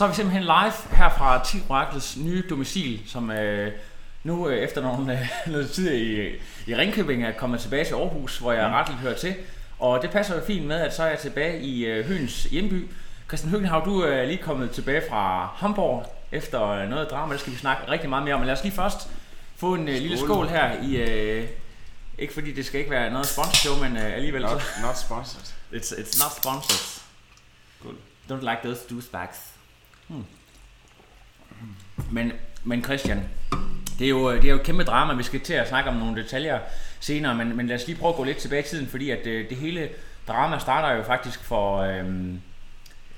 Så er vi simpelthen live her fra Team Oracles nye domicil, som øh, nu øh, efter nogle, øh, noget tid i, i Ringkøbing er kommet tilbage til Aarhus, hvor jeg mm. retligt hører til. Og det passer jo fint med, at så er jeg tilbage i øh, Høens hjemby. Christian Høgenhav, du er lige kommet tilbage fra Hamburg efter øh, noget drama, det skal vi snakke rigtig meget mere om. Men lad os lige først få en øh, lille skål her i... Øh, ikke fordi det skal ikke være noget sponsorshow, men øh, alligevel Not, så... not sponsored. It's, it's not sponsored. Good. Don't like those douchebags. Hmm. Men, men Christian, det er, jo, det er jo et kæmpe drama, vi skal til at snakke om nogle detaljer senere, men, men lad os lige prøve at gå lidt tilbage i tiden, fordi at øh, det hele drama starter jo faktisk for øhm,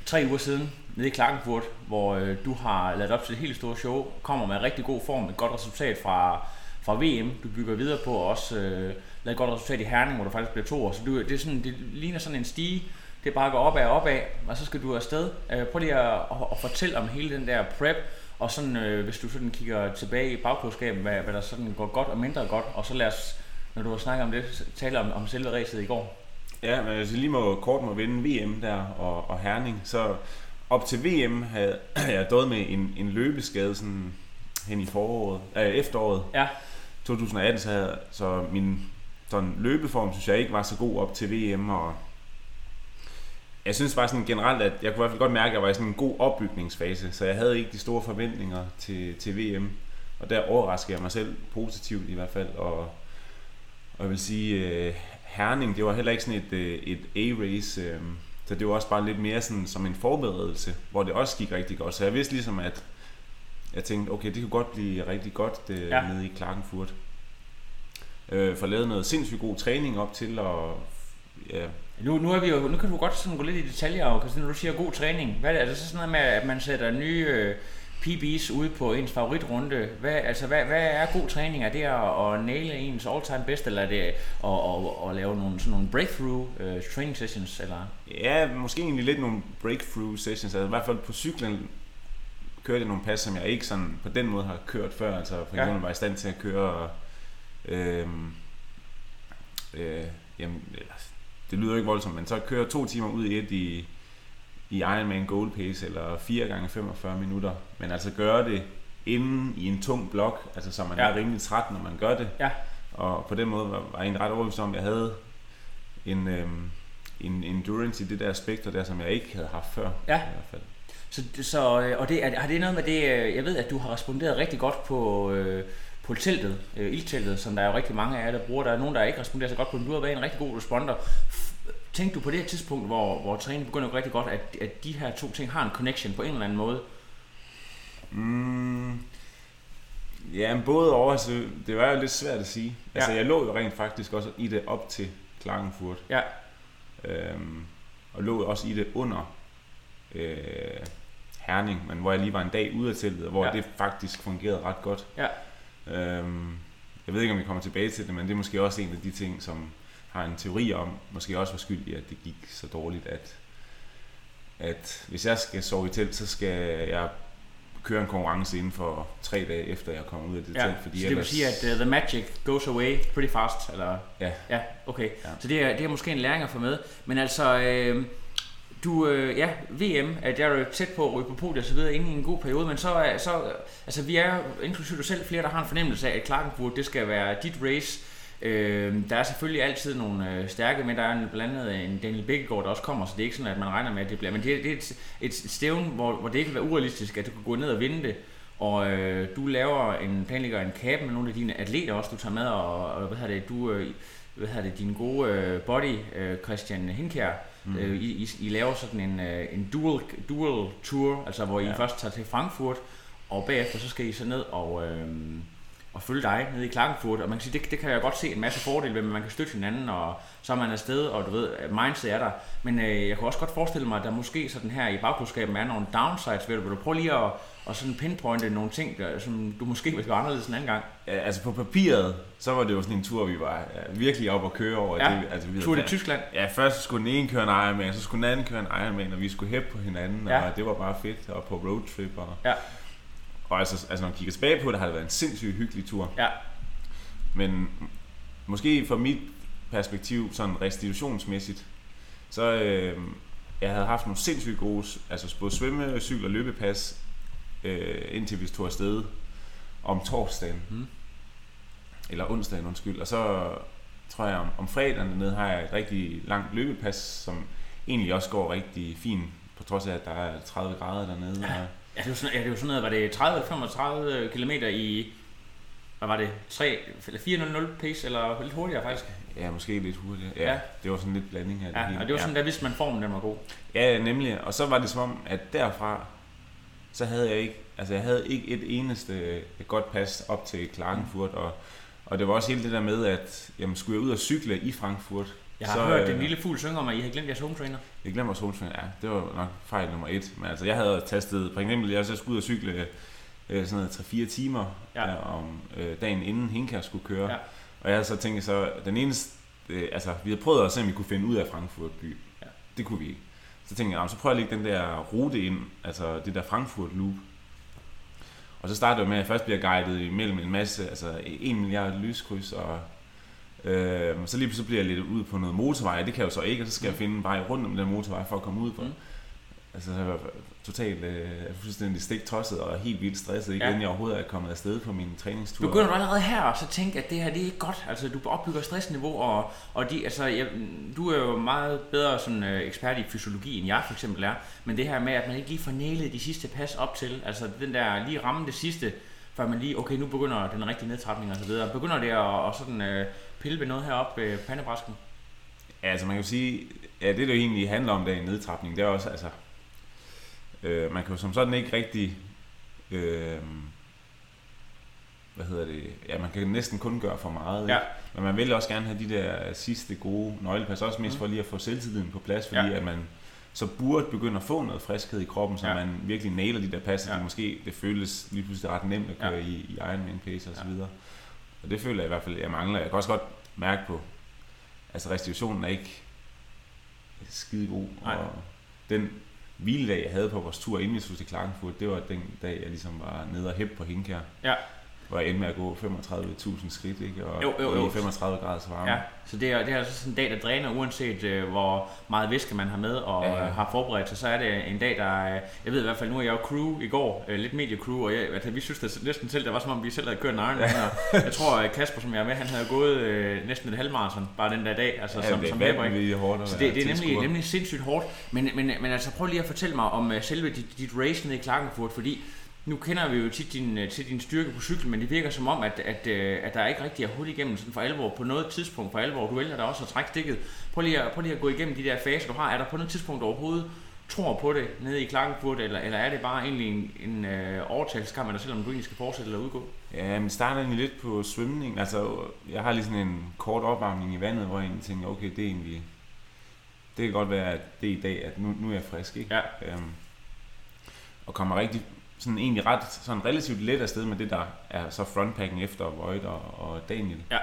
tre uger siden nede i Klagenfurt, hvor øh, du har lavet op til et helt stort show, kommer med rigtig god form, et godt resultat fra, fra VM, du bygger videre på, og også øh, lavet et godt resultat i Herning, hvor du faktisk bliver to år. Så du, det, er sådan, det ligner sådan en stige, det bare går opad og opad, og så skal du afsted. Øh, prøv lige at, at, at, fortælle om hele den der prep, og sådan, øh, hvis du sådan kigger tilbage i bagklodskabet, hvad, hvad der sådan går godt og mindre godt, og så lad os, når du har snakket om det, tale om, om selve racet i går. Ja, men jeg lige må kort må vinde VM der og, og Herning, så op til VM havde jeg døjet med en, en løbeskade sådan hen i foråret, øh, efteråret Ja, 2018, så, havde, så min sådan løbeform synes jeg ikke var så god op til VM, og jeg synes bare sådan generelt, at jeg kunne i hvert fald godt mærke, at jeg var i sådan en god opbygningsfase, så jeg havde ikke de store forventninger til, til VM, og der overraskede jeg mig selv positivt i hvert fald, og, og jeg vil sige, øh, Herning, det var heller ikke sådan et, øh, et A-race, øh, så det var også bare lidt mere sådan som en forberedelse, hvor det også gik rigtig godt, så jeg vidste ligesom, at jeg tænkte, okay, det kunne godt blive rigtig godt øh, Ja. ja. nede i Klagenfurt. Øh, for lavet noget sindssygt god træning op til, og ja, Nu, nu, er vi jo, nu kan du godt sådan gå lidt i detaljer, og Christine, du siger god træning. Hvad er det, så sådan noget med, at man sætter nye øh, PB's ude på ens favoritrunde? Hvad, altså, hvad, hvad er god træning? Er det at, at naile ens all-time best, eller er det at, at, at lave nogle, sådan nogle breakthrough øh, training sessions? Eller? Ja, måske egentlig lidt nogle breakthrough sessions. Altså i hvert fald på cyklen kørte jeg nogle pas, som jeg ikke sådan på den måde har kørt før. Altså for Ja. eksempel var jeg i stand til at køre... Øhm, øh, jamen, det lyder ikke voldsomt, men så køre to timer ud i et i, i Ironman Gold Pace, eller 4 gange 45 minutter. Men altså gøre det inden i en tung blok, altså så man Ja. er rimelig træt, når man gør det. Ja. Og på den måde var, var jeg egentlig ret overbevist om, at jeg havde en, øhm, en endurance i det der spekter der, som jeg ikke havde haft før. Ja. I hvert fald. Så, så øh, og det, er, har det noget med det, øh, jeg ved, at du har responderet rigtig godt på, øh, på teltet, øh, ildteltet, som der er jo rigtig mange af jer, der bruger. Der er nogen, der ikke responderer så godt på, men du har været en rigtig god responder. Tænkte du på det her tidspunkt, hvor, hvor træningen begynder at gå rigtig godt, at, at de her to ting har en connection på en eller anden måde? Mm, ja, men både over, så det var jo lidt svært at sige. Ja. Altså, jeg lå jo rent faktisk også i det op til Klagenfurt. Ja. Øhm, og lå også i det under øh, Herning, men hvor jeg lige var en dag ude af teltet, hvor ja. det faktisk fungerede ret godt. Ja. Øhm, jeg ved ikke, om vi kommer tilbage til det, men det er måske også en af de ting, som har en teori om, måske også var skyld i, at det gik så dårligt, at, at hvis jeg skal sove i telt, så skal jeg køre en konkurrence inden for tre dage efter jeg kommer ud af det Ja, telt. så det vil sige, at uh, the magic goes away pretty fast, eller? Ja. Ja, okay. Ja. Så det er, det er måske en læring at få med. Men altså, øh, du, øh, ja, VM, at jeg er jo tæt på at ryge på podiet og så videre inde i en god periode, men så, er- så øh, altså vi er inklusive dig selv flere, der har en fornemmelse af, at Klagenfurt, det skal være dit race. Øh, der er selvfølgelig altid nogle øh, stærke, men der er en, blandt andet en Daniel Bækkegaard, der også kommer, så det er ikke sådan, at man regner med, at det bliver. Men det, det er et, et stævn, hvor, hvor det ikke vil være urealistisk, at du kan gå ned og vinde det. Og øh, du laver en, planlægger en kab med nogle af dine atleter også, du tager med, og, og hvad hedder det, du, øh, hvad hedder det, din gode øh, body, øh, Christian Hinkær, mm. øh, I, I, I, laver sådan en, øh, en dual, dual tour, altså hvor I Ja. først tager til Frankfurt, og bagefter så skal I så ned og, øh, at følge dig nede i Klagenfurt, og man kan sige, det, det kan jeg godt se en masse fordele ved, at man kan støtte hinanden, og så er man afsted, og du ved, mindset er der. Men øh, jeg kan også godt forestille mig, at der måske sådan her i bagklubskaben er nogle downsides ved det. Vil du prøve lige at, at sådan pinpointe nogle ting, der, som du måske vil gøre anderledes en anden gang? Ja, altså på papiret, så var det jo sådan en tur, vi var ja, virkelig op og køre over. Ja, det, altså, vi tur til Tyskland. Ja, først skulle den ene køre en Ironman, så skulle den anden køre en Ironman, og vi skulle hæppe på hinanden, Ja. og det var bare fedt, og på roadtrip. Og, Ja. Og altså, altså, når man kigger tilbage på det, har det været en sindssygt hyggelig tur. Ja, Men måske fra mit perspektiv, sådan restitutionsmæssigt, så øh, jeg havde haft nogle sindssygt gode, altså både svømme, cykel og løbepas, øh, indtil vi tog afsted om torsdagen. Mm. Eller onsdagen, undskyld. Og så tror jeg, om, om fredagen dernede har jeg et rigtig langt løbepas, som egentlig også går rigtig fint, på trods af, at der er 30 grader dernede. Ja. Og, Ja, det var sådan, ja, det var sådan noget, var det 30 eller 35 km i, hvad var det, 3, eller 400 pace, eller lidt hurtigere faktisk. ja, måske lidt hurtigere. Ja, Ja. ja. Det var sådan lidt blanding af det Ja, hele. og det var ja. sådan, der vidste man formen, den var god. Ja, nemlig. Og så var det som om, at derfra, så havde jeg ikke, altså jeg havde ikke et eneste et godt pas op til Klagenfurt, og, og det var også hele det der med, at jamen, skulle jeg ud og cykle i Frankfurt, Jeg har så, hørt øh, den lille fugl synge om, at I havde glemt jeres home trainer. Jeg glemmer solsving, ja, det var nok fejl nummer et. Men altså, jeg havde tastet, for eksempel, jeg så skulle ud og cykle øh, sådan noget 3-4 timer Ja. ja. øh, om øh, dagen inden Hinkær skulle køre. Ja. Og jeg havde så tænkt så, den eneste, øh, altså vi havde prøvet at se, om vi kunne finde ud af Frankfurt by. Ja. Det kunne vi ikke. Så tænkte jeg, "Jamen, så prøver jeg at lægge den der rute ind, altså det der Frankfurt loop. Og så startede jeg med, at jeg først bliver guidet imellem en masse, altså en milliard lyskryds, og øh, så lige pludselig bliver jeg lidt ud på noget motorvej, det kan jeg jo så ikke, og så skal jeg finde en vej rundt om den motorvej for at komme ud på. Mm. Mm. Altså, jeg var totalt øh, fuldstændig stiktosset og helt vildt stresset, ikke Ja. jeg overhovedet er kommet afsted på min træningstur. Begynder du allerede her og så tænke, at det her det er ikke godt? Altså, du opbygger stressniveau, og, og de, altså, jeg, du er jo meget bedre sådan, øh, ekspert i fysiologi, end jeg for eksempel er. Men det her med, at man ikke lige får nælet de sidste pas op til, altså den der lige ramme det sidste, før man lige, okay, nu begynder den rigtige nedtrapning og så videre. Begynder det at, at sådan, øh, pille ved noget heroppe ved pandebræsken? Ja, altså man kan jo sige, ja, det der egentlig handler om, der i nedtrapning, det er også, altså, øh, man kan jo som sådan ikke rigtig, øh, hvad hedder det, ja, man kan næsten kun gøre for meget, Ja. ikke? men man vil også gerne have de der sidste gode nøglepas, også mest Mm. for lige at få selvtilliden på plads, fordi Ja. at man så burde begynde at få noget friskhed i kroppen, så Ja. man virkelig nailer de der pas, Ja. måske det føles lige pludselig ret nemt at køre Ja. i, i Ironman pace og så Ja. Og det føler jeg i hvert fald, jeg mangler. Jeg kan også godt mærke på, altså restitutionen er ikke skide god. Nej. Og den hviledag, jeg havde på vores tur, inden vi skulle til Klagenfurt, det var den dag, jeg ligesom var nede og hæppe på Hinkær. Ja. Hvor jeg endte med at gå 35.000 skridt, ikke? Og Jo, jo, jo. i 35 graders varme. Ja, så det er, det er altså sådan en dag, der dræner, uanset øh, hvor meget væske man har med og Ja, ja, ja. øh, har forberedt sig, så er det en dag, der er, jeg ved i hvert fald, nu er jeg jo crew i går, øh, lidt mediecrew, og jeg, altså, vi synes det næsten selv, det var som om vi selv havde kørt en Ironman, og jeg tror, at Kasper, som jeg er med, han havde gået øh, næsten et halvmarathon, bare den der dag, altså ja som, det som er ikke? vanvittigt hårdt Så det, det er nemlig, nemlig sindssygt hårdt. Men, men, men altså prøv lige at fortælle mig om uh, selve dit, dit race nede i Klagenfurt, fordi nu kender vi jo tit din, øh, til din styrke på cyklen, men det virker som om, at, at, øh, at der ikke rigtig er hul igennem sådan for alvor på noget tidspunkt for alvor. Du vælger da også at trække stikket. Prøv lige, at, prøv lige at gå igennem de der faser, du har. Er der på noget tidspunkt overhovedet tror på det nede i Klagenfurt, eller, eller er det bare egentlig en, en øh, overtagelseskamp med dig selv, om du egentlig skal fortsætte eller udgå? Ja, men starter egentlig lidt på svømning. Altså, jeg har lige sådan en kort opvarmning i vandet, hvor jeg egentlig tænker, okay, det er egentlig... Det kan godt være, at det er i dag, at nu, nu er jeg frisk, ikke? Ja. Øhm, og kommer rigtig sådan egentlig ret sådan relativt let afsted med det, der er så frontpacken efter Void og, og Daniel. Ja.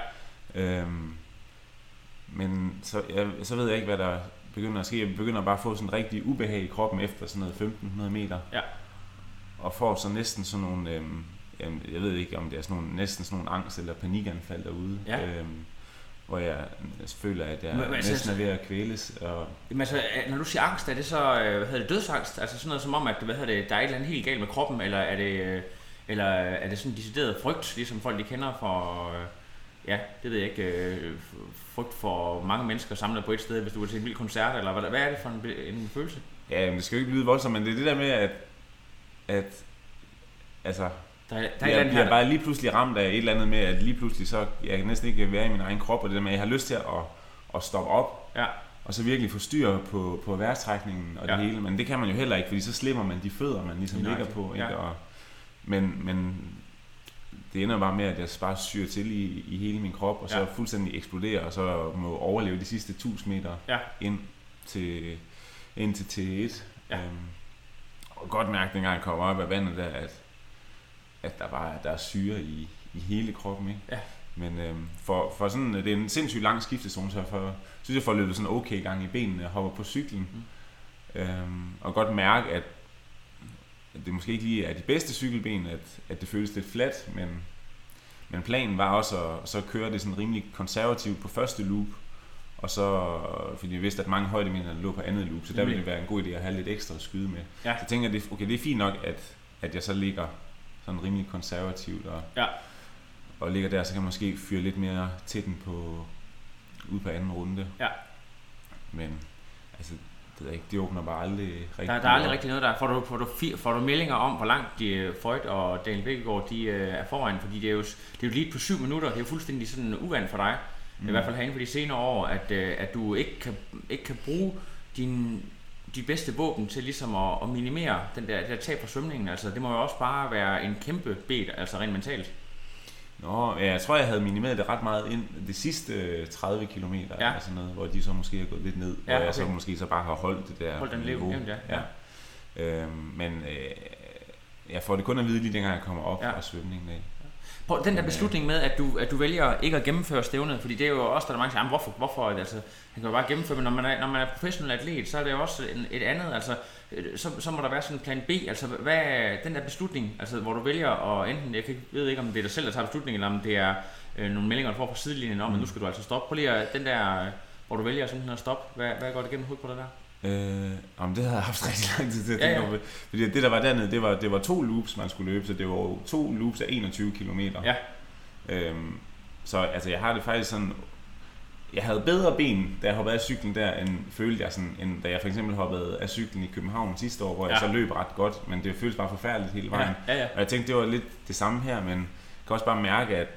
Øhm, men så, jeg, så ved jeg ikke, hvad der begynder at ske. Jeg begynder bare at få sådan en rigtig ubehag i kroppen efter sådan noget 1500 meter. Ja. Og får så næsten sådan nogle, øhm, jeg ved ikke om det er sådan nogle, næsten sådan nogle angst eller panikanfald derude. Ja. Øhm, hvor jeg føler, at jeg Men- men altså- næsten er ved at kvæles. Og, Jamen altså, når du siger angst, er det så, øh, hvad hedder det, dødsangst? Altså sådan noget som om, at hvad hedder det, der er et eller andet helt galt med kroppen, eller er det, øh, eller er det sådan en decideret frygt, ligesom folk de kender for, øh, ja, det ved jeg ikke, frygt for mange mennesker samlet på et sted, hvis du er til en vild koncert, eller hvad, hvad er det for en, en følelse? ja, men det skal jo ikke lyde voldsomt, men det er det der med, at, at altså, Der, er- der er jeg bliver her, bare lige pludselig ramt af et eller andet med, at lige pludselig så, jeg kan næsten ikke være i min egen krop, og det der med, at jeg har lyst til at, at stoppe op, Ja. og så virkelig få styr på, på værtstrækningen og det Ja. hele, men det kan man jo heller ikke, fordi så slipper man de fødder, man ligesom Lige ligger på, ikke? Ja. Og, men, men det ender bare med, at jeg bare syr til i, i hele min krop, og så Ja. fuldstændig eksploderer, og så må overleve de sidste 1000 meter Ja. ind til, ind til T1. Ja. Øhm, og godt mærke, dengang jeg kom op af vandet der, at, at der bare der er syre i, i hele kroppen. Ikke? Ja. Men øhm, for, for sådan, det er en sindssygt lang skiftezone, så for, synes jeg får løbet sådan okay gang i benene og hopper på cyklen. Mm. Øhm, og godt mærke, at, at det måske ikke lige er de bedste cykelben, at, at det føles lidt fladt, men, men planen var også at så køre det sådan rimelig konservativt på første loop, og så, fordi jeg vidste, at mange højdemeter lå på andet loop, så der ville det være en god idé at have lidt ekstra at skyde med. Ja. Så tænker jeg, det, okay, det er fint nok, at, at jeg så ligger sådan rimelig konservativt, og, Ja. og ligger der, så kan jeg måske fyre lidt mere til den på, ude på anden runde. Ja. Men altså, det, ved ikke, det åbner bare aldrig rigtig Der, der er aldrig op. rigtig noget der. Får du, får, du, får du meldinger om, hvor langt de, øh, Freud og Daniel Bækkegaard de, øh, er foran? Fordi det er, jo, det er jo lige på syv minutter. Det er jo fuldstændig sådan uvant for dig. Mm. I hvert fald herinde for de senere år, at, øh, at du ikke kan, ikke kan bruge din, de bedste våben til ligesom at, at minimere den der, der tab på svømningen. Altså, det må jo også bare være en kæmpe bed, altså rent mentalt. Nå, ja, jeg tror, jeg havde minimeret det ret meget ind det sidste øh, 30 km, Ja. ja. eller sådan noget, hvor de så måske er gået lidt ned, Ja, ja, hvor jeg så okay. måske så bare har holdt det der Hold den lev, niveau. jævnt, ja. ja. Øhm, men øh, jeg får det kun at vide lige dengang jeg kommer op Ja. ja. fra svømningen af. Prøv, den der beslutning med, at du, at du vælger ikke at gennemføre stævnet, fordi det er jo også, der er mange, der siger, "Jamen, hvorfor, hvorfor, altså, han kan jo bare gennemføre, men når man er, når man er professionel atlet, så er det jo også en, et andet, altså, øh, så, så må der være sådan en plan B, altså, hvad den der beslutning, altså, hvor du vælger at enten, jeg kan, ved ikke, om det er dig selv, der tager beslutningen, eller om det er øh, nogle meldinger, du får fra sidelinjen om, mm. at nu skal du altså stoppe. Prøv lige at, den der, øh, hvor du vælger simpelthen at stoppe, hvad, hvad går det gennem hovedet på dig der? Øh, jamen, det havde jeg haft rigtig lang tid til at Ja, tænke ja. over. Fordi det, der var dernede, det var, det var to loops, man skulle løbe, så det var to loops af 21 km. Ja. Øhm, så altså, jeg har det faktisk sådan... Jeg havde bedre ben, da jeg hoppede af cyklen der, end følte jeg sådan, end da jeg for eksempel hoppede af cyklen i København sidste år, hvor ja. jeg Ja. så løb ret godt, men det føltes bare forfærdeligt hele vejen. Ja, ja, ja. Og jeg tænkte, det var lidt det samme her, men jeg kan også bare mærke, at,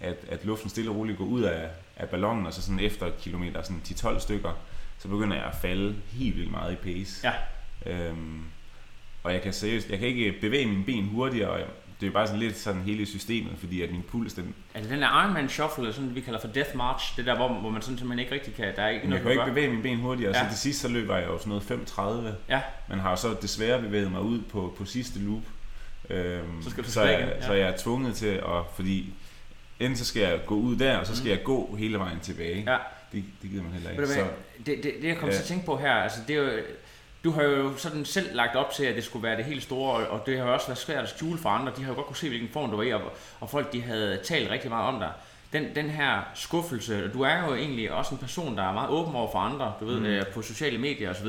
at, at luften stille og roligt går ud af, af ballonen, og så sådan efter et kilometer, sådan 10-12 stykker, så begynder jeg at falde helt vildt meget i pace. Ja. Øhm, og jeg kan seriøst, jeg kan ikke bevæge mine ben hurtigere, og jeg, det er bare sådan lidt sådan hele systemet, fordi at min puls, den, det den der Ironman Shuffle, eller sådan, vi kalder for Death March, det der, hvor, hvor man sådan simpelthen ikke rigtig kan, der er ikke jeg noget, kan jo du ikke bevæge mine ben hurtigere, ja. Så til sidst så løber jeg jo sådan noget 5.30, Ja. men har jo så desværre bevæget mig ud på, på sidste loop. Øhm, Så skal du så, jeg, igen, ja. så jeg er tvunget til at, fordi enten så skal jeg gå ud der, og så skal Mm. jeg gå hele vejen tilbage. Ja. Det, det gider man heller ikke. Så, det, det, det jeg kom Ja. til at tænke på her, altså det er jo, du har jo sådan selv lagt op til, at det skulle være det helt store, og, det har jo også været svært at skjule for andre. De har jo godt kunne se, hvilken form du var i, og, og folk de havde talt rigtig meget om dig. Den, den her skuffelse, og du er jo egentlig også en person, der er meget åben over for andre, du ved, Mm. øh, på sociale medier osv.,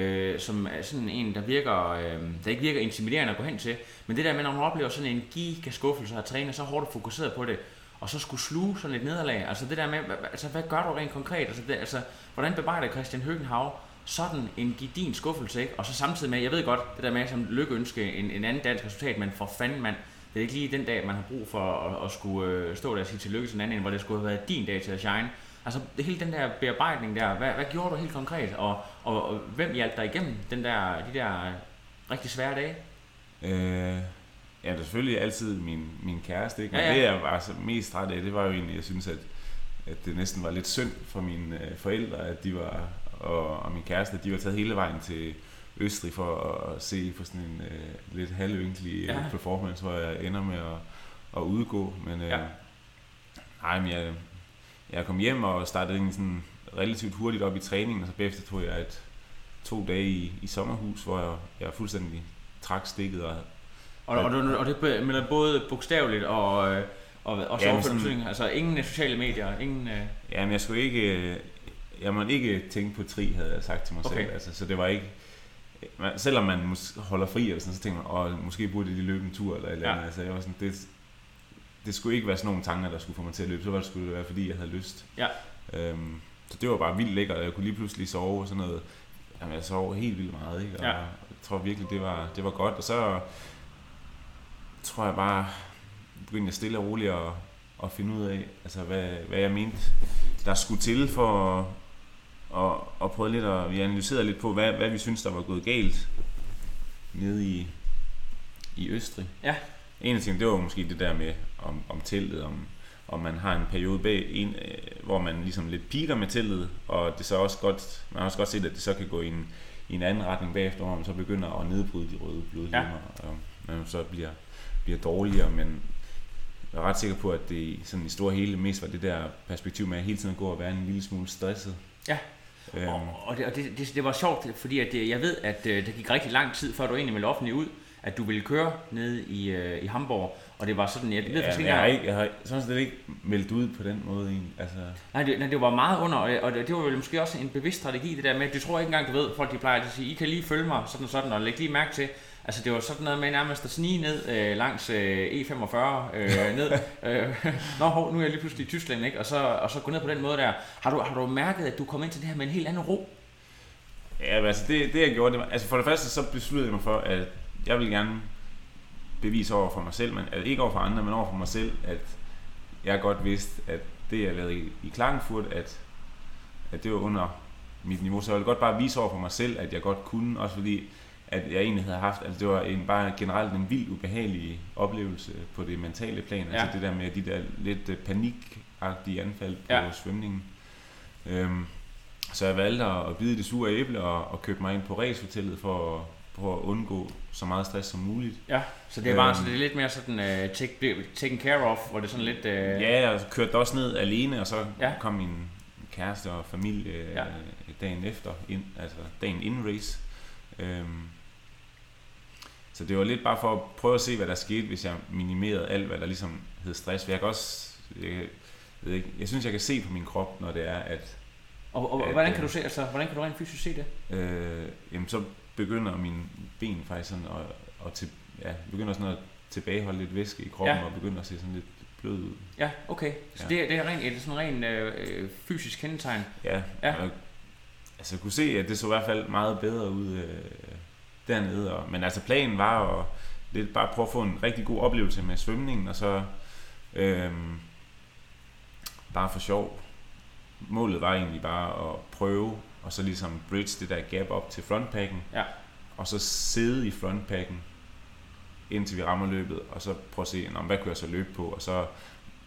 øh, som er sådan en, der virker, øh, der ikke virker intimiderende at gå hen til. Men det der med, når man oplever sådan en giga skuffelse og træne så hårdt og fokuseret på det, og så skulle sluge sådan et nederlag. Altså det der med, altså hvad gør du rent konkret? Altså, det, altså hvordan bearbejder Christian Høgenhav sådan en gedigen skuffelse, ikke? Og så samtidig med, jeg ved godt, det der med som lykkeønske en, en anden dansk resultat, men for fanden mand, det er ikke lige den dag, man har brug for at, at skulle øh, stå der og sige tillykke til en anden, hvor det skulle have været din dag til at shine. Altså hele den der bearbejdning der, hvad, hvad gjorde du helt konkret? Og, og, og hvem hjalp dig igennem den der, de der rigtig svære dage? øh, ja, det er selvfølgelig altid min, min kæreste, ikke? Men Ja, ja. det jeg var så mest træt af, det var jo egentlig, jeg synes, at, at det næsten var lidt synd for mine øh, forældre, at de var, og, og min kæreste, at de var taget hele vejen til Østrig for at se på sådan en øh, lidt halvynkelig Ja. ja. performance, hvor jeg ender med at, at udgå. Men øh, Ja. nej, men jeg, jeg kom hjem og startede egentlig sådan relativt hurtigt op i træningen, og så bagefter tog jeg et, to dage i, i sommerhus, hvor jeg, jeg fuldstændig trak stikket og Og, og, og, og det men både bogstaveligt og, øh, og også Ja, ja, men sådan- betydning. Altså ingen sociale medier, ingen... Øh, Jamen, jeg skulle ikke... øh, Jeg måtte ikke tænke på tri, havde jeg sagt til mig Okay. selv. Altså, så det var ikke... Man, selvom man mås- holder fri, eller sådan, så tænker man, åh, måske burde de løbe en tur, eller et eller Ja. andet. Altså, jeg var sådan, det, det skulle ikke være sådan nogle tanker, der skulle få mig til at løbe. Så var det skulle det være, fordi jeg havde lyst. Ja. Øhm, så det var bare vildt lækkert, og jeg kunne lige pludselig sove og sådan noget. Jamen, jeg sov helt vildt meget, ikke? Og Ja. jeg tror virkelig, det var, det var godt. Og så tror jeg bare, begyndte jeg stille og roligt at, at finde ud af, altså hvad, hvad jeg mente, der skulle til for at, at, at prøve lidt at, vi analyserede lidt på, hvad, hvad vi synes, der var gået galt nede i, i Østrig. Ja. en af tingene, det var måske det der med om, om teltet, om, om man har en periode bag, en, øh, hvor man ligesom lidt piker med teltet, og det så også godt, man har også godt set, at det så kan gå i en, i en anden retning bagefter, hvor man så begynder at nedbryde de røde blodlemmer, ja. og man så bliver, bliver dårligere, men jeg er ret sikker på, at det sådan i store hele mest var det der perspektiv med at hele tiden gå og være en lille smule stresset. Ja. Øhm, Og, og, det, og det, det, det var sjovt, fordi at det, jeg ved, at øh, det gik rigtig lang tid, før du egentlig meldte offentligt ud, at du ville køre ned i, øh, i Hamburg. Og det var sådan, jeg ved ja, faktisk ikke, jeg har, ikke, jeg har sådan set ikke meldt ud på den måde egentlig. Altså, Nej, det, nej, det var meget under, og, og det, det var vel måske også en bevidst strategi, det der med, du tror ikke engang, du ved, folk de plejer at sige, I kan lige følge mig, sådan og sådan, og lægge lige mærke til, altså det var sådan noget med nærmest at snige ned øh, langs øh, E45, øh, ned, øh, nå hov, nu er jeg lige pludselig i Tyskland, ikke? Og, så, og så gå ned på den måde der. Har du, har du mærket, at du kom ind til det her med en helt anden ro? Ja, men altså det, det jeg gjorde, det var, altså for det første så besluttede jeg mig for, at jeg vil gerne bevise over for mig selv, men altså ikke over for andre, men over for mig selv, at jeg godt vidste, at det jeg lavede i, i Klagenfurt, at, at det var under mit niveau, så jeg ville godt bare vise over for mig selv, at jeg godt kunne, også fordi at jeg egentlig havde haft, altså det var en, bare generelt en vild ubehagelig oplevelse på det mentale plan, ja. Ja. altså det der med de der lidt øh, panikagtige anfald på Ja. svømningen. Øhm, så jeg valgte at bide det sure æble og, og købe mig ind på racehotellet for, at- for at undgå så meget stress som muligt. Ja. Så det er bare Øhm. så det er lidt mere sådan uh, take, taken care of, hvor det er sådan lidt... Uh, Ja, jeg kørte også ned alene, og så Ja. kom min kæreste og familie ja. dagen efter, ind, altså dagen inden race. Øhm, så det var lidt bare for at prøve at se, hvad der skete, hvis jeg minimerede alt, hvad der ligesom hed stress. For jeg kan også, jeg, ved ikke, jeg synes, jeg kan se på min krop, når det er, at og, og, at, hvordan kan øh, du se, altså, hvordan kan du rent fysisk se det? øh, jamen, så begynder mine ben faktisk sådan at, at til, ja, begynder sådan at tilbageholde lidt væske i kroppen, Ja. og begynder at se sådan lidt blød ud. Ja, okay. Så Ja. det, det er rent, det er sådan rent øh, øh, fysisk kendetegn. Ja, Ja. ja. Og, altså jeg kunne se, at det så i hvert fald meget bedre ud øh, dernede. Og, men altså planen var at lidt bare prøve at få en rigtig god oplevelse med svømningen, og så øh, bare for sjov. Målet var egentlig bare at prøve, og så ligesom bridge det der gap op til frontpacken, Ja. og så sidde i frontpacken, indtil vi rammer løbet, og så prøve at se, "Nå, hvad kunne jeg så løbe på, og så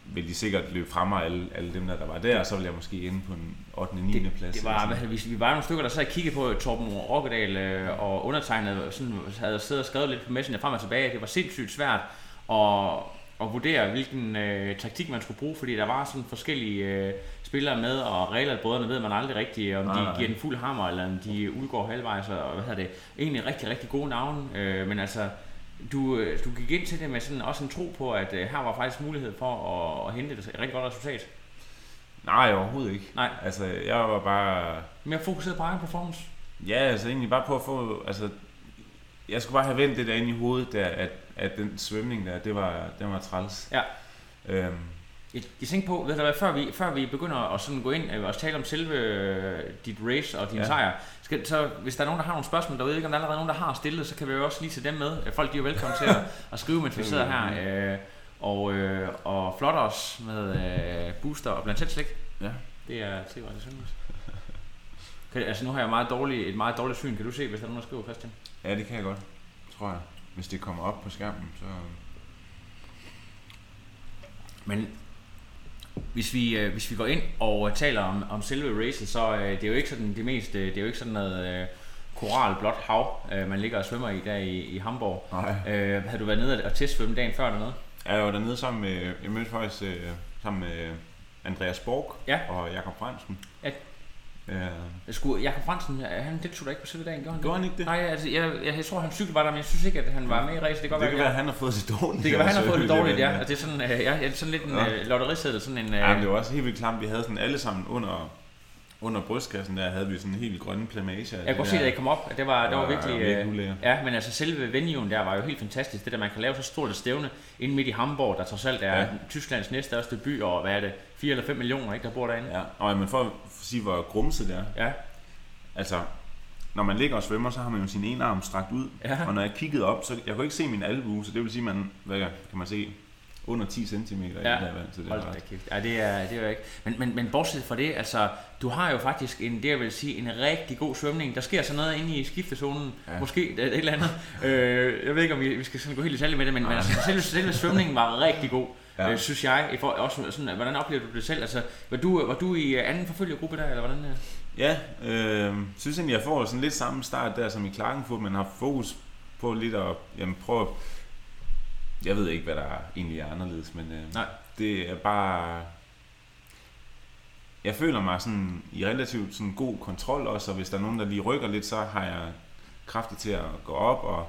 vil de sikkert løbe fra mig, alle, alle dem der, der var der, og så vil jeg måske ende på en 8. 9. Det, plads. det var, hvad, vi, vi var nogle stykker, der sad og kiggede på Torben Rokkedal øh, og undertegnet sådan, havde siddet og skrevet lidt på Messenger frem og tilbage. Det var sindssygt svært at, at vurdere, hvilken øh, taktik man skulle bruge, fordi der var sådan forskellige øh, spillere med, og regelbrødrene ved man aldrig rigtigt, om Nej, de nej. giver den fuld hammer, eller om de udgår halvvejs, og hvad hedder det. Egentlig rigtig, rigtig gode navne, øh, men altså, du, øh, du gik ind til det med sådan også en tro på, at øh, her var faktisk mulighed for at, at hente et rigtig godt resultat. Nej, overhovedet ikke. Nej. Altså, jeg var bare... Mere fokuseret på egen performance. Ja, altså egentlig bare på at få... Altså, jeg skulle bare have vendt det der ind i hovedet, der, at, at den svømning der, det var, den var træls. Ja. Øhm, Jeg, jeg tænkte på, ved du hvad, før vi, før vi begynder at sådan gå ind øh, og tale om selve øh, dit race og din ja. Sejr, skal, så hvis der er nogen, der har nogle spørgsmål derude, ikke om der er allerede nogen, der har stillet, så kan vi jo også lige til dem med. Øh, Folk de er velkommen til at, at skrive, mens vi sidder her. Øh, og, øh, og flotter os med øh, booster og blandt slik. Ja. Det er tre det synes kan, Altså nu har jeg meget dårlig, et meget dårligt syn. Kan du se, hvis der er nogen, der skriver, Christian? ja, det kan jeg godt, tror jeg. Hvis det kommer op på skærmen, så... Men hvis vi, øh, hvis vi går ind og øh, taler om, om selve racet, så øh, det er jo ikke sådan det mest, øh, det er jo ikke sådan noget øh, koralblåt hav, øh, man ligger og svømmer i der i, i Hamburg. Nej. Øh, havde du været nede og testsvømme dagen før dernede? Jeg var dernede sammen med... Jeg mødte faktisk øh, sammen med Andreas Borg Ja. og Jakob Fransen. Ja. Øh, Skulle, Jakob Fransen, øh, han deltog da ikke på selve dagen, gjorde han Gjorde han ikke det? Nej, altså, jeg, jeg, jeg tror, han cykel var der, men jeg synes ikke, at han var med i racet. Det kan godt det kan være, at han har fået det dårligt. det kan være, han har fået det altså, dårligt, ja. Og det er sådan, øh, ja, ja, sådan lidt en Ja. øh, lotteriseddel, sådan en... Øh, Ja, men det var også helt vildt klamt. Vi havde sådan alle sammen under, under brystkassen der, havde vi sådan en helt grønne plamager. Jeg kan godt se, at I kom op. at Det var, det var virkelig... virkelig øh. Ja, men altså selve venuen der var jo helt fantastisk. Det der, man kan lave så stort et stævne inde midt i Hamburg, der trods alt er. Ja. Tysklands næststørste by, og hvad er det, 4 eller 5 millioner, ikke, der bor derinde? Ja, og men for at sige, hvor grumset det er. Ja, Altså, når man ligger og svømmer, så har man jo sin ene arm strakt ud. Ja. Og når jeg kiggede op, så jeg kunne ikke se min albue, så det vil sige, man, hvad kan man se, under 10 cm i Ja. det her vand. Så det Hold da kæft. Ja, det er, det er jo ikke. Men, men, men bortset fra det, altså, du har jo faktisk en, det jeg vil sige, en rigtig god svømning. Der sker så noget inde i skiftezonen, ja. Måske et, et eller andet. øh, jeg ved ikke, om vi, vi skal sådan gå helt i detalje med det, men, men altså, selve, selve svømningen var rigtig god, ja. Øh, synes jeg. I for, også sådan, hvordan oplever du det selv? Altså, var du, var du i anden forfølgergruppe der, eller hvordan? øh? Ja, øh, synes egentlig, jeg får sådan lidt samme start der som i Klagenfurt, men har fokus på lidt at jamen, prøve Jeg ved ikke, hvad der egentlig er anderledes, men øh, Nej. det er bare... Jeg føler mig sådan i relativt sådan god kontrol også, og hvis der er nogen, der lige rykker lidt, så har jeg kræfter til at gå op og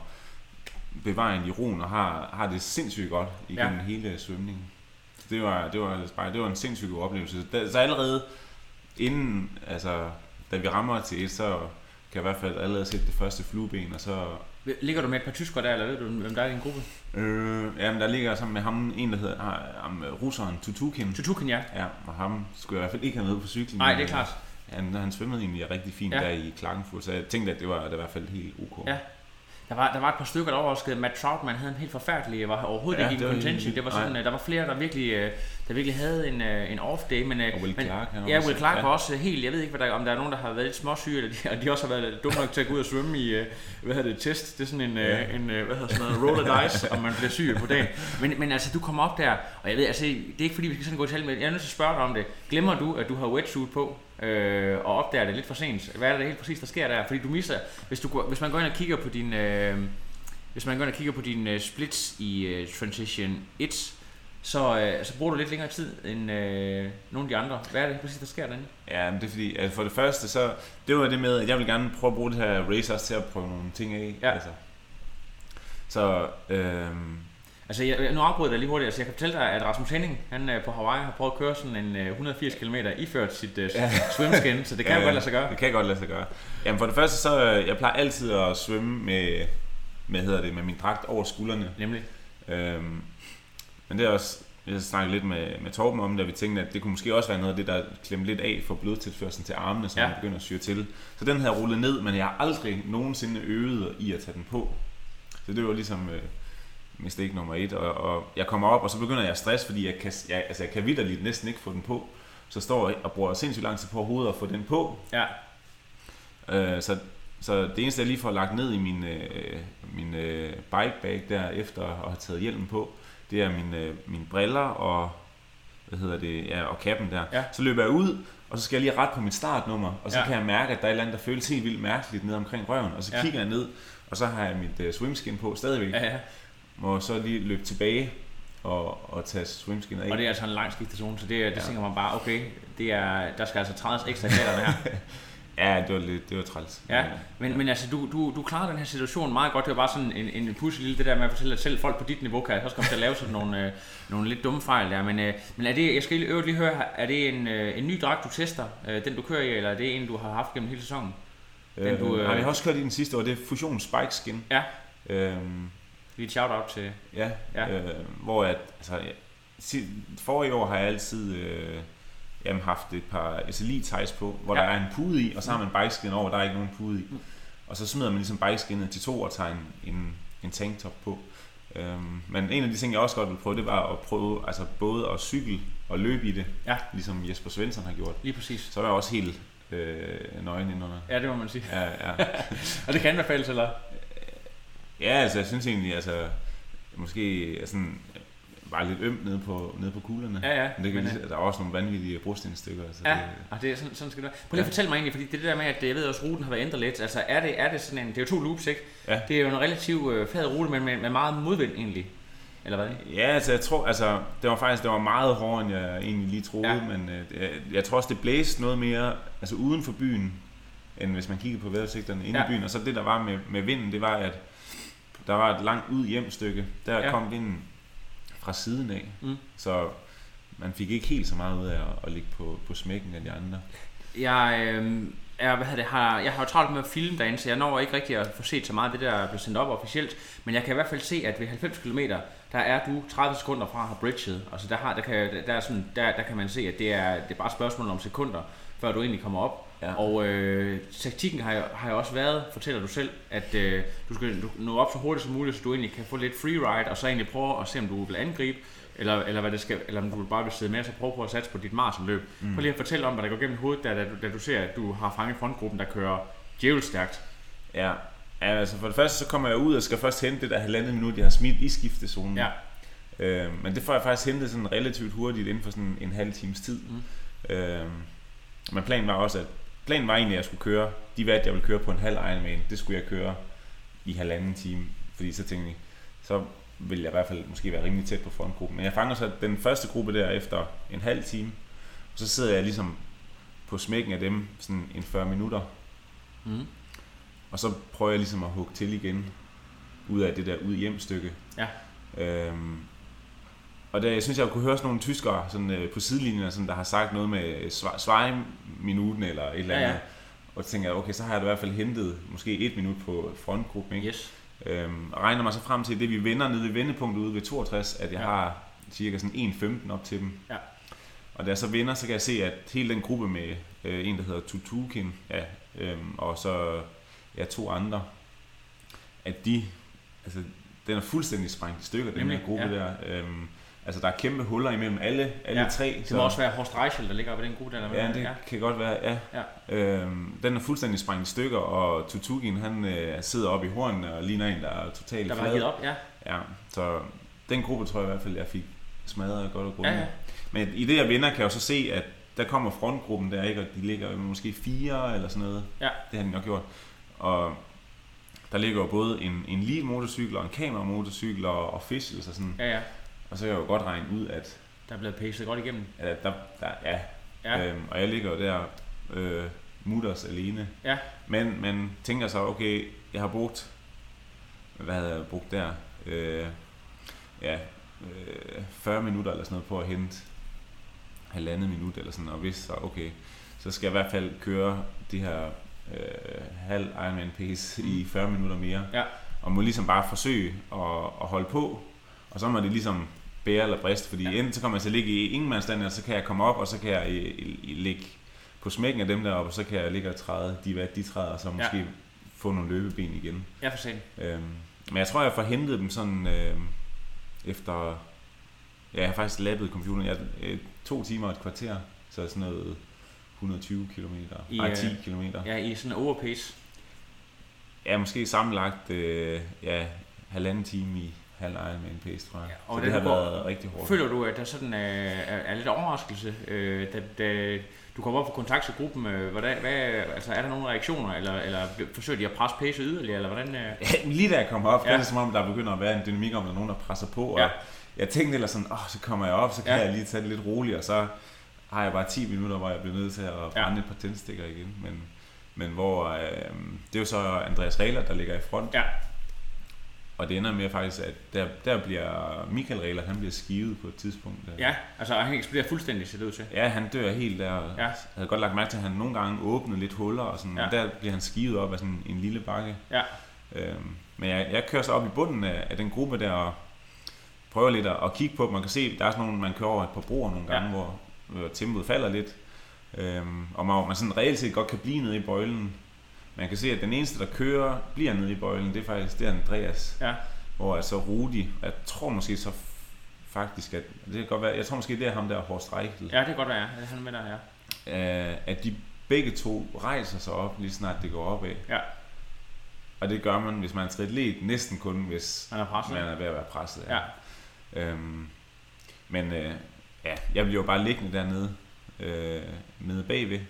bevare en i roen, og har, har det sindssygt godt igennem ja. hele svømningen. Det var, det var, bare, det var en sindssygt god oplevelse. Så, så allerede inden, altså, da vi rammer til et, så kan jeg i hvert fald allerede sætte det første flueben, og så... Ligger du med et par tyskere der, eller ved du, hvem der er i din gruppe? Øh, jamen, der ligger sammen med ham en, der hedder ah, ham, russeren Tutukin. Tutukin, ja. Ja, og ham skulle jeg i hvert fald ikke have med på cyklen. Nej, men, det er klart. øh, Han, han svømmede egentlig rigtig fint Ja. ja. der i Klagenfurt, så jeg tænkte, at det var, det var i hvert fald helt ok. Ja. Der var, der var et par stykker, der overraskede. Matt Troutman havde en helt forfærdelig, var overhovedet Ja, ikke i contention. Det var sådan, nej. øh, der var flere, der virkelig, øh, der virkelig havde en, øh, en off day. Men, Og Will men, Clark, Ja. Will Clark Ja. var også helt, jeg ved ikke, hvad der, om der er nogen, der har været lidt småsyge, eller de, og de også har været dumme nok til at gå ud og svømme i, hvad hedder det, test. Det er sådan en, Ja. en hvad hedder sådan noget, roll of dice, om man bliver syg på dagen. Men, men altså, du kommer op der, og jeg ved, altså, det er ikke fordi, vi skal sådan gå i tal med, jeg er nødt til at spørge dig om det. Glemmer du, at du har wetsuit på, øh, og opdager det lidt for sent? Hvad er det helt præcis, der sker der? Fordi du misser, hvis, du, hvis man går ind og kigger på din, øh, hvis man går ind og kigger på dine øh, splits i øh, Transition 1, så, øh, så bruger du lidt længere tid end øh, nogle af de andre. Hvad er det præcis, der sker derinde? Ja, men det er fordi, at for det første, så det var det med, at jeg vil gerne prøve at bruge det her race også til at prøve nogle ting af. Ja. Altså. Så, øhm, Altså, jeg, nu afbryder jeg lige hurtigt. Altså, jeg kan fortælle dig, at Rasmus Henning, han øh, på Hawaii har prøvet at køre sådan en øh, 180 km iført sit øh, Ja. swimskin, så det kan jo godt lade sig gøre. Det kan godt lade sig gøre. Jamen for det første, så øh, jeg plejer altid at svømme med, med, hedder det, med min dragt over skuldrene. Nemlig. Øhm, men det er også, jeg snakkede lidt med, med Torben om det, og vi tænkte, at det kunne måske også være noget af det, der klemte lidt af for blodtilførslen til armene, så Ja. ja. man begynder at syre til. Så den havde rullet ned, men jeg har aldrig nogensinde øvet i at tage den på. Så det var ligesom øh, mistake nummer et, og, og jeg kommer op, og så begynder jeg at stresse, fordi jeg kan, jeg, altså jeg kan vidderligt næsten ikke få den på. Så står jeg og bruger sindssygt lang tid på hovedet at få den på, Ja. Øh, så, så det eneste, jeg lige får lagt ned i min, øh, min øh, bikebag der, efter at have taget hjelmen på, det er mine, øh, mine briller og, hvad hedder det, ja, og kappen der. Ja. Så løber jeg ud, og så skal jeg lige rette på mit startnummer, og så Ja. kan jeg mærke, at der er et eller andet, der føles helt vildt mærkeligt ned omkring røven, og så ja. kigger jeg ned, og så har jeg mit øh, swimskin på stadigvæk. ja, ja. Må så lige løbe tilbage og, og tage swimskinnet af. Og det er altså en lang skiftezone, så det, det Ja. tænker man bare, okay, det er, der skal altså trædes ekstra i klæderne her. Ja, det var lidt, det var træls. Ja, men, men altså, du, du, du klarer den her situation meget godt. Det var bare sådan en, en pussy lille, det der med at fortælle, at selv folk på dit niveau kan også komme til at lave sådan nogle, øh, nogle lidt dumme fejl der. Men, øh, men er det, jeg skal lige, øvrigt lige høre, er det en, øh, en ny dragt, du tester, øh, den du kører i, eller er det en, du har haft gennem hele sæsonen? Øh, Den du, øh, har har også kørt i den sidste år, det er Fusion Spike Skin. Ja. Øhm, Lige et shout-out til... Ja, Ja. Øh, hvor at, altså, forrige år har jeg altid øh, jamen, haft et par SLI ties på, hvor Ja. der er en pude i, og så har man bikeskin over, der er ikke nogen pude i. Og så smider man ligesom bikeskinnet til to og tager en, en, en tanktop på. Øhm, men en af de ting, jeg også godt vil prøve, det var at prøve altså både at cykle og løbe i det, Ja. ligesom Jesper Svensson har gjort. Lige præcis. Så er jeg også helt øh, nøgen indenunder. Ja, det må man sige. Ja, ja. Og det kan anbefales, eller? Ja, altså jeg synes egentlig, altså måske sådan bare lidt ømt nede på, nede på kuglerne. Ja, ja. Men det kan, men, men, der er også nogle vanvittige brostensstykker. Så Ja, det, og det er sådan, sådan skal det være. Prøv lige at Ja. fortælle mig egentlig, fordi det der med, at jeg ved også, at ruten har været ændret lidt. Altså, er det, er det sådan en, det er jo to loops, ikke? Ja. Det er jo en relativt øh, flad rute, men med, med meget modvind egentlig. Eller hvad? ja, altså jeg tror, altså det var faktisk det var meget hårdere, end jeg egentlig lige troede, ja. men øh, jeg, jeg tror også, det blæste noget mere altså uden for byen, end hvis man kiggede på vejrudsigterne inde Ja. i byen. Og så det, der var med, med vinden, det var, at der var et langt ud hjem stykke. Der Ja. kom vinden fra siden af, Mm. så man fik ikke helt så meget ud af at, at ligge på, på smækken af de andre. Jeg, øh, er, hvad det, har, jeg har jo travlt med at filme derinde, så jeg når ikke rigtig at få set så meget af det, der er blevet sendt op officielt. Men jeg kan i hvert fald se, at ved 90 km, der er du 30 sekunder fra at have bridget. Altså der, har, der, kan, der, er sådan, der, der kan man se, at det er, det er bare et spørgsmål om sekunder, før du egentlig kommer op. Ja. Og øh, taktikken har jo, har jo også været, fortæller du selv, at øh, du skal nå op så hurtigt som muligt, så du egentlig kan få lidt free ride, og så egentlig prøve at se, om du vil angribe, eller, eller, hvad det skal, eller om du bare vil sidde med, og så prøve på at satse på dit maratonløb. Mm. Prøv lige at fortælle om, hvad der går gennem hovedet, da, da, du, da du ser, at du har fanget frontgruppen, der kører djævelt stærkt. Ja. ja, altså for det første, så kommer jeg ud og skal først hente det der halvandet minut, jeg har smidt i skiftezonen. Ja. Øh, men det får jeg faktisk hentet sådan relativt hurtigt inden for sådan en halv times tid. Mm. Øh, men planen var også, at planen var egentlig, at jeg skulle køre, de valgte, jeg ville køre på en halv Ironman, det skulle jeg køre i halvanden time, fordi så tænkte jeg, så vil jeg i hvert fald måske være rimelig tæt på frontgruppen. Men jeg fanger så den første gruppe der efter en halv time, og så sidder jeg ligesom på smækken af dem sådan en 40 minutter, Mm. og så prøver jeg ligesom at hugge til igen, ud af det der ud hjem stykke. Ja. Øhm, og der, jeg synes, jeg kunne høre sådan nogle tyskere sådan, øh, på sidelinjen, sådan, der har sagt noget med Svej-minuten eller et eller Ja, andet. ja. Og så tænker jeg, okay, så har jeg i hvert fald hentet måske et minut på frontgruppen. Ikke? Yes. Øhm, og regner mig så frem til, det vi vender nede ved vendepunktet ude ved 62, at jeg Ja. ja. har cirka sådan 1.15 op til dem. Ja. Og da jeg så vender, så kan jeg se, at hele den gruppe med øh, en, der hedder Tutukin, ja, øhm, og så ja, to andre, at de, altså, den er fuldstændig sprængt i stykker, den Nemlig, her gruppe ja. der. Øhm, altså, der er kæmpe huller imellem alle, alle Ja, tre. Det må også være Horst Reichel, der ligger oppe i den gruppe der. eller Ja, det ja. kan godt være, ja. Ja. Øhm, den er fuldstændig sprængt i stykker, og Tutugin, han øh, sidder oppe i hornen og ligner en, der er totalt Der var givet op, ja. Ja, så den gruppe tror jeg i hvert fald, jeg fik smadret godt og grundigt. Ja, ja. Men i det jeg vinder, kan jeg jo så se, at der kommer frontgruppen der, ikke? og de ligger måske fire eller sådan noget. Ja. Det har de nok gjort. Og der ligger jo både en, en lead motorcykel og en kameramotorcykel og og sådan. Ja, ja. Og så kan jeg jo godt regne ud, at, Der er blevet pacet godt igennem. at der, der, ja, Ja. Øhm, og jeg ligger jo der øh, mutters alene. Ja. Men man tænker så, okay, jeg har brugt, hvad havde jeg brugt der? Øh, ja, øh, 40 minutter eller sådan noget på at hente halvandet minut eller sådan, og hvis så, okay, så skal jeg i hvert fald køre de her øh, halv Ironman pace i 40 minutter mere. Ja. Og må ligesom bare forsøge at, at holde på, og så må det ligesom bære eller briste, fordi Ja. enten så kommer jeg til at ligge i ingenmandsstand, og så kan jeg komme op, og så kan jeg i, i, i, ligge på smækken af dem deroppe, og så kan jeg ligge og træde de, hvad de træder, og så måske ja. få nogle løbeben igen. Ja, for sent. Øhm, men jeg tror, jeg får hentet dem sådan øh, efter... Ja, jeg har faktisk lappet computeren. Jeg, øh, to timer og et kvarter, så sådan noget 120 km. I, Nej, øh, 10 km. Ja, i sådan en overpace. Ja, måske sammenlagt øh, ja, halvanden time i halv Ironman pace, tror jeg. Ja, Ja, og så det har går- været rigtig hårdt. Føler du, at der sådan er, er, lidt overraskelse, øh, da, da du kommer op på kontakt til gruppen? Øh, hvordan, hvad, altså, er der nogle reaktioner, eller, eller forsøger de at presse pace yderligere, eller hvordan? Øh? Ja, lige da jeg kom op, Ja. ja. der er det som om, der begynder at være en dynamik om, at der er nogen, der presser på. Og Ja. Jeg tænkte ellers sådan, åh, så kommer jeg op, så kan Ja. ja. jeg lige tage det lidt roligt, og så har jeg bare 10 minutter, hvor jeg bliver nødt til at Ja. brænde et par tændstikker igen. Men, men hvor, øh, det er jo så Andreas Rehler, der ligger i front, Ja, og det ender med faktisk, at der, der bliver Michael Rehler, han bliver skivet på et tidspunkt. Der. ja, altså han eksploderer fuldstændig, ser det ud til. Ja, han dør helt der. Ja. Jeg havde godt lagt mærke til, at han nogle gange åbnede lidt huller, og sådan, Ja. der bliver han skivet op af sådan en lille bakke. Ja, Øhm, men jeg, jeg kører så op i bunden af, af den gruppe der og prøver lidt at, at kigge på. Man kan se, der er sådan nogle, man kører over et par broer nogle gange, ja. hvor, hvor tempoet falder lidt. Øhm, og man, man sådan reelt set godt kan blive nede i bøjlen. Man kan se, at den eneste, der kører, bliver nede i bøjlen, det er faktisk det er Andreas. ja, Hvor altså Rudi, jeg tror måske så faktisk, at det kan godt være, jeg tror måske, det er ham der, Horst Reichel, ja, det kan godt være, ja. han er med der, ja. øh, at de begge to rejser sig op, lige snart det går opad. Ja. Og det gør man, hvis man er triatlet, næsten kun, hvis Han er presset. man er ved at være presset. Ja, Øhm, men øh, ja, jeg bliver jo bare liggende dernede, øh, nede bagved.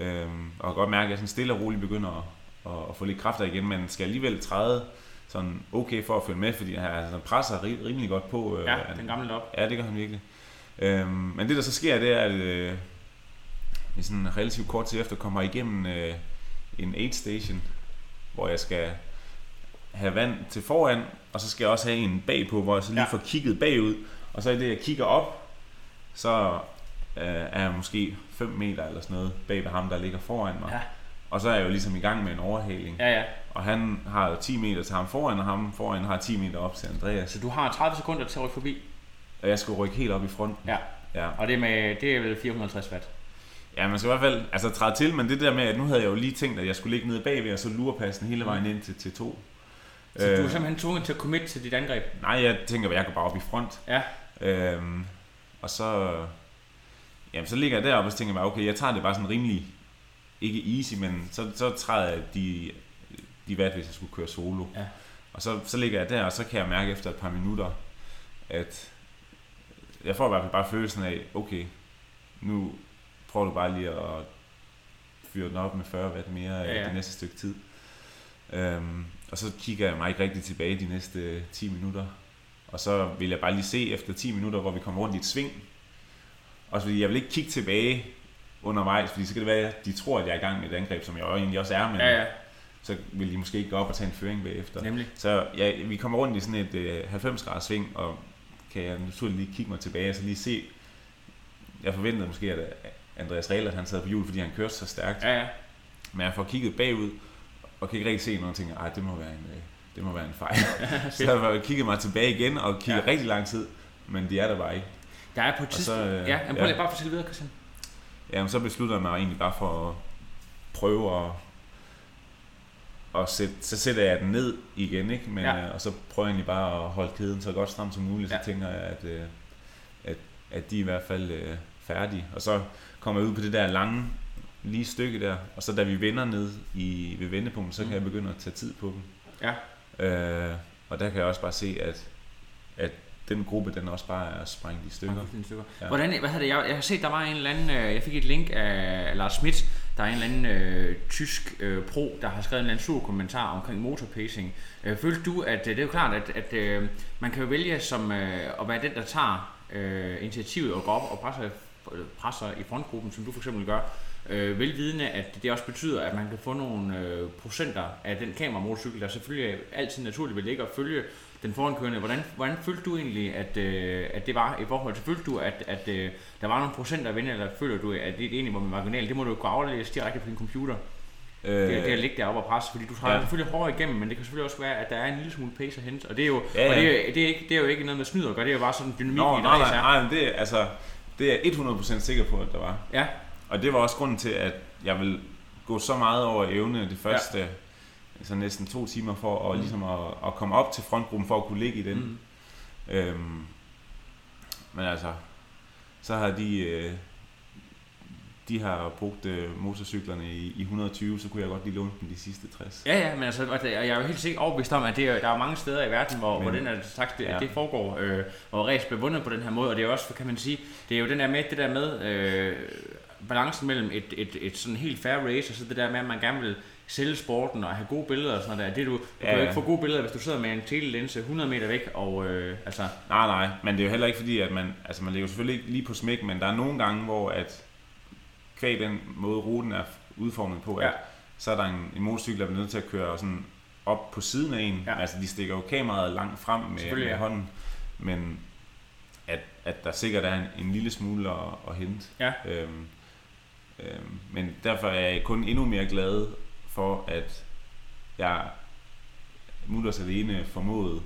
Øhm, og kan godt mærke, at jeg sådan stille og roligt begynder at, at, at få lidt kræfter igen, men skal alligevel træde sådan okay for at følge med, fordi han altså, presser ri- rimelig godt på. Øh, ja, den gamle op. Ja, det gør han virkelig. Øhm, men det der så sker, det er, at øh, i sådan relativt kort tid efter kommer jeg igennem øh, en aid station, hvor jeg skal have vand til foran, og så skal jeg også have en bagpå, hvor jeg så lige ja. får kigget bagud, og så i det, jeg kigger op, så øh, er jeg måske 5 meter eller sådan noget bag ved ham, der ligger foran mig. Ja. Og så er jeg jo ligesom i gang med en overhaling. Ja, ja. Og han har jo 10 meter til ham foran, og ham foran har 10 meter op til Andreas. Så du har 30 sekunder til at rykke forbi. Og jeg skulle rykke helt op i front. Ja. Ja. Og det er, med, det er vel 450 watt. Ja, man skal i hvert fald altså, træde til, men det der med, at nu havde jeg jo lige tænkt, at jeg skulle ligge nede bagved, og så lurepassen hele vejen ind til T2. Mm. Så øh, du er simpelthen tvunget til at commit til dit angreb. Nej, jeg tænker, at jeg går bare op i front. Ja. Øhm, og så, jamen, så ligger jeg deroppe, og så tænker jeg bare, okay, jeg tager det bare sådan rimelig, ikke easy, men så, så træder jeg de, de watt, hvis jeg skulle køre solo. Ja. Og så, så ligger jeg der, og så kan jeg mærke efter et par minutter, at jeg får i hvert fald bare følelsen af, okay, nu prøver du bare lige at fyre den op med 40 watt mere Ja, ja. det næste stykke tid. Øhm, og så kigger jeg mig ikke rigtig tilbage de næste 10 minutter. Og så vil jeg bare lige se efter 10 minutter, hvor vi kommer rundt i et sving. Også fordi jeg vil ikke kigge tilbage undervejs, fordi så kan det være, at de tror, at jeg er i gang med et angreb, som jeg jo egentlig også er, men Ja, ja. så vil de måske ikke gå op og tage en føring bagefter. Nemlig. Så ja, vi kommer rundt i sådan et øh, 90 graders sving, og kan jeg naturligvis lige kigge mig tilbage og så lige se, jeg forventede måske, at Andreas Rehlert, han sad på hjul, fordi han kørte så stærkt. Ja, ja. Men jeg får kigget bagud, og kan ikke rigtig se noget, og tænker, ej, det må være en, øh, det må være en fejl. så jeg kigget mig tilbage igen, og kigget Ja. rigtig lang tid, men de er der bare ikke. Der er på et så, tidspunkt... øh, ja, men prøv ja. bare at fortælle videre, Christian. Jamen, så beslutter jeg mig egentlig bare for at prøve at, at sætte, så sætter jeg den ned igen, ikke? Men, Ja. ja. og så prøver jeg egentlig bare at holde kæden så godt stram som muligt, Ja. så tænker jeg, at, øh, at, at de er i hvert fald øh, færdige. Og så kommer jeg ud på det der lange lige stykke der, og så da vi vender ned i, ved vendepunktet, så Mm. kan jeg begynde at tage tid på dem. Ja. Øh, og der kan jeg også bare se, at, at den gruppe, den også bare er sprængt i stykker. Fuldstændig stykker. Ja. Hvordan, hvad havde det, jeg, jeg har set, der var en eller anden, øh, jeg fik et link af Lars Schmidt, der er en eller anden øh, tysk øh, pro, der har skrevet en eller anden sur kommentar omkring motorpacing. Øh, følte du, at øh, det er jo klart, at, at øh, man kan jo vælge som øh, at være den, der tager øh, initiativet og går op og presser, presser i frontgruppen, som du for eksempel gør, øh, velvidende, at det også betyder, at man kan få nogle øh, procenter af den kameramotorcykel, der selvfølgelig altid naturligt vil ligge og følge den forankørende. Hvordan, hvordan følte du egentlig, at, øh, at det var i forhold til, følte du, at, at øh, der var nogle procenter at vinde, eller føler du, at det egentlig var med marginal? Det må du jo kunne aflæse direkte på din computer. Øh, Det, det at ligge deroppe og presse, fordi du træder ja. Selvfølgelig hårdere igennem, men det kan selvfølgelig også være, at der er en lille smule pace at hente. Og det er jo, Ja, og ja. det er, det er, ikke, det er jo ikke noget med snyd at gøre, det er jo bare sådan dynamik Nå, i nej, nej, er. nej, men det, er- altså, det er jeg 100% sikker på, at der var. Ja, Og det var også grunden til, at jeg vil gå så meget over evne det første ja. Så næsten to timer for at, Mm. ligesom at, at komme op til frontgruppen for at kunne ligge i den. Mm. Øhm, men altså, så har de, øh, de har brugt øh, motorcyklerne i, i 120, så kunne jeg godt lige låne dem de sidste 60. Ja, ja, men altså, og jeg er jo helt sikkert overbevist om, at det er, der er mange steder i verden, hvor, Men- hvor den her slags, det, ja. Det foregår, øh, hvor race bliver vundet på den her måde, og det er jo også, kan man sige, det er jo den der med, det der med øh, balancen mellem et, et, et sådan helt fair race, og så det der med, at man gerne vil sælge sporten og have gode billeder og sådan noget der. Det, du, du Ja, kan jo ikke få gode billeder, hvis du sidder med en telelinse 100 meter væk, og øh, altså, Nej, nej, men det er jo heller ikke fordi, at man, altså man ligger selvfølgelig ikke lige på smæk, men der er nogle gange, hvor at kvæg den måde ruten er udformet på, at Ja. så er der en, en motorcykel, der bliver nødt til at køre sådan op på siden af en. Ja. Altså de stikker jo kameraet langt frem med, med ja. hånden, men at, at der sikkert er en, en lille smule at, at hente. Ja. Øhm, øhm, men derfor er jeg kun endnu mere glad for, at jeg mutters alene formåede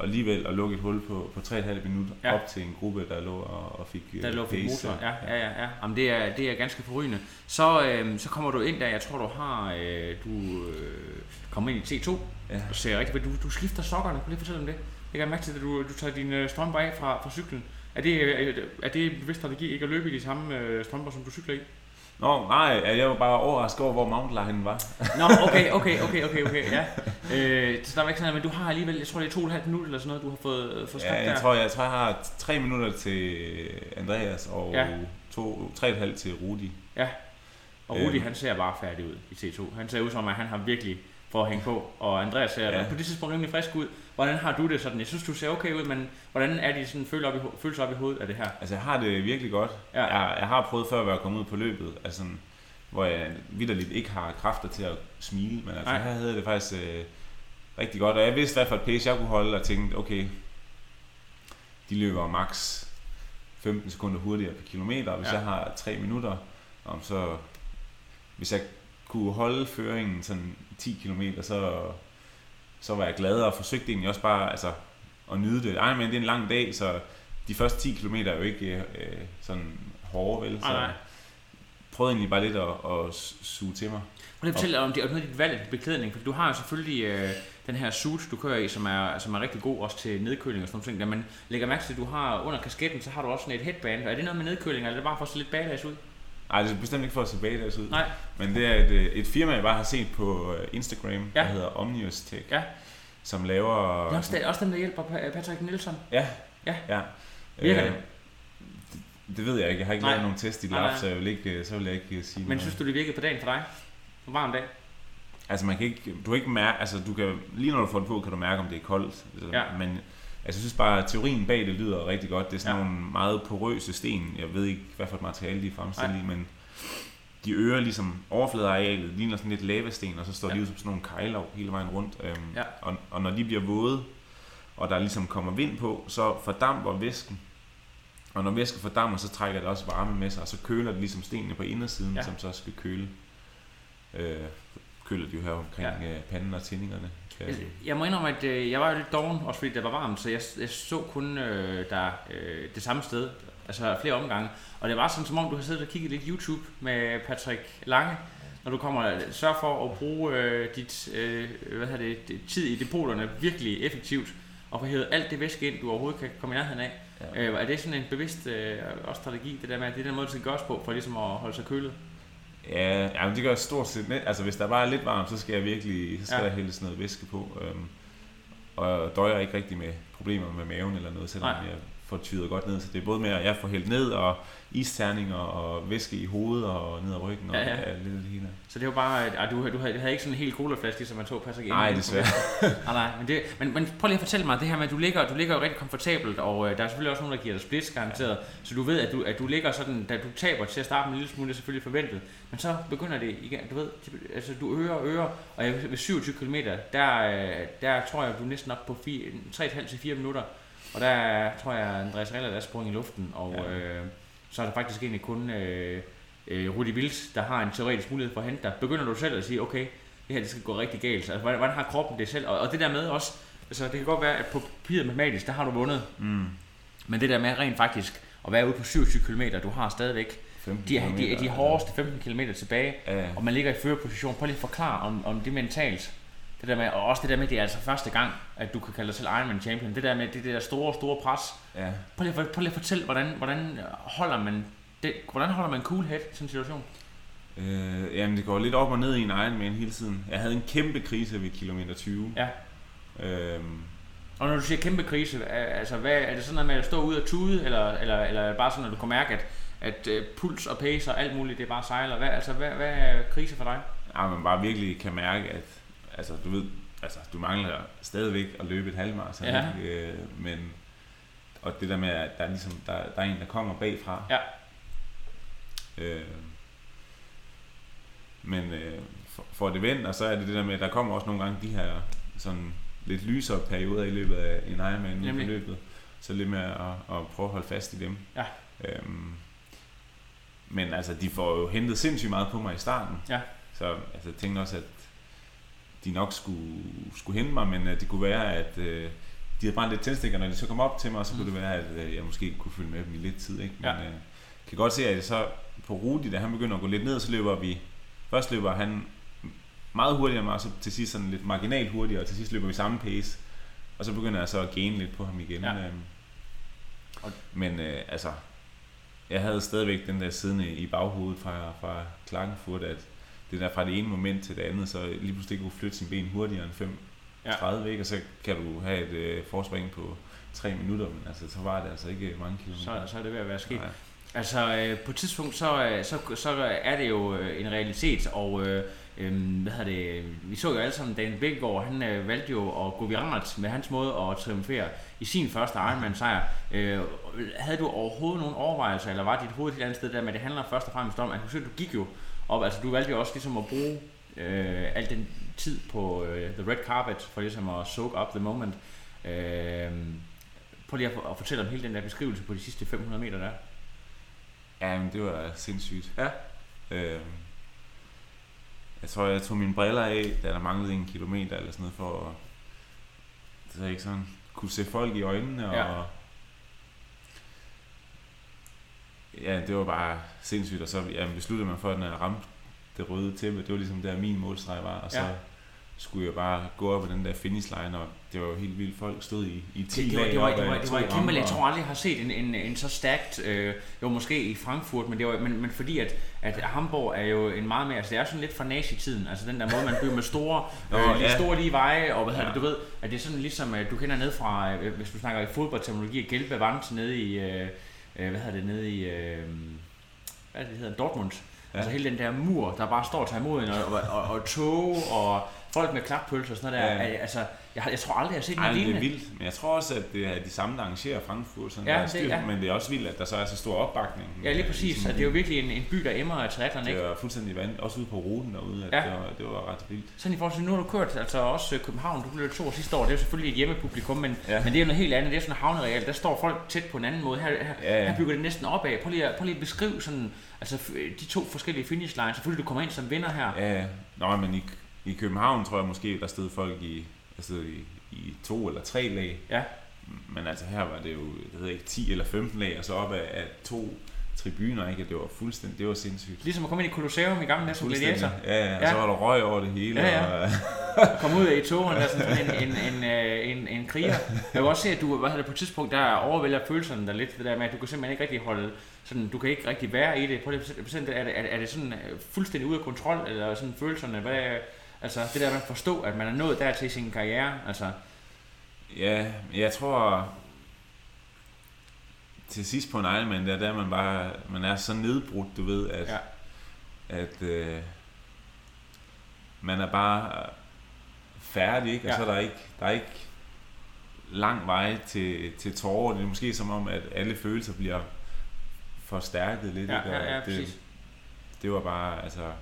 alligevel at lukke et hul på, på 3,5 minutter Ja. op til en gruppe, der lå og, og fik der øh, lå for pace. motor. Ja, ja, ja. ja. Jamen, det, er, det er ganske forrygende. Så, øh, så kommer du ind der, jeg tror du har, øh, du øh, kommer ind i T2, Ja. og ser rigtig, du, du skifter sokkerne, kan du lige fortælle om det? Jeg kan mærke til, at du, du tager dine strømper af fra, fra cyklen. Er det, øh, er det en bevidst strategi ikke at løbe i de samme øh, strømper, som du cykler i? Nå, nej, jeg var bare overrasket over, hvor Mount Lion var. Nå, okay, okay, okay, okay, okay, ja. Øh, så der var ikke sådan men du har alligevel, jeg tror det er to og et halvt minut eller sådan noget, du har fået, fået skabt Ja, jeg der. tror, jeg, tror, jeg har tre minutter til Andreas og Ja. to, tre og et halvt til Rudi. Ja. Og Rudi, Øhm. han ser bare færdig ud i T2. Han ser ud som, at han har virkelig for at hænge på. Og Andreas ser ja. På det tidspunkt rimelig frisk ud. Hvordan har du det sådan? Jeg synes, du ser okay ud, men hvordan er de sådan følelser op i, følelser op i hovedet af det her? Altså, jeg har det virkelig godt. Ja. Jeg, jeg har prøvet før at være kommet ud på løbet, altså, hvor jeg vidderligt ikke har kræfter til at smile, men altså, Nej. her havde det faktisk øh, rigtig godt. Og jeg vidste, hvad for et pace jeg kunne holde, og tænkte, okay, de løber max 15 sekunder hurtigere per kilometer, hvis ja. jeg har 3 minutter, om så hvis jeg kunne holde føringen sådan 10 km, så, så var jeg glad og forsøgte egentlig også bare altså, at nyde det. Ej, men det er en lang dag, så de første 10 km er jo ikke øh, sådan hårde, vel? Så Nej, nej. jeg prøvede egentlig bare lidt at, at suge til mig. Lige at fortælle om det, og noget af dit valg af beklædning, for du har jo selvfølgelig øh, den her suit, du kører i, som er, som er rigtig god også til nedkøling og sådan noget. Da man lægger mærke til, at du har under kasketten, så har du også sådan et headband. Er det noget med nedkøling, eller er det bare for at se lidt badass ud? Ej, det er bestemt ikke for at se badass ud. Nej. Men det er et, øh, et firma, jeg bare har set på øh, Instagram, Ja. der hedder Omnius Tech, Ja. som laver... Det er også, det, også dem, der hjælper Pa- Patrick Nielsen. Ja. Ja. ja. Virker Øh, det? det? Det ved jeg ikke. Jeg har ikke Nej. lavet nogen test i Nej, nej. så jeg vil ikke, øh, så vil jeg ikke sige Men noget. synes du, det virkede på dagen for dig? På varm dag? Altså man kan ikke, du kan ikke mærke, altså du kan, lige når du får det på, kan du mærke, om det er koldt. Altså, Ja. Men altså, jeg synes bare, at teorien bag det lyder rigtig godt. Det er sådan Ja. nogle meget porøse sten. Jeg ved ikke, hvad for et materiale de er fremstillet i, men de øger ligesom overfladearealet, ligner sådan lidt lavasten, og så står Ja. de ud som sådan nogle kejler hele vejen rundt. Øhm, Ja. og, og når de bliver våde, og der ligesom kommer vind på, så fordamper væsken. Og når væsken fordamper, så trækker det også varme med sig, og så køler det ligesom stenene på indersiden, Ja. som så skal køle. Øh, køler de jo her omkring Ja. ja. panden og tændingerne. Jeg, jeg må indrømme, at øh, jeg var jo lidt doven, også fordi det var varmt, så jeg, jeg så kun øh, der øh, det samme sted, altså flere omgange. Og det var sådan, som om du har siddet og kigget lidt YouTube med Patrick Lange, når du kommer sørg for at bruge øh, dit øh, hvad hedder det, det, tid i depoterne virkelig effektivt, og få hævet alt det væske ind, du overhovedet kan komme i nærheden af. Ja. Øh, er det sådan en bevidst øh, også strategi, det der med, at det er den måde, det skal gøres på, for ligesom at holde sig kølet? Ja, ja men det gør jeg stort set. net- Altså hvis der bare er lidt varmt, så skal jeg virkelig, så skal Ja. der hældes noget væske på. Øhm, og døjer ikke rigtig med problemer med maven eller noget, selvom Nej. jeg får tyret godt ned. Så det er både med, at jeg får hældt ned, og isterninger, og væske i hovedet, og ned ad ryggen, og Ja, ja, ja. ja. Ja, lidt det hele. Så det var bare, at du, du, havde, du havde ikke sådan en helt colaflaske, som man så Patrick Nej, ind i. desværre. nej, nej, men, det, men, men prøv lige at fortælle mig det her med, at du ligger, du ligger jo rigtig komfortabelt, og øh, der er selvfølgelig også nogen, der giver dig splits garanteret, så du ved, at du, at du ligger sådan, da du taber til at starte med en lille smule, det er selvfølgelig forventet, men så begynder det igen, du ved, altså du øger og øger, og ved 27 km, der, øh, der tror jeg, du er næsten op på 3,5 til 4 minutter, og der tror jeg, Andreas Reller, der er sprunget i luften, og Ja. øh, så er der faktisk egentlig kun øh, øh, Rudi Vils, der har en teoretisk mulighed for at hente dig. Begynder du selv at sige, okay, det her det skal gå rigtig galt. Altså, hvordan, hvordan har kroppen det selv? Og, og det der med også, altså det kan godt være, at på papiret matematisk, der har du vundet. Mm. Men det der med rent faktisk at være ude på 27 km, du har stadigvæk 15 de, de, de, de hårdeste 15 km tilbage, Ja, og man ligger i førerposition. Prøv lige at forklare om, om det mentalt. Det der med, og også det der med, det er altså første gang, at du kan kalde dig selv Ironman Champion. Det der med, det der store, store pres. ja. Prøv lige, at- prøv lige at fortælle, hvordan, hvordan holder man det, hvordan holder man cool head i sådan en situation? Øh, jamen, det går lidt op og ned i en Ironman hele tiden. Jeg havde en kæmpe krise ved kilometer 20. Ja. Øhm, Og når du siger kæmpe krise, altså hvad, er det sådan noget med at stå ud og tude, eller, eller, eller er det bare sådan, at du kan mærke, at, at øh, puls og pace og alt muligt, det er bare sejler? Hvad, altså, hvad, hvad er krise for dig? Ja, man bare virkelig kan mærke, at altså, du ved, altså, du mangler stadigvæk at løbe et halvmarathon. Ja. Øh, men, og det der med, at der er, ligesom, der, der er en, der kommer bagfra. Ja. Øh, men øh, for, for det vendt, og så er det det der med, at der kommer også nogle gange de her sådan lidt lysere perioder i løbet af en Ironman Nemlig. løbet. Så lidt med at, at prøve at holde fast i dem. Ja. Øhm, men altså, de får jo hentet sindssygt meget på mig i starten. Ja. Så altså, jeg tænkte også, at de nok skulle, skulle hente mig, men at det kunne være, at øh, de havde brændt lidt tændstikker, når de så kom op til mig, så kunne Mm. det være, at øh, jeg måske kunne følge med dem i lidt tid. Ikke? Men Ja. øh, kan godt se, at så på Rudi, da han begynder at gå lidt ned, så løber vi, først løber han meget hurtigere end mig, og så til sidst sådan lidt marginalt hurtigere, og til sidst løber vi samme pace. Og så begynder jeg så at gaine lidt på ham igen. Ja. Og- men øh, altså, jeg havde stadigvæk den der siddende i baghovedet fra, fra Klagenfurt, at det der fra det ene moment til det andet, så lige pludselig kunne flytte sin ben hurtigere end 5 Ja. 30 ikke? og så kan du have et øh, forspring på 3 minutter, men altså, så var det altså ikke mange kilometer. Så, så er det ved at være sket. Nej. Altså, øh, på et tidspunkt, så, øh, så, så er det jo øh, en realitet, og øh, øh, hvad hedder det, vi så jo alle sammen, Daniel Bækgaard, han øh, valgte jo at gå viralt med hans måde at triumfere i sin første Ironman-sejr. Øh, havde du overhovedet nogle overvejelser, eller var dit hoved et andet sted der, men det handler først og fremmest om, at du, du gik jo op, altså du valgte jo også ligesom at bruge øh, al den tid på øh, the red carpet, for ligesom at soak up the moment. Øh, prøv lige at, at fortælle om hele den der beskrivelse på de sidste 500 meter der. Ja, men det var sindssygt. Ja. Øhm, Jeg tror, jeg tog mine briller af, da der manglede en kilometer eller sådan noget, for at ved jeg ikke sådan, kunne se folk i øjnene, og Ja. Ja, det var bare sindssygt, og så ja, besluttede man for, at når jeg ramte det røde tæppe, det var ligesom der min målstreg var, og så Ja. skulle jeg bare gå op ad den der finish line, og det var jo helt vildt. Folk stod i, i 10 Det, det, var, det, var, det, var, det var et kæmpe, ramper. jeg tror aldrig, jeg har set en, en, en så stærkt, øh, jo måske i Frankfurt, men, det var, men, men fordi at, at Hamburg er jo en meget mere, altså det er sådan lidt fra nazi-tiden, altså den der måde, man bygger med store, øh, lige ja. store lige veje, og hvad Ja. det, du ved, at det er sådan ligesom, du kender ned fra, øh, hvis du snakker i fodboldterminologi, Gelbe Vant nede i, øh, øh, hvad hedder det, nede i, øh, hvad det, det hedder, Dortmund, Ja. Altså hele den der mur, der bare står og tager imod en, og, og, og, og tog, og folk med klappølser og sådan noget der. Ja. Altså, jeg, jeg tror aldrig, jeg har set noget det er lignende. vildt, men jeg tror også, at det er de samme, der arrangerer Frankfurt, sådan Ja, der er det- styr, ja. men det er også vildt, at der så er så stor opbakning. Ja, lige præcis. Ligesom, At det er jo virkelig en, en by, der emmer af triathlon, ikke? det var fuldstændig vand, også ude på ruten derude, at Ja. det, var, det var ret vildt. Sådan i forhold til, nu har du kørt, altså også øh, København, du blev to år sidste år, det er jo selvfølgelig et hjemmepublikum, men, Ja. men det er jo noget helt andet, det er sådan havnereal, der står folk tæt på en anden måde, her, her, Ja, ja. her bygger det næsten opad. Prøv lige, prøv lige at beskrive sådan, altså de to forskellige finish lines, selvfølgelig du kommer ind som vinder her. Ja, ja. Nå, men i, i København tror jeg måske, der stod folk i, altså i, i to eller tre lag. Ja. Men altså her var det jo, jeg ved ikke, 10 eller 15 lag, og så op af, af to tribuner, ikke? Det var fuldstændig, det var sindssygt. Ligesom at komme ind i Colosseum i gamle dage som gladiator. Ja, ja, og så var der røg over det hele. Ja, ja. Og, komme ud i togen der sådan en, en, en, øh, en, en kriger. Jeg vil også se, at du hvad hedder det, på et tidspunkt, der overvælder følelserne der lidt, det der med, at du kan simpelthen ikke rigtig holde, sådan, du kan ikke rigtig være i det. Prøv lige er det, er, det- er det sådan øh, fuldstændig ude af kontrol, eller sådan følelserne, hvad altså det der med at forstå, at man er nået dertil i sin karriere, altså, ja, jeg tror, til sidst på en Ironman, der, der er man bare, man er så nedbrudt, du ved, at, Ja. at øh, man er bare færdig, ikke? Og Ja. så er der ikke, der er ikke lang vej til, til tårer. Det er måske som om, at alle følelser bliver forstærket lidt. ja, ikke? Og ja, ja, det, præcis. det var bare, altså...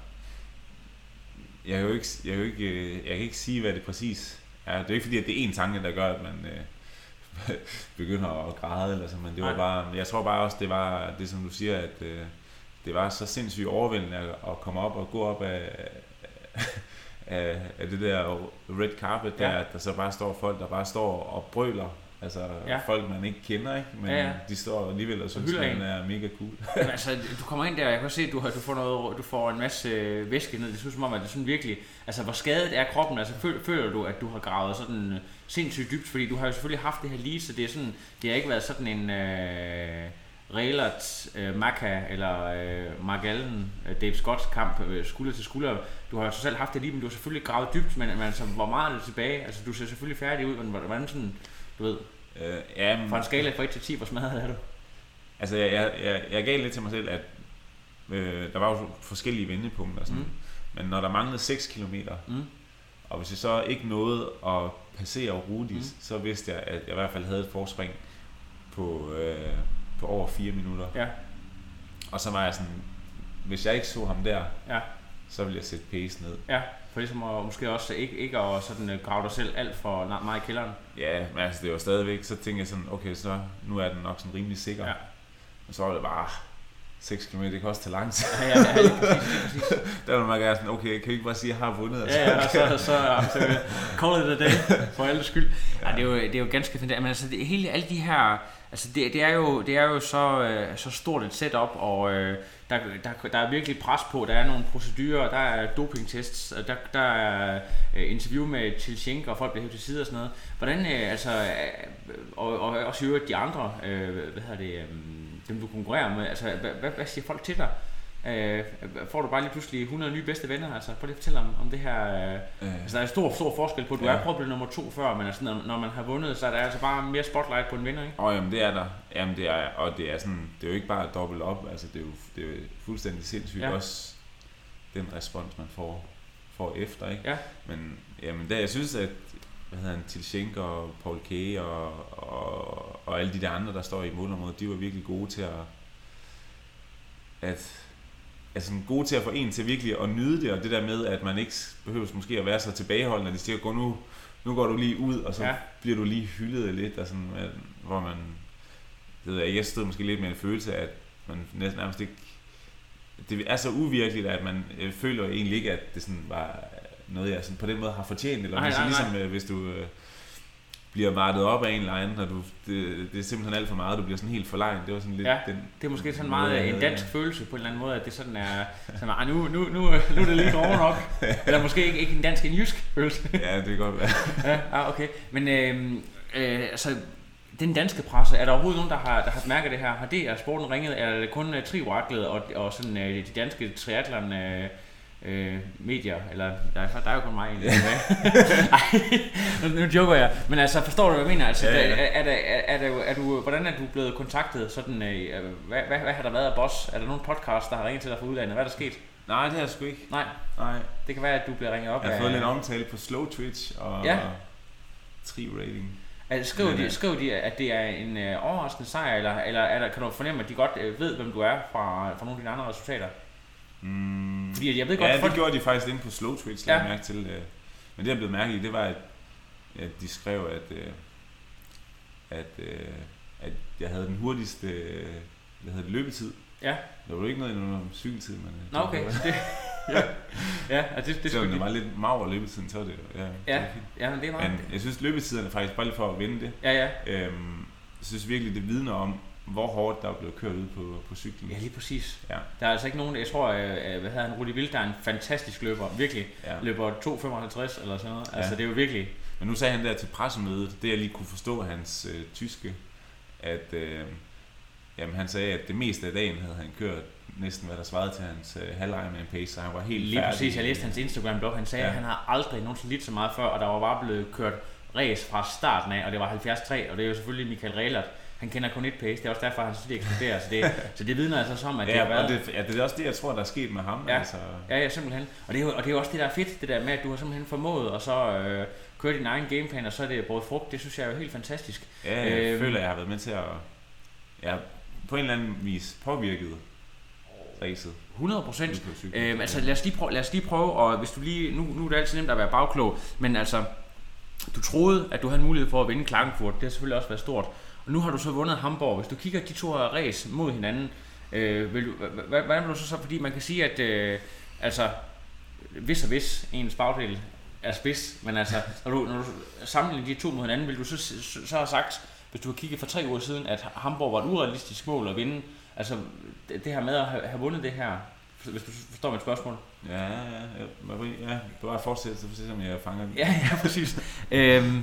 Jeg kan jo ikke, jeg kan ikke, øh, jeg kan ikke sige, hvad det præcis er. Det er ikke fordi, at det er en tanke, der gør, at man øh, begynder at græde eller sådan, men det var Nej. bare, jeg tror bare også, det var det, som du siger, at øh, det var så sindssygt overvældende at, at komme op og gå op af, af, af det der red carpet der, Ja. der så bare står folk, der bare står og brøler. Altså Ja. folk, man ikke kender, ikke? men Ja, ja. de står alligevel og synes, man en. er mega cool. Men altså, du kommer ind der, og jeg kan se, at du, har, du, får noget, du får en masse øh, væske ned. Det synes som om, at det sådan virkelig... Altså, hvor skadet er kroppen? Altså, føl, føler du, at du har gravet sådan øh, sindssygt dybt? Fordi du har jo selvfølgelig haft det her lige, så det er sådan... Det har ikke været sådan en... Øh, Reilert, øh, Maka eller øh, Margallen, øh, Dave Scott kamp øh, skulder til skulder. Du har jo selv haft det lige, men du har selvfølgelig gravet dybt, men, men altså, hvor meget er det tilbage? Altså, du ser selvfølgelig færdig ud, men hvordan sådan, du ved, Øh, ja, men, fra en skala fra 1 til 10, hvor smadret er du? Altså, jeg, jeg, jeg, jeg gav lidt til mig selv, at øh, der var jo forskellige vendepunkter. Sådan. Mm. Men når der manglede 6 km, Mm. og hvis jeg så ikke nåede at passere Rudis, mm. så vidste jeg, at jeg i hvert fald havde et forspring på, øh, på over 4 minutter. Ja, Og så var jeg sådan, hvis jeg ikke så ham der, ja. så ville jeg sætte pace ned. Ja, for ligesom at, måske også ikke, ikke at sådan, øh, grave dig selv alt for meget i kælderen. Ja, men altså det var stadigvæk, så tænkte jeg sådan, okay, så nu er den nok sådan rimelig sikker. Ja. Og så var det bare, 6 km, det kan også tage lang tid. Ja, ja, ja lige præcis, lige præcis. der var man gerne sådan, okay, kan I ikke bare sige, at jeg har vundet? Og så- Ja, ja, og så, så, ja, så call it a day, for alle skyld. Ja. det, er jo, det er jo ganske fint. Men altså, det, hele, alle de her, altså det, det, er jo, det er jo så, øh, så stort et setup, og øh, der, der, der er virkelig pres på. Der er nogle procedurer, der er dopingtests, og der, der er øh, interview med Tilchenko, og folk bliver hævet til side og sådan noget. Hvordan, øh, altså, øh, og, og også i øvrigt de andre, øh, hvad hedder det, øh, dem du konkurrerer med, altså, hvad, hvad, hvad siger folk til dig? Øh, får du bare lige pludselig 100 nye bedste venner? Altså, prøv lige at fortælle om, om det her. Øh, Øh, altså, der er stor, stor forskel på, du Ja. er prøvet nummer to før, men altså, når, når man har vundet, så er der altså bare mere spotlight på en vinder, ikke? Og jamen, det er der. Jamen, det er, og det er sådan, det er jo ikke bare dobbelt op, altså det er jo, det er jo fuldstændig sindssygt Ja. også den respons, man får, får efter, ikke? Ja. Men jamen, der, jeg synes, at hvad hedder han, Tilchenko og Paul K. Og, og, og alle de der andre, der står i målområdet, de var virkelig gode til at, at altså gode til at få en til virkelig at nyde det, og det der med, at man ikke behøver måske at være så tilbageholdende, at de siger, gå nu, nu går du lige ud, og så Ja. bliver du lige hyldet lidt, og sådan, hvor man, det ved jeg, jeg stod måske lidt med en følelse af, at man næsten nærmest ikke det er så uvirkeligt, at man øh, føler egentlig ikke, at det sådan var noget, jeg sådan på den måde har fortjent. Eller Nej, nej, nej, ligesom øh, hvis du øh, bliver vartet op af en eller anden, og du, det, det er simpelthen alt for meget, du bliver sådan helt forlegen. Det var sådan lidt Ja, den, Det er måske sådan måde, meget en dansk ja. følelse på en eller anden måde, at det sådan er, sådan, ah, nu, nu, nu, nu er det lige grove nok. Eller måske ikke, ikke en dansk, en jysk følelse. Ja, det kan godt være. ja, ah, okay. Men øh, øh, altså, den danske presse, er der overhovedet nogen, der har, der har mærket det her? Har det er sporten ringet? Er det kun uh, Trivaraklet og, og sådan, uh, de danske triathlon uh, øh, medier, eller der er, der er jo kun mig egentlig. Ej, nu, joker jeg. Men altså, forstår du, hvad jeg mener? Altså, Ja, ja. Er, er, er, er, er du, hvordan er du blevet kontaktet? Sådan, øh, hvad, hvad, hvad, har der været af boss? Er der nogen podcast, der har ringet til dig fra udlandet? Hvad er der sket? Nej, det har jeg sgu ikke. Nej, Nej. det kan være, at du bliver ringet op Jeg har af... fået lidt omtale på Slow Twitch og Ja. ja. Tri-rating. Altså, skriver, de, øh, skriver de, at det er en øh, overraskende sejr, eller, eller er der, kan du fornemme, at de godt øh, ved, hvem du er fra, fra nogle af dine andre resultater? Mm. Fordi jeg ved godt, Ja, folk... det gjorde de faktisk inde på Slow Twitch, Ja. mærke til. øh. Men det, jeg blev mærke i, det var, at, at de skrev, at, øh, at, øh, at jeg havde den hurtigste øh, hvad hedder det, løbetid. Ja. Der var jo ikke noget om cykeltid, men... øh, Nå, det okay. Så det, ja, ja altså, det, det, skulle det de- var lidt mager løbetiden, så var det ja, det Ja, fint. ja, men det er meget... Men jeg synes, løbetiderne faktisk, bare lige for at vinde det, Ja, ja. øhm, jeg synes virkelig, det vidner om, hvor hårdt der er blevet kørt ud på, på cyklen. Ja, lige præcis. Ja. Der er altså ikke nogen, jeg tror, øh, øh, hvad hedder han, Rudi Vildt, der er en fantastisk løber, virkelig. Ja. Løber 2,55 eller sådan noget. Ja. Altså, det er jo virkelig... Men nu sagde han der til pressemødet, det jeg lige kunne forstå hans øh, tyske, at øh, jamen, han sagde, at det meste af dagen havde han kørt næsten, hvad der svarede til hans øh, halv pace, så han var helt Lige færdig. præcis, jeg læste hans Instagram-blog, han sagde. Ja. at han har aldrig nogensinde lidt så meget før, og der var bare blevet kørt race fra starten af, og det var 73, og det er jo selvfølgelig Michael Rehlert. Han kender kun et pace, det er også derfor, han synes, det eksploderer. Så det, så det vidner altså som, at det har Ja, været... og det, ja, det er også det, jeg tror, der er sket med ham. Ja. Altså, Ja, ja, simpelthen. Og det, er og det er også det, der er fedt, det der med, at du har simpelthen formået, og så øh, køre din egen gameplan, og så er det båret frugt. Det synes jeg er jo helt fantastisk. ja, jeg Øhm. føler, jeg har været med til at ja, på en eller anden vis påvirket racet. 100 procent. Øhm, altså lad os, lige prøve, lad os lige prøve, og hvis du lige, nu, nu er det altid nemt at være bagklog, men altså, du troede, at du havde en mulighed for at vinde Klagenfurt, det har selvfølgelig også været stort, og nu har du så vundet Hamburg. Hvis du kigger de to her race mod hinanden, øh, vil du, hva- hva- hvordan vil du så så, fordi man kan sige, at øh, altså, hvis og hvis ens bagdel er spids, men altså, når du, når du sammenligner de to mod hinanden, vil du så, så, så have sagt, hvis du har kigget for tre uger siden, at Hamburg var et urealistisk mål at vinde, altså det, her med at have, have vundet det her, hvis du forstår mit spørgsmål. Ja, ja, ja. Marie, ja. Bare fortsæt, så får se, om jeg fanger den. Ja, ja, præcis. øhm,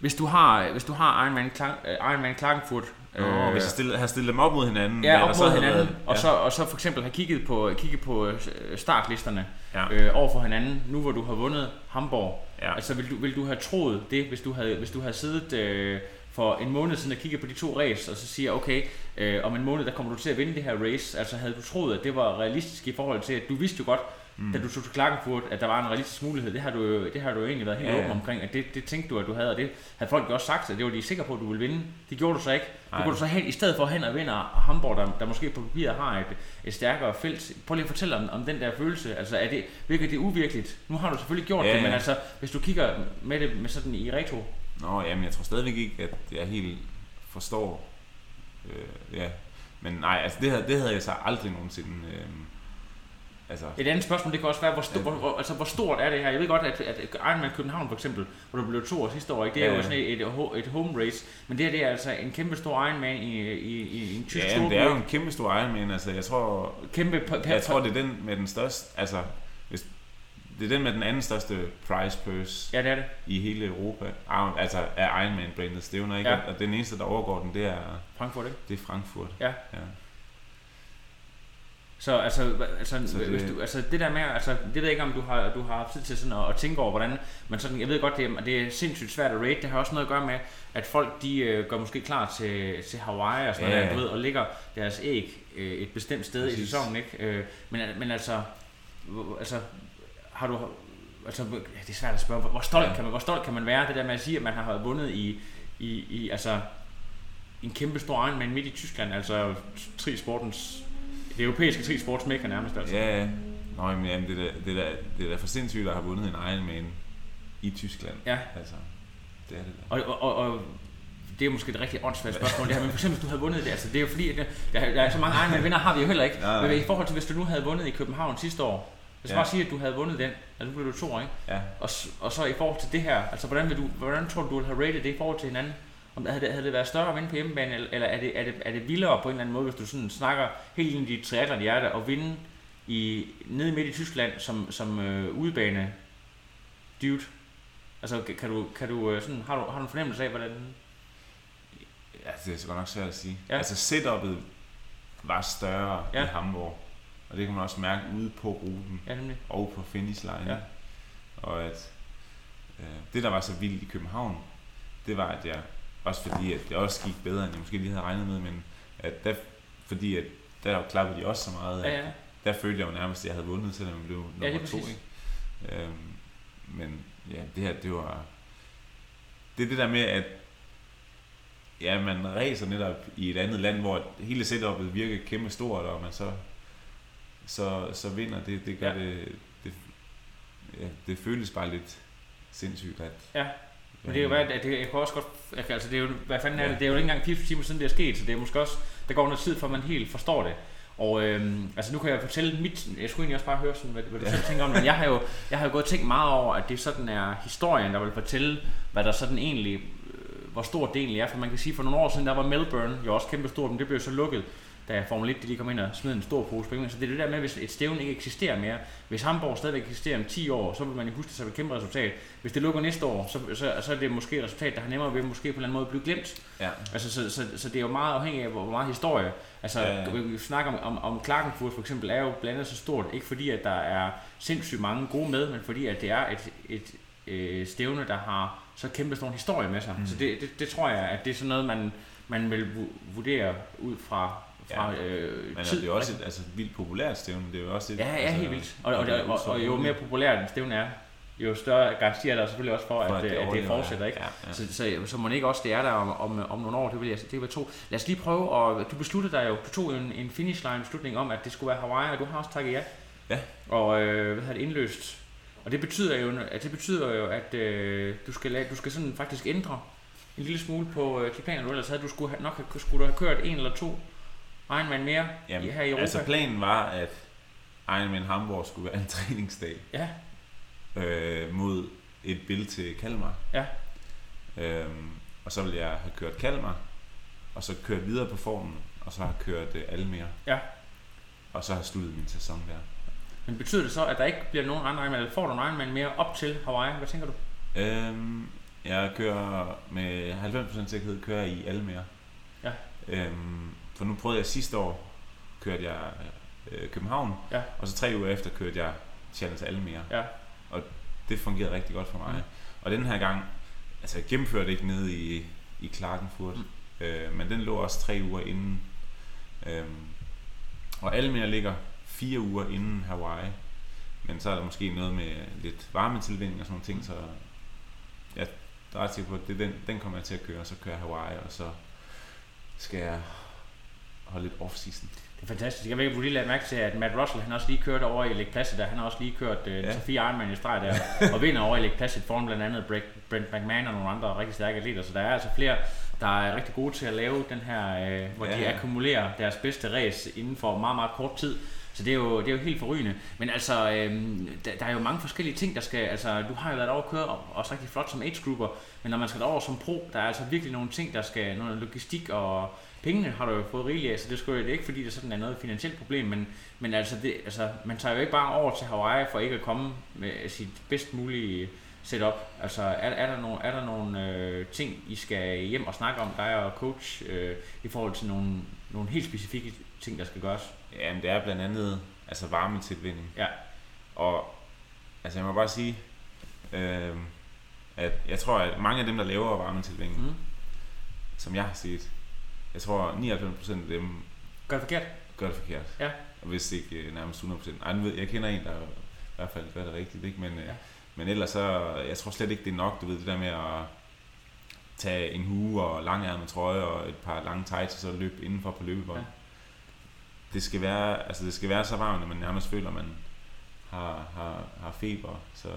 hvis du har, hvis du har Ironman, Klang, øh, Ironman Klagenfurt, Nå, øh, hvis jeg stille, har stillet dem op mod hinanden. ja, op så mod havde hinanden, været- og, så, og så for eksempel have kigget på, kigget på øh, startlisterne Ja. øh, over for hinanden, nu hvor du har vundet Hamburg. Ja. Altså, vil du, vil du have troet det, hvis du havde, hvis du havde siddet øh, for en måned siden og kigget på de to race, og så siger, okay, øh, om en måned, der kommer du til at vinde det her race. Altså, havde du troet, at det var realistisk i forhold til, at du vidste jo godt, mm. da du tog til Klagenfurt, at der var en realistisk mulighed. Det har du jo, det har du jo egentlig været helt Ja, åben omkring, at det, det tænkte du, at du havde, og det havde folk jo også sagt, at det var de sikre på, at du ville vinde. Det gjorde du så ikke. Du Nej. går du så hen, i stedet for hen og vinder Hamburg, der, der måske på papiret har et, et stærkere felt. Prøv lige at fortælle om, om den der følelse. Altså, er det, virker det uvirkeligt? Nu har du selvfølgelig gjort Ja, det, men altså, hvis du kigger med det med sådan i retro, Nå, jamen jeg tror stadigvæk ikke, at jeg helt forstår. Øh, ja. Men nej, altså det havde, det havde jeg så aldrig nogensinde... Øh, altså, Et andet spørgsmål, det kan også være, hvor, stor, hvor, hvor, altså, hvor stort er det her? Jeg ved godt, at, at Ironman København for eksempel, hvor du blev to år sidste år, ikke? det er Ja, jo sådan et, et, ho- et home race, men det her det er altså en kæmpe stor Ironman i, i, i en tysk ja, det er jo en kæmpe stor Ironman. Altså, jeg tror, kæmpe pa- pa- jeg tror, det er den med den største... Altså, hvis, det er den med den anden største prize purse Ja, det er det. i hele Europa. Ah, Altså af Ironman-brandet stævner, ikke? Ja. Og den eneste, der overgår den, det er, Frankfurt, ikke? det er Frankfurt. Ja. ja. Så altså, altså, Så det... Hvis du, altså det der med, altså, det ved jeg ikke om du har, du har haft tid til sådan at, at tænke over, hvordan, men sådan, jeg ved godt, det er, det er sindssygt svært at rate, det har også noget at gøre med, at folk de øh, går måske klar til, til Hawaii og sådan Ja, noget, du ved, og ligger deres æg øh, et bestemt sted i Præcis. sæsonen, ikke? Øh, men, men altså, altså, har du, altså, det er svært at spørge, hvor, hvor stolt, Ja. kan man, hvor stolt kan man være, det der med at sige, at man har vundet i, i, i altså, en kæmpe stor Ironman midt i Tyskland, altså tri sportens det europæiske tri sports mekka nærmest altså. Ja, ja. Nå, men jamen, det, er det, er det er da for sindssygt at have vundet en Ironman i Tyskland. Ja. Altså, det er det da. Og, og, og, og det er måske et rigtig åndssvagt spørgsmål det her, men for eksempel hvis du havde vundet det, altså det er jo fordi, at der, der er så mange egne vinder har vi jo heller ikke. Nej, nej. Men i forhold til hvis du nu havde vundet i København sidste år, os Ja. bare sige, at du havde vundet den, altså nu blev du to, ikke? Ja. Og, og så i forhold til det her, altså hvordan, vil du, hvordan tror du, du ville have rated det i forhold til hinanden? Om havde det, havde det været større at vinde på hjemmebane, eller, eller er, det, er, det, er det vildere på en eller anden måde, hvis du sådan snakker helt ind i dit triathlon hjerte og vinde i, nede midt i Tyskland som, som øh, udebane dude? Altså kan du, kan du øh, sådan, har du, har du en fornemmelse af, hvordan... Ja, det er så godt nok svært at sige. Ja. Altså setup'et var større Ja. i Hamburg. Og det kan man også mærke ude på ruten Ja, nemlig. og på finish line. Ja. Og at øh, det, der var så vildt i København, det var, at jeg, også fordi at det også gik bedre, end jeg måske lige havde regnet med, men at der, fordi at der klappede de også så meget, at Ja, ja. der følte jeg jo nærmest, at jeg havde vundet, selvom jeg blev nummer Ja, to. Ikke? Øhm, men ja, det her, det var... Det er det der med, at ja, man racer netop i et andet land, hvor hele setup'et virker kæmpe stort, og man så, så, så vinder. Det, det gør ja. det, det, ja, det føles bare lidt sindssygt, at... Ja. Men det er jo hvad, at det, jeg kan også godt, jeg kan, altså det er jo, hvad fanden er det, det er jo ikke engang 80 timer siden det er sket, så det er måske også, der går noget tid, før man helt forstår det. Og øhm, altså nu kan jeg fortælle mit, jeg skulle egentlig også bare høre sådan, hvad, hvad du selv tænker om men jeg har jo, jeg har jo gået og tænkt meget over, at det sådan er historien, der vil fortælle, hvad der sådan egentlig, øh, hvor stort det egentlig er, for man kan sige, for nogle år siden, der var Melbourne jo også kæmpe stort, men det blev så lukket, da Formel 1 de lige kom ind og smed en stor pose penge. Så det er det der med, hvis et stævne ikke eksisterer mere. Hvis Hamburg stadigvæk eksisterer om 10 år, så vil man jo huske det som et kæmpe resultat. Hvis det lukker næste år, så, så, så er det måske et resultat, der har nemmere ved måske på en eller anden måde blive glemt. Ja. Altså, så, så, så det er jo meget afhængigt af, hvor meget historie. Altså, Ja, ja. vi snakker om, om, om Klagenfurt for eksempel, er jo blandt andet så stort, ikke fordi, at der er sindssygt mange gode med, men fordi, at det er et, et øh, stævne, der har så kæmpe stor historie med sig. Mm. Så det, det, det, tror jeg, at det er sådan noget, man, man vil vu- vurdere ud fra, fra Ja. øh, Men tid. det er jo også et altså, vildt populært stævne. Det er jo også et, Ja, ja, altså, helt vildt. Og, og, og, og, og jo mere populært en stævne er, jo større garanti er der selvfølgelig også for, For, at, at, det, at det fortsætter. Ikke? Ja, ja. Så, så, så må det ikke også det er der om, om, om nogle år, det vil jeg det vil jeg tro. Lad os lige prøve, og du besluttede dig jo, du tog en, en finish line beslutning om, at det skulle være Hawaii, og du har også takket ja. Ja. Og øh, hvad hedder det, indløst. Og det betyder jo, at det betyder jo, at øh, du, skal lade, du skal sådan faktisk ændre en lille smule på øh, de planer, du ellers havde. Du skulle have, nok have, skulle du have kørt en eller to Ironman mere Jamen, her i Europa. altså planen var, at Ironman Hamburg skulle være en træningsdag ja, øh, mod et billede til Kalmar. Ja. Øhm, og så ville jeg have kørt Kalmar, og så kørt videre på formen, og så har kørt øh, Almere. Ja. Og så har sluttet min sæson der. Men betyder det så, at der ikke bliver nogen andre Ironman, eller får du en Ironman mere op til Hawaii? Hvad tænker du? Øhm, jeg kører med 90% sikkerhed kører i Almere. Ja. Øhm, for nu prøvede jeg sidste år, kørte jeg øh, København, Ja. og så tre uger efter kørte jeg Challenge Almere. Ja. Og det fungerede rigtig godt for mig. Mm. Og den her gang, altså jeg gennemførte ikke nede i, i Klagenfurt, mm. øh, men den lå også tre uger inden. Øhm, og Almere ligger fire uger inden Hawaii. Men så er der måske noget med lidt varmetilvinding og sådan nogle ting, så jeg er ret sikker på, at det den, den kommer jeg til at køre, og så kører Hawaii, og så skal jeg holde lidt off-season. Det er fantastisk. Jeg ved ikke, om du lige lagde mærke til, at Matt Russell, han også lige kørt over i Lake Placid, der han har også lige kørt øh, Ja. Ironman i streg der, og vinder over i Lake Placid foran blandt andet Brent, McMahon og nogle andre rigtig stærke atleter. Så der er altså flere, der er rigtig gode til at lave den her, øh, hvor Ja, de akkumulerer deres bedste race inden for meget, meget kort tid. Så det er jo, det er jo helt forrygende. Men altså, øhm, der, der, er jo mange forskellige ting, der skal... Altså, du har jo været over at køre, og også rigtig flot som age grouper, men når man skal derover som pro, der er altså virkelig nogle ting, der skal... Noget logistik og pengene har du jo fået rigeligt af, så det, skal, jo- det er ikke fordi, det sådan er noget finansielt problem, men, men altså, det, altså, man tager jo ikke bare over til Hawaii for ikke at komme med sit bedst mulige setup. Altså, er, er der nogle, er der nogle øh, ting, I skal hjem og snakke om, dig og coach, øh, i forhold til nogle, nogle helt specifikke ting, der skal gøres? Jamen, det er blandt andet altså varmetilvinding. Ja. Og altså, jeg må bare sige, øh, at jeg tror, at mange af dem, der laver varmetilvinding, mm. Mm. som jeg har set, jeg tror 99% af dem Gør det forkert? gør det forkert. Ja. Og hvis ikke øh, nærmest 100%. Ej, ved, jeg kender en, der i hvert fald gør det rigtigt, ikke? Men, ja. Ja. men ellers så, jeg tror slet ikke, det er nok, du ved, det der med at tage en hue og langærmet trøje og et par lange tights, og så løbe indenfor på løbebånd. Ja. Det skal være, altså det skal være så varmt, at man nærmest føler, at man har, har, har feber. Så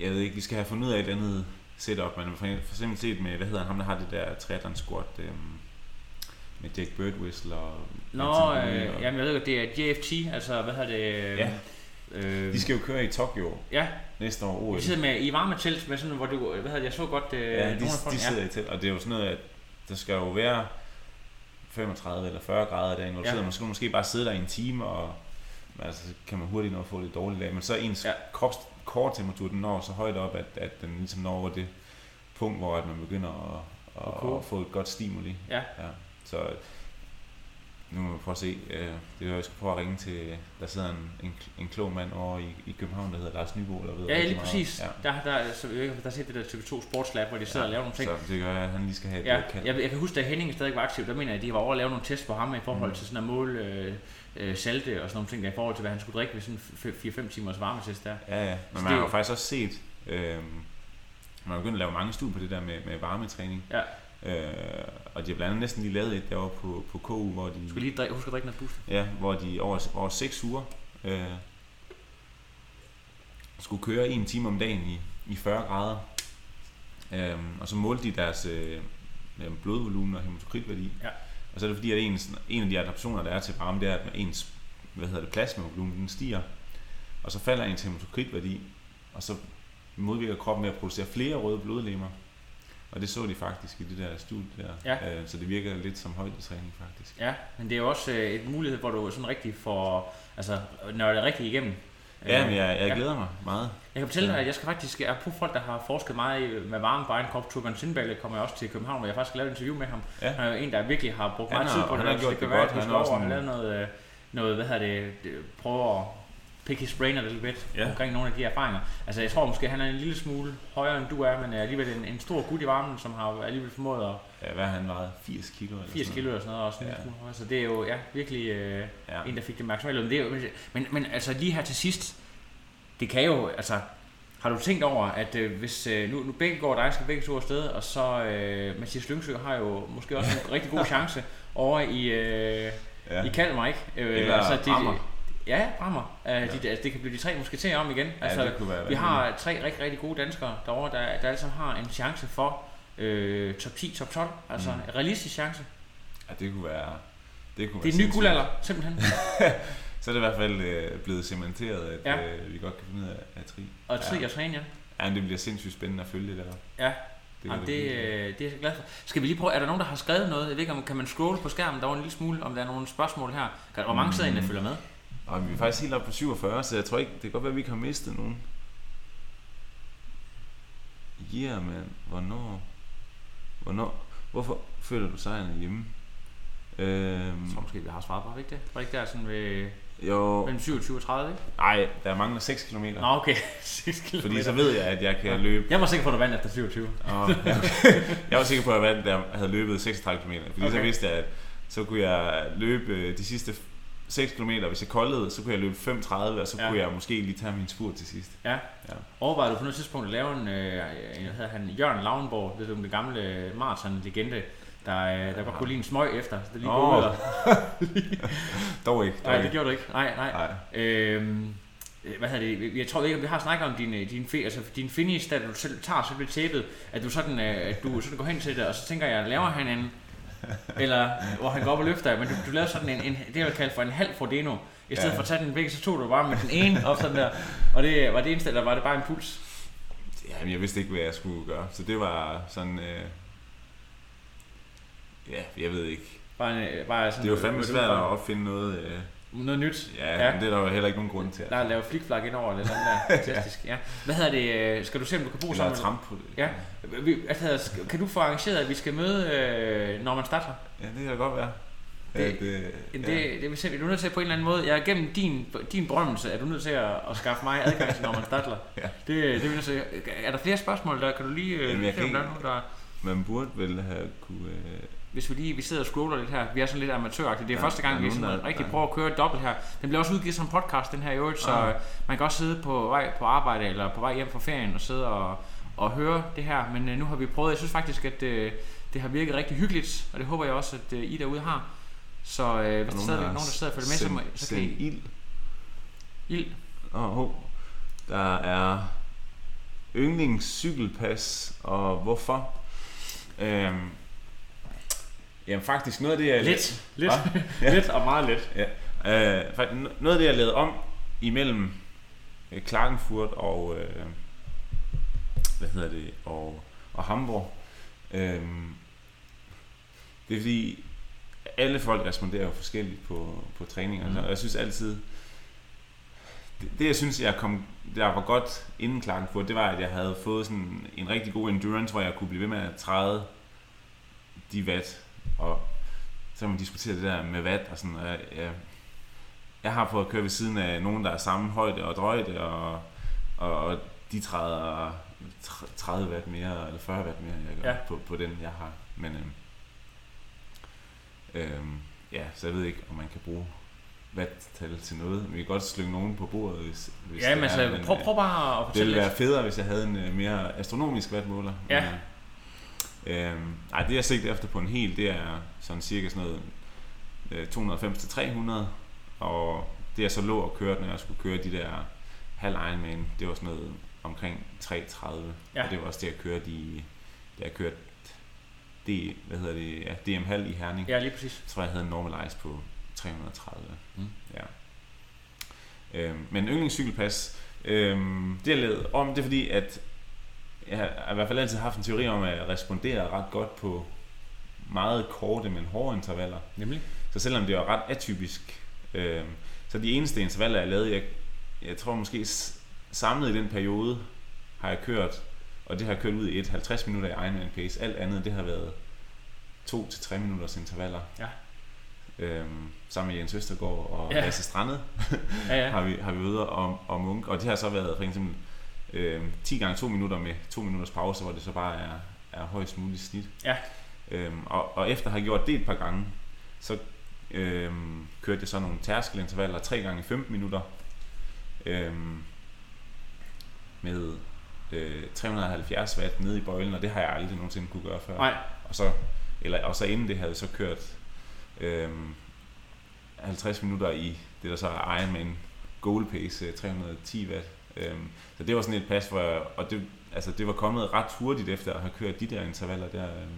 jeg ved ikke, vi skal have fundet ud af et andet setup. For for eksempel set med, hvad hedder han, ham der har det der triathlon squat, øhm, med Jack Birdwhistle og... Nå, øh, og- jamen jeg ved godt, det er JFT, altså hvad hedder det? Ja. Øh, De skal jo køre i Tokyo ja, næste år OL. de sidder med i varmetelt, med sådan, hvor du, hvad hedder det, jeg så godt øh, Ja, de, nogle af folk, de sidder i telt, og det er jo sådan noget, at der skal jo være 35 eller 40 grader dagen, hvor du Ja. sidder, man skal måske bare sidde der i en time, og altså, så kan man hurtigt nå at få det dårligt af, men så ens Ja. ja. krops kortemperatur, den når så højt op, at, at den ligesom når over det punkt, hvor at man begynder at, at, koge. at, få et godt stimuli. Ja. ja. Så nu må vi prøve at se. øh, Det er jo, jeg skal prøve at ringe til, der sidder en, en, en klog mand over i, i København, der hedder Lars Nybo, der ved Ja, lige meget. præcis. Ja. Der, der, så, jeg der har set det der TV2 Sportslab, hvor de sidder og laver nogle ting. Så det gør, at han lige skal have et Ja, ja, kald. jeg, jeg kan huske, da Henning stadig var aktiv, der mener jeg, at de var over at lave nogle tests på ham i forhold Mm. til sådan at måle øh, øh, salte og sådan nogle ting, der i forhold til, hvad han skulle drikke ved sådan 4-5 timers varmetest der. Ja, ja. Så Men man det- har jo faktisk også set, øh, man har begyndt at lave mange studier på det der med, med varmetræning. Ja. Øh, og de har blandt andet næsten lige lavet et derovre på, på KU, hvor de, skal lige drikke, huske at drikke noget booster. ja, hvor de over, over 6 uger øh, skulle køre en time om dagen i, i 40 grader. Øh, og så målte de deres øh, øh, blodvolumen og hematokritværdi. Ja. Og så er det fordi, at en, en af de adaptationer, der er til varme, det er, at ens hvad hedder det, plasmavolumen den stiger. Og så falder ens hematokritværdi, og så modvirker kroppen med at producere flere røde blodlegemer. Og det så de faktisk i det der studie der. Ja. Øh, så det virker lidt som højdetræning faktisk. Ja, men det er jo også øh, et mulighed, hvor du sådan rigtig får, altså når det er rigtig igennem. Ja, men jeg, jeg ja. glæder mig meget. Jeg kan fortælle dig, Ja. at jeg skal faktisk, er på folk, der har forsket meget med varme på egen krop. Torbjørn Sindballe kommer jeg også til København, hvor jeg faktisk har lavet et interview med ham. Ja. Han er jo en, der virkelig har brugt Han meget har- tid på han det. har så gjort det det godt. Han en- lavet noget, øh, noget, hvad hedder det, det- prøve at pick his brain a little bit Ja. omkring nogle af de erfaringer. Altså jeg tror måske, han er en lille smule højere end du er, men er alligevel en, en stor gut i varmen, som har alligevel formået at Ja, hvad han vejet? 80 kilo eller 80 sådan kilo eller sådan noget, også en Ja. lille smule højere. Så det er jo ja, virkelig øh? Ja. en, der fik det maksimale. Men, det er jo, men, men altså lige her til sidst, det kan jo, altså, har du tænkt over, at øh, hvis øh, nu, nu begge går dig, skal begge to afsted, og så øh, Mathias Lyngsø har jo måske også en rigtig god chance over i, øh, ja. i Kalmar, ikke? Øh, Eller Brammer. Ja, Brammer. Øh, de, altså, det kan blive de tre musketerer om igen. Ja, Altså, det kunne være vi har tre rigtig, rigtig gode danskere derovre, der, der altså har en chance for øh, top 10, top 12. Altså Mm. en realistisk chance. Ja, det kunne være... Det, kunne Det er en ny guldalder, simpelthen. Så er det i hvert fald øh, blevet cementeret, at Ja. ja. øh, vi godt kan finde ud af, af tri. Og tid at træne, ja. Ja, det bliver sindssygt spændende at følge det der. Ja, Det, Jamen, det, blive- øh, det er jeg glad for. Skal vi lige prøve, er der nogen, der har skrevet noget? Jeg ved ikke, om kan man scrolle på skærmen derovre en lille smule, om der er nogle spørgsmål her. Hvor mange sidder egentlig, der følger med? Og vi er faktisk helt oppe på 47, så jeg tror ikke, det kan godt være, at vi ikke har mistet nogen. Yeah, man. Hvornår? Hvornår? Hvorfor føler du sejren hjemme? Øhm, Jeg tror måske, vi har svaret på, ikke det? Var ikke der sådan ved jo, mellem 27 og 30, ikke? nej, der mangler 6 km. Nå, okay. 6 km. Fordi så ved jeg, at jeg kan løbe. Jeg var sikker på, at du vandt efter 27. Og, jeg var sikker på, at jeg vandt, da jeg havde løbet 36 km. Fordi okay. så vidste jeg, at så kunne jeg løbe øh, de sidste 6 km. Hvis jeg koldede, så kunne jeg løbe 35, og så Ja. kunne jeg måske lige tage min spurt til sidst. Ja. Ja. Overvejede du på noget tidspunkt at lave en, øh, en hedder han, Jørgen Lavnborg, det er den gamle maraton-legende, der, øh, der godt kunne lide en smøg efter, så det lige går ud og... Dog ikke. Dog Nej, det gjorde du ikke. Nej, nej. Nej. Øhm, øh, hvad hedder det? Jeg tror ikke, vi har snakket om din, øh, din, fi- altså din finish, da du selv tager selve tæppet, at du sådan, øh, at du sådan går hen til det, og så tænker jeg, laver han en, eller hvor han går op og løfter, men du, du lavede sådan en, en det jeg vil kalde for en halv Frodeno. I stedet Ja. for at tage den begge, så tog du bare med den ene op sådan der. Og det var det eneste, eller var det bare en puls? Jamen, jeg vidste ikke, hvad jeg skulle gøre. Så det var sådan... Øh... Ja, jeg ved ikke. Bare, en, øh, bare sådan, Det jo fandme svært at opfinde noget... Øh... Noget nyt. Ja, ja, men det er der jo heller ikke nogen grund til. Der er lavet flikflak ind over det, sådan der. Fantastisk. Ja. Hvad hedder det? øh, Skal du se, om du kan bo Eller sammen at med trampe på det. Ja. Altså, kan du få arrangeret, at vi skal møde, øh, når man starter? ja, det kan godt være. Det- Ja, det, Det, ja. det, det vil sige, du er nødt til på en eller anden måde, jeg er gennem din, din berømmelse, er du nødt til at, at skaffe mig adgang til, når man starter. Ja. Det, det vil jeg nødt til. Er der flere spørgsmål, der kan du lige øh, Jamen, jeg kan der er ikke- nogen, der... Man burde vel have kunne... Øh... Hvis vi lige vi sidder og scroller lidt her, vi er sådan lidt amatøragtige. Det er Ja, første gang, der er vi sådan der- rigtig der- prøver at køre dobbelt her. Den bliver også udgivet som podcast, den her i øvrigt, så Ah. man kan også sidde på vej på arbejde eller på vej hjem fra ferien og sidde og, og høre det her. Men øh, nu har vi prøvet, jeg synes faktisk, at øh, det har virket rigtig hyggeligt, og det håber jeg også, at øh, I derude har. Så øh, hvis der stadigvæk er nogen, der sidder og følger med, så, må, så kan I... ild. Ild. Åh, oh, Der er yndlingscykelpas, og hvorfor? Øhm, jamen faktisk noget af det, jeg... Lidt, lidt? Ja. lidt og meget lidt. Ja. Øh, no- noget af det, jeg lavede om imellem øh, Klagenfurt og... Øh, hvad hedder det? Og, og Hamburg. Øh, det er fordi, alle folk responderer jo forskelligt på, på træninger. Mm. Mm. Og jeg synes altid... Det, det jeg synes, jeg kom, der var godt inden Klagenfurt, det var, at jeg havde fået sådan en rigtig god endurance, hvor jeg kunne blive ved med at træde de watt. Og så kan man diskutere det der med watt og sådan. Og jeg, jeg, jeg har prøvet at køre ved siden af nogen, der er samme højde og drøjde, og, og, og de træder tr- 30 watt mere, eller 40 watt mere, jeg gør Ja. på, på den, jeg har. Men øhm, øhm, ja, så jeg ved ikke, om man kan bruge watt-tal til noget. Men vi kan godt slynge nogen på bordet, hvis, hvis Ja, men det er, altså, prøv, øh, prøv bare at det fortælle ville lidt. være federe, hvis jeg havde en øh, mere astronomisk wattmåler. Ja. Men, øh, øhm, ej, det jeg sigter efter på en hel, det er sådan cirka sådan noget øh, 290-300. Og det jeg så lå og kørte, når jeg skulle køre de der halv Ironman, det var sådan noget omkring 330. Ja. Og det var også det, jeg kørte i, da jeg kørte D, hvad hedder det, ja, DM halv i Herning. Ja, lige præcis. Jeg tror, jeg havde en normalize på 330. Mm. Ja. Øhm, men yndlingscykelpas, øhm, det jeg lavede om, det er fordi, at jeg har i hvert fald altid haft en teori om, at jeg responderer ret godt på meget korte, men hårde intervaller. Nemlig. Så selvom det var ret atypisk, øhm, så de eneste intervaller, jeg lavede, jeg, jeg tror måske samlet i den periode, har jeg kørt, og det har jeg kørt ud i et 50 minutter i Ironman pace. Alt andet, det har været 2-3 minutters intervaller. Ja. Øhm, sammen med Jens Østergaard og Ja. Lasse Strandet Ja, ja. har vi, har vi ude og, og Munk. Og det har så været for eksempel øhm, 10 gange 2 minutter med 2 minutters pause, hvor det så bare er, er højst muligt snit. Ja. Øhm, og, og efter at have gjort det et par gange, så øhm, kørte jeg så nogle tærskelintervaller 3 gange 15 minutter øhm, med øh, 370 watt nede i bøjlen, og det har jeg aldrig nogensinde kunne gøre før. Nej, Og så, eller, og så inden det havde jeg så kørt øhm, 50 minutter i det der så er Ironman goal pace øh, 310 watt. Øhm, så det var sådan et pas, hvor jeg, og det, altså det var kommet ret hurtigt efter at have kørt de der intervaller der. Øhm,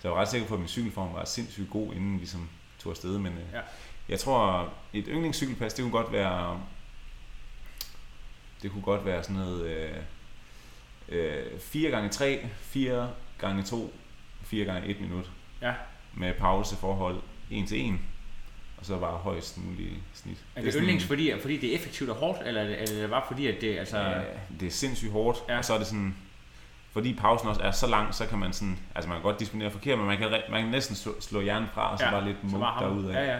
så jeg var ret sikker på, at min cykelform var sindssygt god, inden vi ligesom tog afsted. Men øh, Ja. jeg tror, et yndlingscykelpas, det kunne godt være, det kunne godt være sådan noget øh, øh, 4 gange 3 4 gange 2 4 gange 1 minut. Ja. Med pauseforhold 1 til 1. Og så bare højst mulig snit. er det, sådan- yndlings, fordi, fordi det er effektivt og hårdt, eller er det, er det bare fordi, at det altså... Ja, det er sindssygt hårdt, Ja. ja. og så er det sådan, fordi pausen også er så lang, så kan man sådan, altså man kan godt disponere forkert, men man kan, man kan næsten slå, slå hjernen fra, og så Ja, ja, bare lidt hammer. derudad. Ja, ja.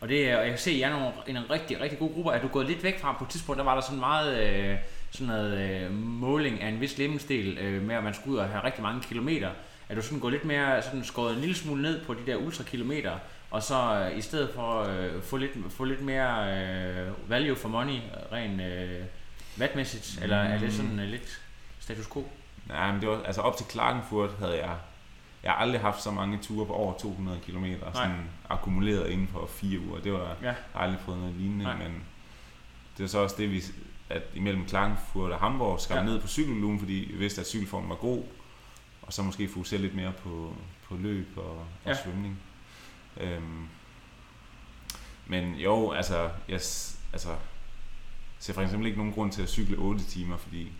Og det er, og jeg kan se, at I er nogle, en rigtig, rigtig god gruppe. Er du gået lidt væk fra, på et tidspunkt, der var der sådan meget øh, sådan noget øh, måling af en vis lemmensdel øh, med, at man skulle ud og have rigtig mange kilometer. Er du sådan gået lidt mere, sådan skåret en lille smule ned på de der ultrakilometer, og så øh, i stedet for øh, få, lidt, få lidt mere øh, value for money, rent øh, vatmæssigt, eller er det sådan øh, lidt status quo? Nej, men det var, altså op til Klagenfurt havde jeg, jeg har aldrig haft så mange ture på over 200 km, sådan akkumuleret inden for fire uger. Det var, Ja. jeg har aldrig prøvet noget lignende, Nej. men det er så også det, vi, at imellem Klagenfurt og Hamburg skrev Ja. ned på cykellugen, fordi vi vidste, at cykelformen var god, og så måske fokusere lidt mere på, på løb og, og ja. svømning. Øhm, men jo, altså, jeg altså, ser for eksempel ikke nogen grund til at cykle 8 timer, fordi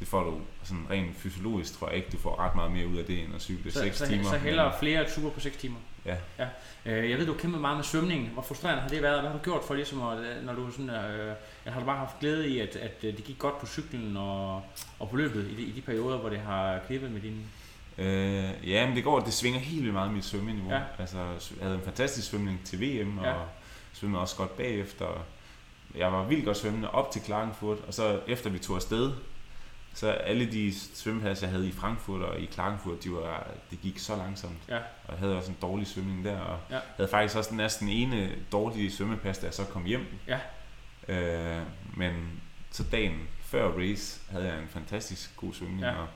det får du sådan rent fysiologisk, tror jeg ikke, du får ret meget mere ud af det, end at cykle Så, 6 så, timer. så hellere flere ture på 6 timer. Ja. ja. Øh, jeg ved, du har kæmpet meget med svømning. Hvor frustrerende har det været? Hvad har du gjort for ligesom, at, når du sådan, øh, har du bare haft glæde i, at, at øh, det gik godt på cyklen og, og på løbet i de, i de perioder, hvor det har klippet med dine... Øh, ja, men det går, det svinger helt vildt meget mit svømmeniveau. Ja. Altså, jeg havde en fantastisk svømning til VM, og Ja. svømmede også godt bagefter. Jeg var vildt godt svømmende op til Klagenfurt, og så efter vi tog afsted, så alle de svømmepladser, jeg havde i Frankfurt og i Klagenfurt, de var, det gik så langsomt. Ja. Og jeg havde også en dårlig svømning der, og Ja. havde faktisk også næsten ene dårlige svømmepas, da jeg så kom hjem. Ja. Øh, men så dagen før race havde jeg en fantastisk god svømning, Ja. og,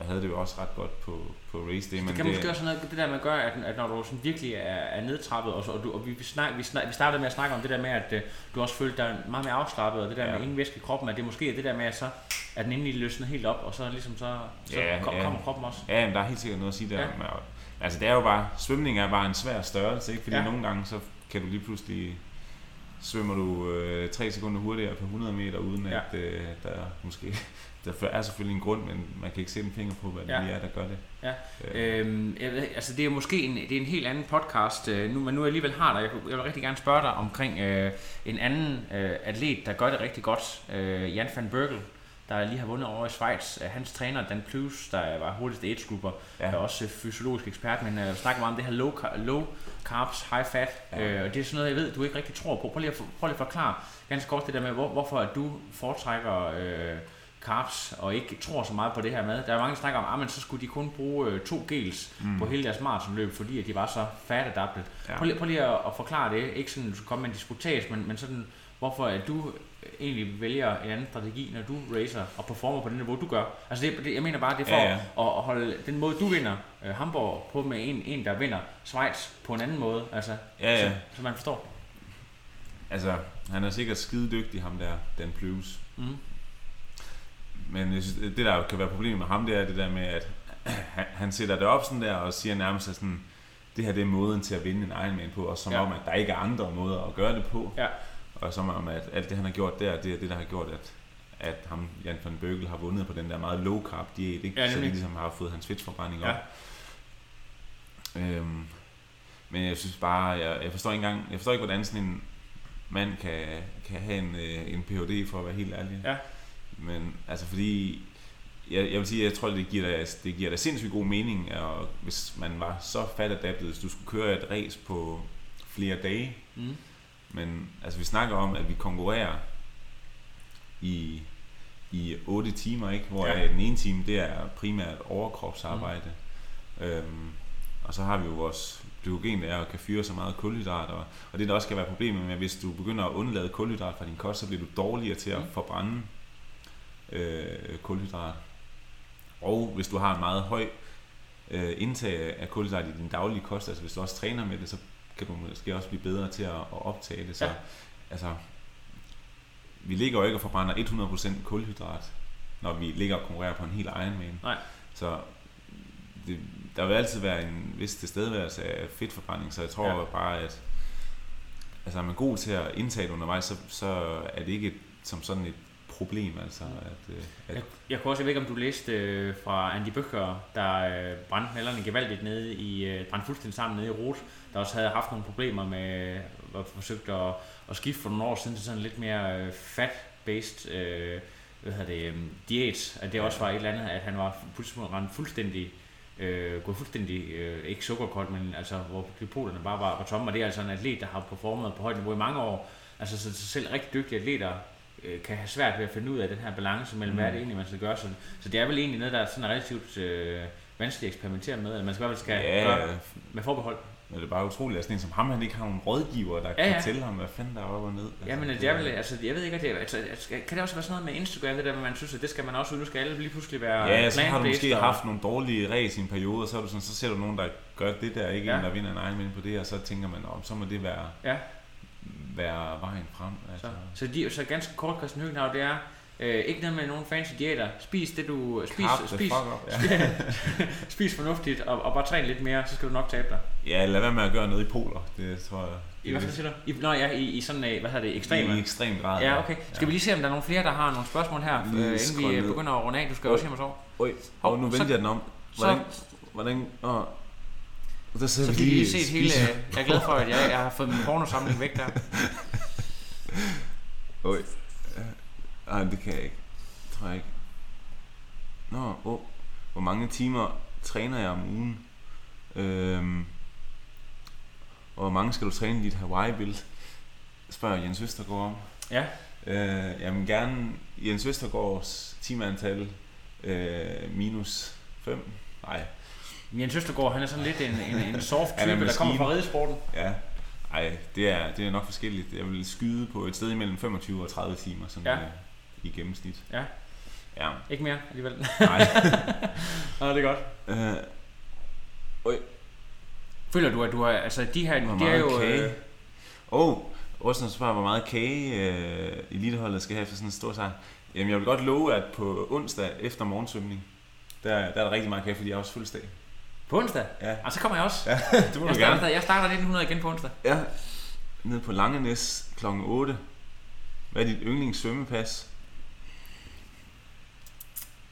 jeg havde det jo også ret godt på, på race day. Det Men kan måske også noget, det der med at gøre, at, at når du sådan virkelig er, er nedtrappet, og, så, og, du, og vi, vi, snak, vi, snak, vi startede med at snakke om det der med, at uh, du også følte dig meget mere afslappet, og det der Ja. med ingen væske i kroppen, at det måske er det der med, at så at den endelig løsner helt op, og så ligesom så, så Ja, kom, ja. kommer kroppen også. Ja, men der er helt sikkert noget at sige der. Ja. Altså det er jo bare, svømning er bare en svær størrelse, ikke? Fordi Ja. nogle gange så kan du lige pludselig svømmer du øh, 3 sekunder hurtigere på 100 meter, uden Ja. at øh, der er måske, der er selvfølgelig en grund, men man kan ikke sætte en finger på, hvad det Ja. lige er, der gør det. Ja. Øh, Øhm, jeg ved, altså det er måske en, det er en helt anden podcast, øh, nu, men nu alligevel har dig. Jeg, jeg vil rigtig gerne spørge dig omkring øh, en anden øh, atlet, der gør det rigtig godt, øh, Jan van Berkel, der lige har vundet over i Schweiz. Øh, hans træner, Dan Plus, der var hurtigst age grupper, ja. Er også øh, fysiologisk ekspert, men øh, snakker meget om det her low, low carbs, high fat, Ja. øh, og det er sådan noget, jeg ved, du ikke rigtig tror på. Prøv lige at, prøv lige at forklare ganske kort det der med, hvor, hvorfor du foretrækker øh, carbs og ikke tror så meget på det her med. Der er mange, der snakker om, at så skulle de kun bruge øh, to gels mm. på hele deres maratonløb, fordi at de var så fat adapted. Ja. Prøv, lige, prøv lige at, at forklare det. Ikke sådan, at du skal komme med en disputas, men, men sådan, hvorfor at du egentlig vælger en anden strategi, når du racer og performer på det niveau, du gør. Altså det, det, jeg mener bare, det er for Ja, ja, ja. ja. At, at holde den måde, du vinder øh, Hamburg på med en, en, der vinder Schweiz på en anden måde. Altså, Ja, ja. Så, så man forstår. Altså, han er sikkert skide dygtig, ham der, Dan Plus. Mm. Men jeg synes, det der kan være problemet med ham, det er det der med, at han, sætter det op sådan der og siger nærmest at sådan, det her det er måden til at vinde en Ironman på, og som Ja. ja. om, at der ikke er andre måder at gøre det på. Ja. Og som om, at alt det, han har gjort der, det er det, der har gjort, at, at ham, Jan van Bøgel, har vundet på den der meget low carb diæt, ikke? Ja, så de nemlig. ligesom har fået hans fedtforbrænding Ja. op. Øhm, men jeg synes bare, jeg, jeg forstår ikke engang, jeg forstår ikke, hvordan sådan en mand kan, kan have en, øh, en Ph.D. for at være helt ærlig. Ja. Men altså fordi, jeg, jeg vil sige, jeg tror, det giver dig, det giver dig sindssygt god mening, og hvis man var så fat adaptet, hvis du skulle køre et race på flere dage, Mm. men altså vi snakker om, at vi konkurrerer i, i 8 timer, ikke? hvor Ja. den ene time, det er primært overkropsarbejde. Mm. Øhm, og så har vi jo vores glykogen, der er og kan fyre så meget kulhydrat. Og, og det der også kan være problemet med, at hvis du begynder at undlade kulhydrat fra din kost, så bliver du dårligere til at Mm. forbrænde øh, kulhydrat. Og hvis du har en meget høj øh, indtag af kulhydrat i din daglige kost, altså hvis du også træner med det, så kan du måske også blive bedre til at, at optage det. Så Ja. altså, vi ligger jo ikke og forbrænder 100% kulhydrat, når vi ligger og konkurrerer på en hel Ironman. Nej. Så det, der vil altid være en vis tilstedeværelse af fedtforbrænding, så jeg tror Ja. ja. bare, at altså, er man god til at indtage det undervejs, så, så er det ikke et, som sådan et problem, altså, at, øh, at Jeg, jeg kunne også, jeg ved ikke om du læste øh, fra Andy Bøcher, der øh, brændte nallerne gevaldigt nede i, øh, brændte fuldstændig sammen nede i Rot, der også havde haft nogle problemer med, og forsøgt at, at skifte for nogle år siden til sådan lidt mere øh, fat-based øh, hvad hedder det, øh, diæt, at det også var et eller andet, at han var rendt fuldstændig øh, gået fuldstændig, øh, ikke sukkerkold, men altså hvor depoterne bare var, var tomme, og det er altså en atlet, der har performet på højt niveau i mange år, altså så, så selv rigtig dygtige atleter øh, kan have svært ved at finde ud af den her balance mellem, mm. hvad er det egentlig, man skal gøre. Så, så det er vel egentlig noget, der er sådan relativt øh, vanskeligt at eksperimentere med, eller man skal i hvert fald skal ja, gøre med forbehold. men det er bare utroligt, at sådan en som ham, han ikke har nogen rådgiver, der Ja, kan ja. fortælle ham, hvad fanden der er op og ned. Altså, Ja, men det er vel, altså, jeg ved ikke, at det er, altså, skal- kan det også være sådan noget med Instagram, det der, man synes, at det skal man også, nu skal alle lige pludselig være Ja, så har du måske og- haft nogle dårlige race i en periode, og så, er du sådan, så ser du nogen, der gør det der, ikke Ja. en, der vinder en Ironman på det, og så tænker man, om så må det være, Ja. Være vejen frem. Altså. Så, så, de, så ganske kort, Christian Høgenhav, det er øh, ikke noget med nogen fancy diæter. Spis det du... Spis, Carb the spis, up, ja. spis fornuftigt, og, og bare træn lidt mere, så skal du nok tabe dig. ja, lad være med at gøre noget i poler, det tror jeg. I hvad siger du? I, nå ja, i, i sådan, øh, hvad hedder det, ekstreme. I ekstrem grad. Ja, okay. Skal vi lige se, om der er nogle flere, der har nogle spørgsmål her, øh, inden vi øh, ned. begynder at runde af. Du skal Oj. også hjem og sove. Oj, og nu vendte jeg den om. Hvordan, Så, hvordan, åh, der så vi lige lige set hele... Jeg er glad for, at jeg, jeg har fået min pornosamling væk der. Oj. Nej, det kan jeg ikke. Det tror jeg ikke. Nå, oh. hvor mange timer træner jeg om ugen? Øhm, og hvor mange skal du træne i dit Hawaii-bild? Spørger Jens Østergaard om. Ja. Øh, jamen gerne Jens Østergaards timeantal øh, minus 5. Nej, Jens Østergaard, han er sådan lidt en, en, en soft er type, der kommer fra ridesporten. ja. Ej, det er, det er nok forskelligt. Jeg vil skyde på et sted imellem 25 og 30 timer sådan, Ja. øh, i gennemsnit. Ja. Ja. Ikke mere alligevel. Nej. Nå, det er godt. øh, øj, Føler du, at du har, altså de her, hvor det er jo... kage. Øh, oh, Rusland spørger, hvor meget kage øh, eliteholdet skal have for sådan en stor sejr. Jamen, jeg vil godt love, at på onsdag efter morgensvømning, der, der er der rigtig meget kage, fordi jeg har også fødselsdag. På onsdag? Ja. Og så kommer jeg også. Ja, det må jeg, du gerne. starter, jeg starter 1900 igen på onsdag. Ja, nede på Langenæs kl. 8. Hvad er dit yndlings svømmepas?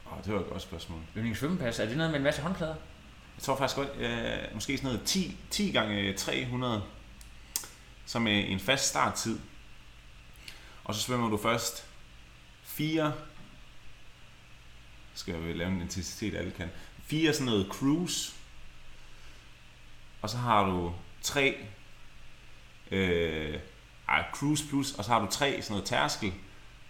Åh, oh, det var et godt spørgsmål. Yndlings svømmepas, er det noget med en masse håndklæder? Jeg tror faktisk godt, øh, måske sådan noget 10, 10 gange 300, som er en fast starttid. Og så svømmer du først 4, skal jeg lave en intensitet, alle kan. 4 sådan noget cruise, og så har du 3, øh, ej, cruise plus, og så har du 3 sådan noget tærskel,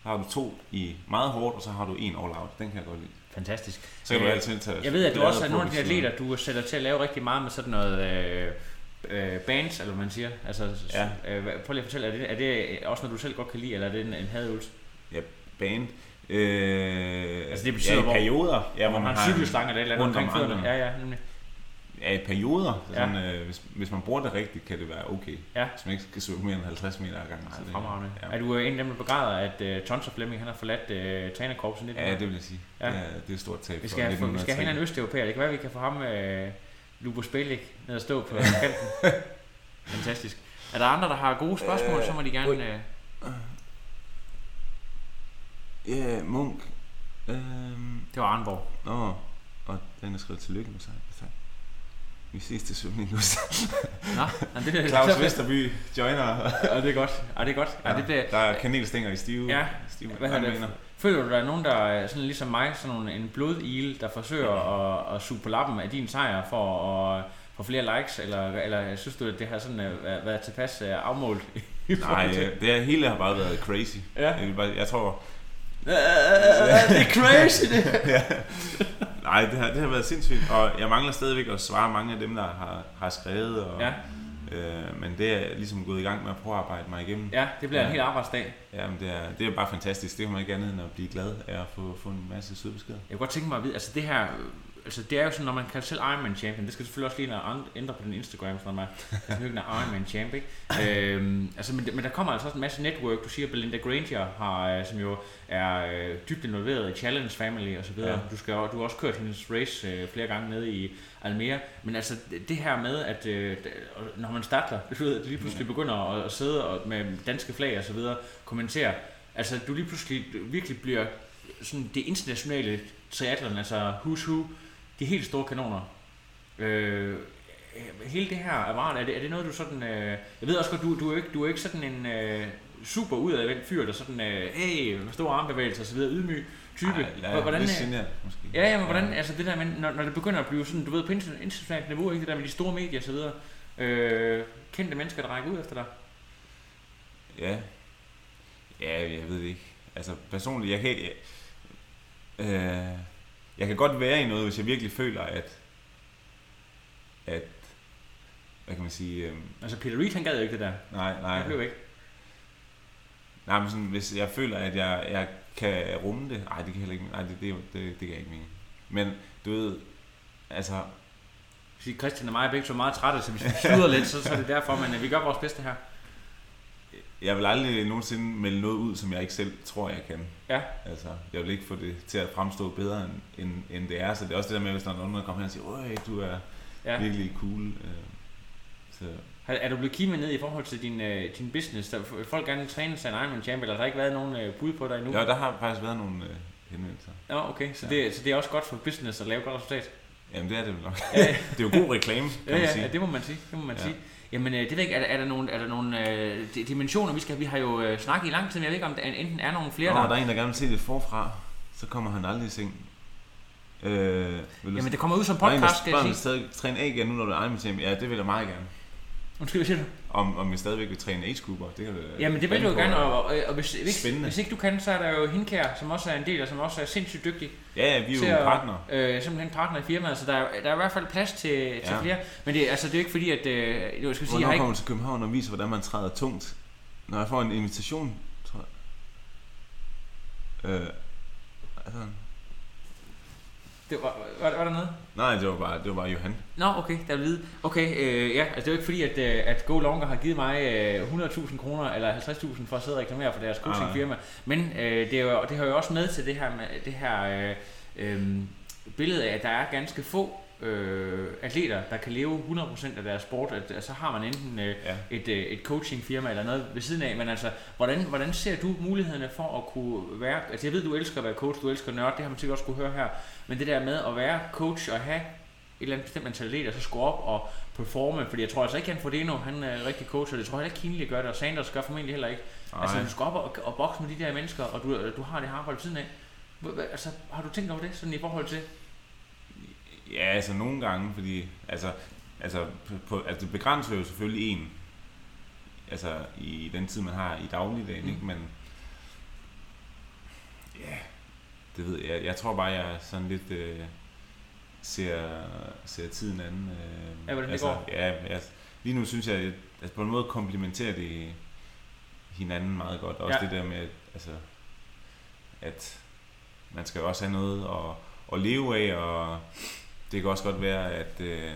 så har du to i meget hårdt, og så har du en all out. Den kan jeg godt lide. Fantastisk. Så kan du Øh, altid tage Jeg ved, at du også er på nogle af de atleter, du sætter til at lave rigtig meget med sådan noget øh, øh, bands, eller hvad man siger. Altså, Ja. øh, prøv lige at fortælle, er det, er det også noget, du selv godt kan lide, eller er det en, en hadøvelse? band. Øh, Altså, det betyder, ja, i hvor- perioder. Ja, hvor man har en cykelslange eller et eller andet omkring. Ja, ja, nemlig. Ja, i perioder. Ja. Sådan, øh, hvis, hvis man bruger det rigtigt, kan det være okay. Ja. Hvis man ikke skal svømme mere end 50 meter ad gangen. Nej, så fremragende. Ja. Er du øh, en af dem, der begræder, at uh, Tons og Flemming han har forladt uh, trænerkorpsen lidt? ja, det vil jeg sige. Ja. Ja. Det, er, er et stort tab vi for skal, have, vi skal have en 1903. østeuropæer. Det kan være, vi kan få ham, uh, Lubo Spelik, ned og stå på kanten. Fantastisk. Er der andre, der har gode spørgsmål, Øh, så må de gerne... Uh, Ja, Munk. Øhm, det var Arnborg. nå, og den er skrevet tillykke med sig. Vi ses til svømning nu. Nå, det, det, Claus Vesterby joiner. Ja, det er godt. Ja, det er godt. Ja, det bliver, Der er kanelstænger i stive. Ja, stive hvad det? Føler du, der er nogen, der er sådan ligesom mig, sådan nogle, en blodil, der forsøger at, at suge på lappen af din sejr for at få flere likes, eller, eller synes du, at det har sådan uh, været tilpas uh, afmålt? i Nej, øh, det er, hele har bare været crazy. Ja. Jeg, bare, jeg tror, det er crazy, det. Nej, det har, det har været sindssygt, og jeg mangler stadigvæk at svare mange af dem, der har, har skrevet, og, Ja. øh, men det er ligesom gået i gang med at prøve at arbejde mig igennem. Ja, det bliver en Ja. hel arbejdsdag. Jamen, det er, det er bare fantastisk. Det er man ikke andet end at blive glad af at få, få en masse søde beskeder. Jeg kunne godt tænke mig at vide, altså det her, altså det er jo sådan, når man kan selv Ironman Champion, det skal selvfølgelig også lige andet- ændre på din Instagram, sådan nu er Ironman Champ, ikke? øhm, altså, men, men der kommer altså også en masse network, du siger, Belinda Granger har, øh, som jo er øh, dybt involveret i Challenge Family og så videre. Ja. Du, skal, du har også kørt hendes race øh, flere gange nede i Almere, men altså det- her med, at øh, når man starter, du ved, at lige pludselig begynder at, at sidde og, med danske flag og så videre, kommentere, altså du lige pludselig virkelig bliver sådan det internationale triathlon, altså who's who, de helt store kanoner. Øh, hele det her apparat, er det, er det noget, du sådan... Øh, jeg ved også godt, du, du, er ikke, du er ikke sådan en øh, super udadvendt fyr, der sådan, øh, hey, store armbevægelser videre, ydmyg type. Ej, Hvor- hvordan, lidt øh, genert, måske. Ja, ja, men hvordan, altså det der med, når, når det begynder at blive sådan, du ved, på interna- internationalt niveau, ikke det der med de store medier og så videre, øh, kendte mennesker, der rækker ud efter dig. Ja. Ja, jeg ved det ikke. Altså personligt, jeg kan jeg, øh, jeg kan godt være i noget, hvis jeg virkelig føler, at at hvad kan man sige, øh, Altså Peter Reed, han gad jo ikke det der. nej, nej, Han blev ikke. nej, men sådan, hvis jeg føler, at jeg, jeg kan rumme det, nej, det kan heller ikke, nej, det, det, det, det kan jeg ikke mene. Men du ved, altså, Fordi Christian og mig er begge så meget trætte, så hvis vi sluder lidt, så, så er det derfor, men øh, vi gør vores bedste her. Jeg vil aldrig nogensinde melde noget ud, som jeg ikke selv tror, jeg kan. Ja. Altså, jeg vil ikke få det til at fremstå bedre, end, end, end det er. Så det er også det der med, hvis der er nogen, der kommer hen og siger, Øj, du er Ja. virkelig cool. Øh, så, Er, du blevet kimet ned i forhold til din, øh, din business? Der, folk gerne vil træne sig en Ironman Champ, eller har der ikke været nogen øh, bud på dig endnu? ja, der har faktisk været nogle øh, henvendelser. Ja, okay. Så, Ja. det, så det er også godt for business at lave et godt resultat? Jamen, det er det vel nok. Ja, det er jo god reklame, kan ja, man ja, sige. ja, det må man sige. Det må man Ja. sige. Jamen, øh, det ved jeg ikke, er, der- er der nogle, er der nogle øh, di- dimensioner, vi skal Vi har jo øh, snakket i lang tid, men jeg ved ikke, om der enten er nogle flere, Nå, der... der er en, der gerne vil se det forfra, så kommer han aldrig i seng. Øh, vil du Jamen, det kommer ud som der er en, der podcast, skal spørger, om stadig træne A igen, nu når du er Champ. Ja, det vil jeg meget gerne. Undskyld, hvad siger du? Om, om vi stadigvæk vil træne age-grupper, det kan vi Jamen, det vil du jo gerne, og, og, og hvis, hvis, Spændende. hvis ikke du kan, så er der jo Hindkær, som også er en del, og som også er sindssygt dygtig. Ja, ja, vi er jo at- partner. Øh, simpelthen partner i firmaet, så der er, der er i hvert fald plads til, til Ja. flere. Men det, altså, det er jo ikke fordi, at... Øh, jeg skal sige, jeg Hvornår har ikke, kommer til København og viser, hvordan man træder tungt? Når jeg får en invitation, tror jeg. Øh, altså, Det var, var, var der noget? Nej, det var bare, det var bare Johan. Nå, okay, der er vide. Okay, øh, ja, altså det er jo ikke fordi, at, øh, at Go Longer har givet mig øh, 100.000 kroner eller 50.000 for at sidde og reklamere for deres coachingfirma. Men øh, det, er jo, det hører jo også med til det her, med, det her øh, øh, billede af, at der er ganske få øh, atleter, der kan leve 100% af deres sport, at, at så har man enten øh, Ja. et, øh, et coachingfirma eller noget ved siden af, men altså, hvordan, hvordan ser du mulighederne for at kunne være, altså jeg ved, du elsker at være coach, du elsker nørd, det har man sikkert også kunne høre her, men det der med at være coach og have et eller andet bestemt mentalitet, og så skulle op og performe, fordi jeg tror altså ikke, han Frodeno, han er rigtig coach, og det tror jeg heller ikke, Kinley gør det, og Sanders gør formentlig heller ikke. Nej. Altså, du skal op og, og bokse med de der mennesker, og du, du har det arbejde ved siden af. Altså, har du tænkt over det, sådan i forhold til? Ja, altså nogle gange, fordi altså, altså, på- altså det begrænser jo selvfølgelig en, altså i den tid, man har i dagligdagen, Mm. ikke? Men ja, det ved jeg. Jeg tror bare, jeg sådan lidt øh, ser, ser tiden anden. Øh, Ja, hvordan det altså, går. Ja, altså, lige nu synes jeg, at altså, på en måde komplementerer det hinanden meget godt. Også Ja. det der med, at, altså, at man skal jo også have noget at, at leve af, og det kan også godt være, at, øh,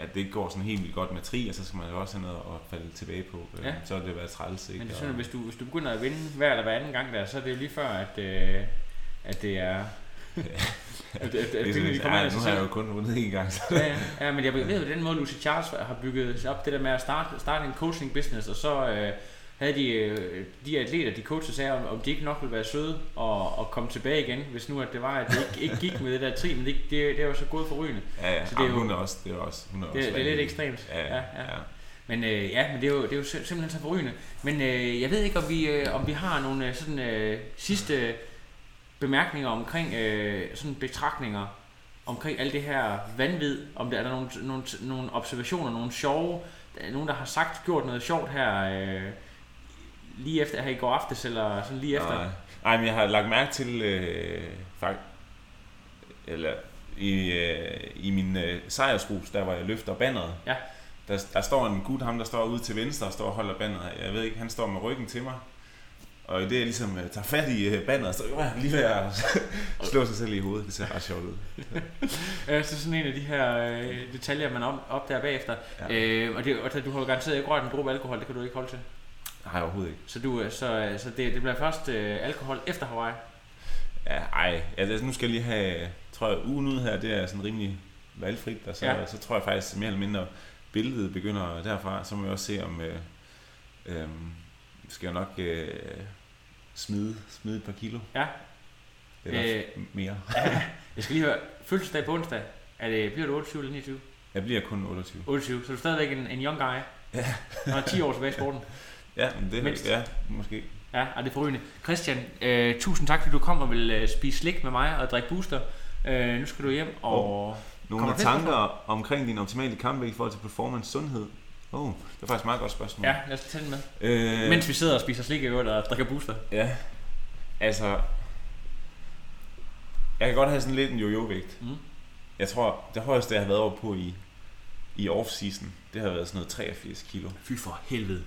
at det ikke går sådan helt vildt godt med tri, og så skal man jo også have noget at falde tilbage på. Øh, Ja. Så er det været træls, ikke? Men det er Og- sådan, at hvis du, hvis du begynder at vinde hver eller hver anden gang der, så er det jo lige før, at, øh, at det er... at, at, at, det er pengene, sådan, de kommer ja, nu har jeg jo kun vundet én gang. Så. ja, ja, ja, men jeg ved, at den måde Lucy Charles har bygget sig op, det der med at starte, starte en coaching business, og så øh, havde de, øh, de atleter, de coacher sagde, om, om de ikke nok ville være søde og, og komme tilbage igen, hvis nu at det var, at det ikke, ikke gik med det der tri, men det, det, det var så gået forrygende. Ja, ja. Så det er jo- hun er også, det er også, hun er Det, også det er lidt ekstremt. Ja, ja, ja. Men øh, ja, men det er jo, det er jo sim- simpelthen så forrygende. Men øh, jeg ved ikke, om vi, øh, om vi har nogle øh, sådan, øh, sidste bemærkninger omkring øh, sådan betragtninger omkring alt det her vanvid. Om der er der nogle, nogle, nogle observationer, nogle sjove, der er nogen, der har sagt, gjort noget sjovt her øh, lige efter her i går aftes, eller sådan lige efter. Nej. Nej, men jeg har lagt mærke til, øh, fakt, eller i, øh, i min øh, sejrsrus, der hvor jeg løfter banneret, Ja. der, der står en gut, ham der står ude til venstre og står og holder banneret. Jeg ved ikke, han står med ryggen til mig. Og i det, jeg ligesom øh, tager fat i øh, banneret, så er jeg lige ved at slå sig selv i hovedet. Det ser ret sjovt ud. Så sådan en af de her øh, detaljer, man op, opdager bagefter. Ja. Øh, og, det, og du har jo garanteret ikke rørt en dråbe alkohol, det kan du ikke holde til. Har jeg overhovedet ikke. Så, du, øh, så, øh, så det, det bliver først øh, alkohol efter Hawaii. Ja, ej, altså, nu skal jeg lige have, tror jeg, ugen ud her, det er sådan rimelig valgfrit, og så, Ja. så tror jeg faktisk mere eller mindre, billedet begynder derfra, så må vi også se om, øh, øh, skal jeg nok øh, smide, smide et par kilo, Ja. eller Øh. mere. Jeg skal lige høre, fødselsdag på onsdag, er det, bliver du 28 eller 29? Jeg bliver kun 28. 28, så er du stadigvæk en, en young guy. Ja. Når 10 år tilbage i sporten. Ja, det Mindst. ja, måske. Ja, og det er forrygende. Christian, øh, tusind tak, fordi du kom og vil øh, spise slik med mig og drikke booster. Øh, nu skal du hjem og... Nogle Kommer af tanker omkring din optimale kampvægt i forhold til performance sundhed? Oh, det er faktisk et meget godt spørgsmål. Ja, lad os tage den med. Øh, Mens vi sidder og spiser slik i øvrigt og drikker booster. Ja, altså... Jeg kan godt have sådan lidt en jojo-vægt. Mm. Jeg tror, det højeste, jeg har været over på i, i off-season, det har været sådan noget 83 kilo. Fy for helvede.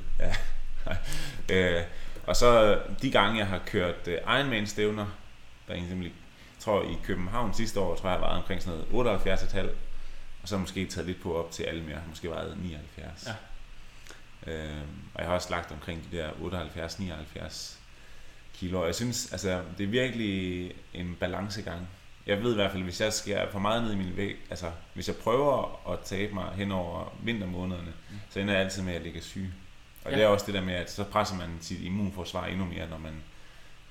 Øh, og så de gange, jeg har kørt øh, Ironman-stævner, der er en eksempel, jeg tror i København sidste år, tror jeg, var omkring sådan noget 78,5. Og så måske taget lidt på op til alle mere, måske vejet 79. Ja. Øh, og jeg har også lagt omkring de der 78-79 kilo. Jeg synes, altså, det er virkelig en balancegang. Jeg ved i hvert fald, hvis jeg skal for meget ned i min vægt, altså hvis jeg prøver at tabe mig hen over vintermånederne, Mm. så ender jeg altid med at ligge syg. Og Ja. det er også det der med, at så presser man sit immunforsvar endnu mere, når man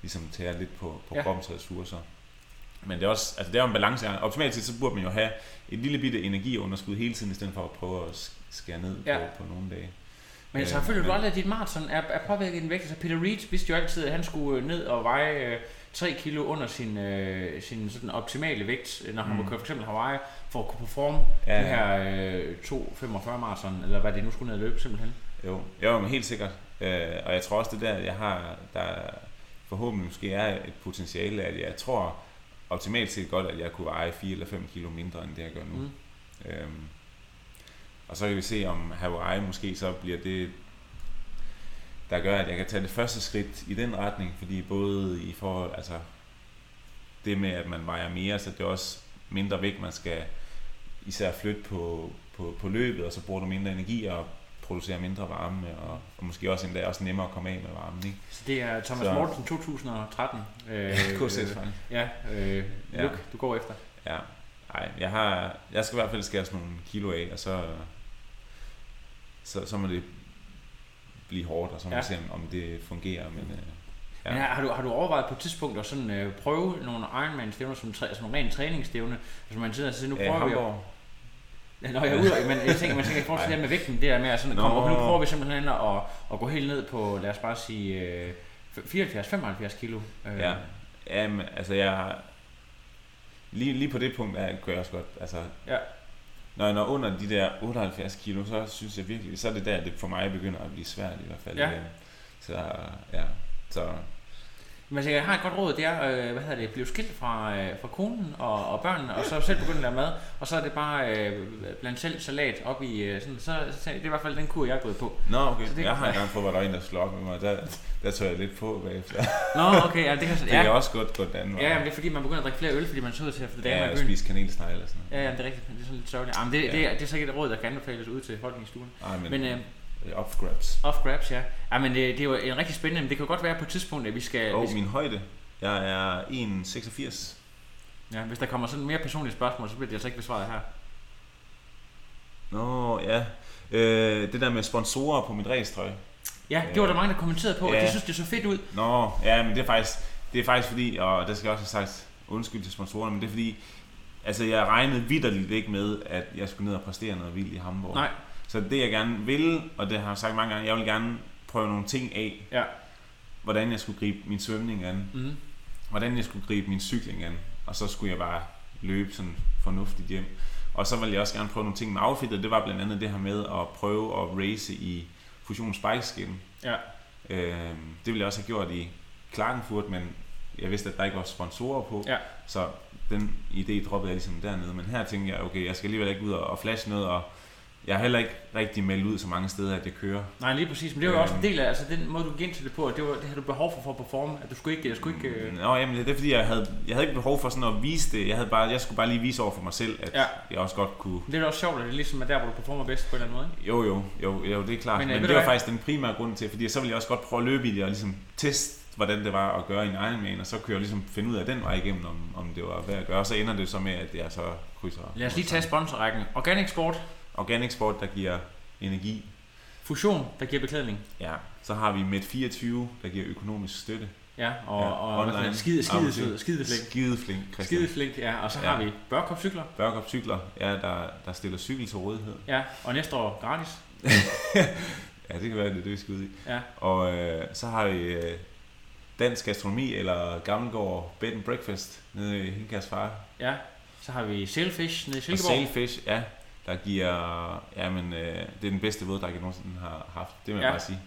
ligesom tager lidt på, på Ja. kroppens ressourcer. Men det er også, altså det er jo en balancegang. Optimalt set, så burde man jo have et lille bitte energiunderskud hele tiden, i stedet for at prøve at sk- skære ned Ja. på, på nogle dage. Men så Øh, føler du aldrig, at dit maraton er, er påvirket i din vægt? Altså Peter Reed vidste jo altid, at han skulle øh, ned og veje øh, 3 kilo under sin, øh, sin sådan optimale vægt, øh, når han mm. Må køre for eksempel Hawaii, for at kunne performe Ja, det her øh, 2.45 maraton, eller hvad det nu skulle ned og løbe simpelthen. Jo, jo men helt sikkert. Øh, og jeg tror også, det der, jeg har, der forhåbentlig måske er et potentiale, at jeg tror optimalt set godt, at jeg kunne veje 4 eller 5 kilo mindre, end det jeg gør nu. Mm. Øhm, og så kan vi se, om Hawaii måske så bliver det, der gør, at jeg kan tage det første skridt i den retning, fordi både i forhold, altså det med, at man vejer mere, så det også mindre vægt, man skal især flytte på, på, på løbet, og så bruger du mindre energi og producerer mindre varme, og, og måske også endda også nemmere at komme af med varmen. Ikke? Så det er Thomas Så- Mortensen 2013. Øh, KCS fejl. Ja, øh, Ja. look, du går efter. Ja, nej, jeg, har, jeg skal i hvert fald skære sådan nogle kilo af, og så, så, så må det blive hårdt, og så må Ja. se, om, det fungerer. Men, øh, Ja. Men har, du, har du overvejet på et tidspunkt at sådan, øh, prøve nogle Ironman-stævner som, træ, som nogle rent træningsstævne? Altså man sidder og siger, nu øh, prøver vi at... Ja, Nå, jeg er ude, men jeg tænker, man tænker i forhold til det her med vægten, det der med at sådan, Nå. kom, nu prøver vi simpelthen at, at gå helt ned på, lad os bare sige, øh, 74-75 kilo. Øh, ja, jamen, altså jeg, lige, lige på det punkt er, gør jeg også godt, altså, Ja. når jeg når under de der 78 kilo, så synes jeg virkelig, så er det der, det for mig begynder at blive svært i hvert fald. Ja. Øh, Så, ja, så, Men altså, jeg har et godt råd, det er, øh, hvad hedder det, blive skilt fra, øh, fra konen og, og børnene, og så selv begynde at lave mad, og så er det bare øh, blandt selv salat op i, øh, sådan, så, så, det er i hvert fald den kur, jeg er gået på. Nå, okay. Så det- jeg har engang fået, hvor der var en, der slog op med mig. Der, der tog jeg lidt på bagefter. Nå, okay, ja, det kan Det ja. kan også godt gå den anden vej. Ja, men det er fordi, man begynder at drikke flere øl, fordi man så ud til at få damer ja, i byen. spise kanelsnegle og sådan noget. Ja, ja, det er rigtigt. Det er sådan lidt sørgeligt. Jamen, det, Ja. det, er, det er så ikke et råd, der kan anbefales ud til folk i stuen. Nej, men, Men øh, off grabs. off grabs, ja. ja men det, det, er jo en rigtig spændende, men det kan godt være på et tidspunkt, at vi skal... Og vi skal min højde. Jeg er 1,86. ja, hvis der kommer sådan mere personlige spørgsmål, så bliver det altså ikke besvaret her. Nå, ja. Øh, det der med sponsorer på mit racetrøj. Ja, det var der mange, der kommenterede på, og Ja. de synes, det så fedt ud. Nå, ja, men det er faktisk, det er faktisk fordi, og der skal jeg også have sagt undskyld til sponsorerne, men det er fordi, altså jeg regnede vidderligt ikke med, at jeg skulle ned og præstere noget vildt i Hamburg. Nej, Så det jeg gerne vil, og det har jeg sagt mange gange, jeg vil gerne prøve nogle ting af, ja. hvordan jeg skulle gribe min svømning an, Mm. hvordan jeg skulle gribe min cykling an, og så skulle jeg bare løbe sådan fornuftigt hjem. Og så ville jeg også gerne prøve nogle ting med outfittet, det var blandt andet det her med at prøve at race i Fusion Spike Skin. Ja. Øh, det ville jeg også have gjort i Klagenfurt, men jeg vidste, at der ikke var sponsorer på, Ja. så den idé droppede jeg ligesom dernede. Men her tænkte jeg, okay, jeg skal alligevel ikke ud og og flashe noget, og jeg har heller ikke rigtig meldt ud så mange steder, at jeg kører. Nej, lige præcis. Men det var jo også en Øhm. del af altså, den måde, du gik ind til det på, at det, var, det havde du behov for for at performe. At du skulle ikke... Jeg skulle ikke øh... Nå, jamen, det er fordi, jeg havde, jeg havde ikke behov for sådan at vise det. Jeg, havde bare, jeg skulle bare lige vise over for mig selv, at Ja. jeg også godt kunne... Men det er også sjovt, at det ligesom er der, hvor du performer bedst på en eller anden måde. Jo, jo, jo, jo det er klart. Men, Men, øh, Men det var hvad? faktisk den primære grund til, fordi så ville jeg også godt prøve at løbe i det og ligesom teste, hvordan det var at gøre i en Ironman, og så kunne jeg ligesom finde ud af den vej igennem, om, om det var værd at gøre. Så ender det så med, at jeg så krydser. Lad os lige tage sponsorrækken. Organic Sport, Organic Sport, der giver energi. Fusion, der giver beklædning. Ja. Så har vi Med24, der giver økonomisk støtte. Ja, og, Ja, og, og det? skide, skide, skide, skide flink. Skideflink, Christian. Skide flink, ja. Og så Ja. har vi Børkop cykler. Børkop Cykler, ja, der, der stiller cykel til rådighed. Ja, og næste år gratis. Ja, det kan være, det er det, vi skal ud i. Ja. Og øh, så har vi øh, Dansk Gastronomi, eller Gammelgård Bed and Breakfast, nede i Hinkers far. Ja, så har vi Sailfish nede i Og Silkeborg. Sailfish, ja, der giver, jamen, øh, det er den bedste våddrik, jeg nogensinde har haft. Det vil jeg Ja. bare sige.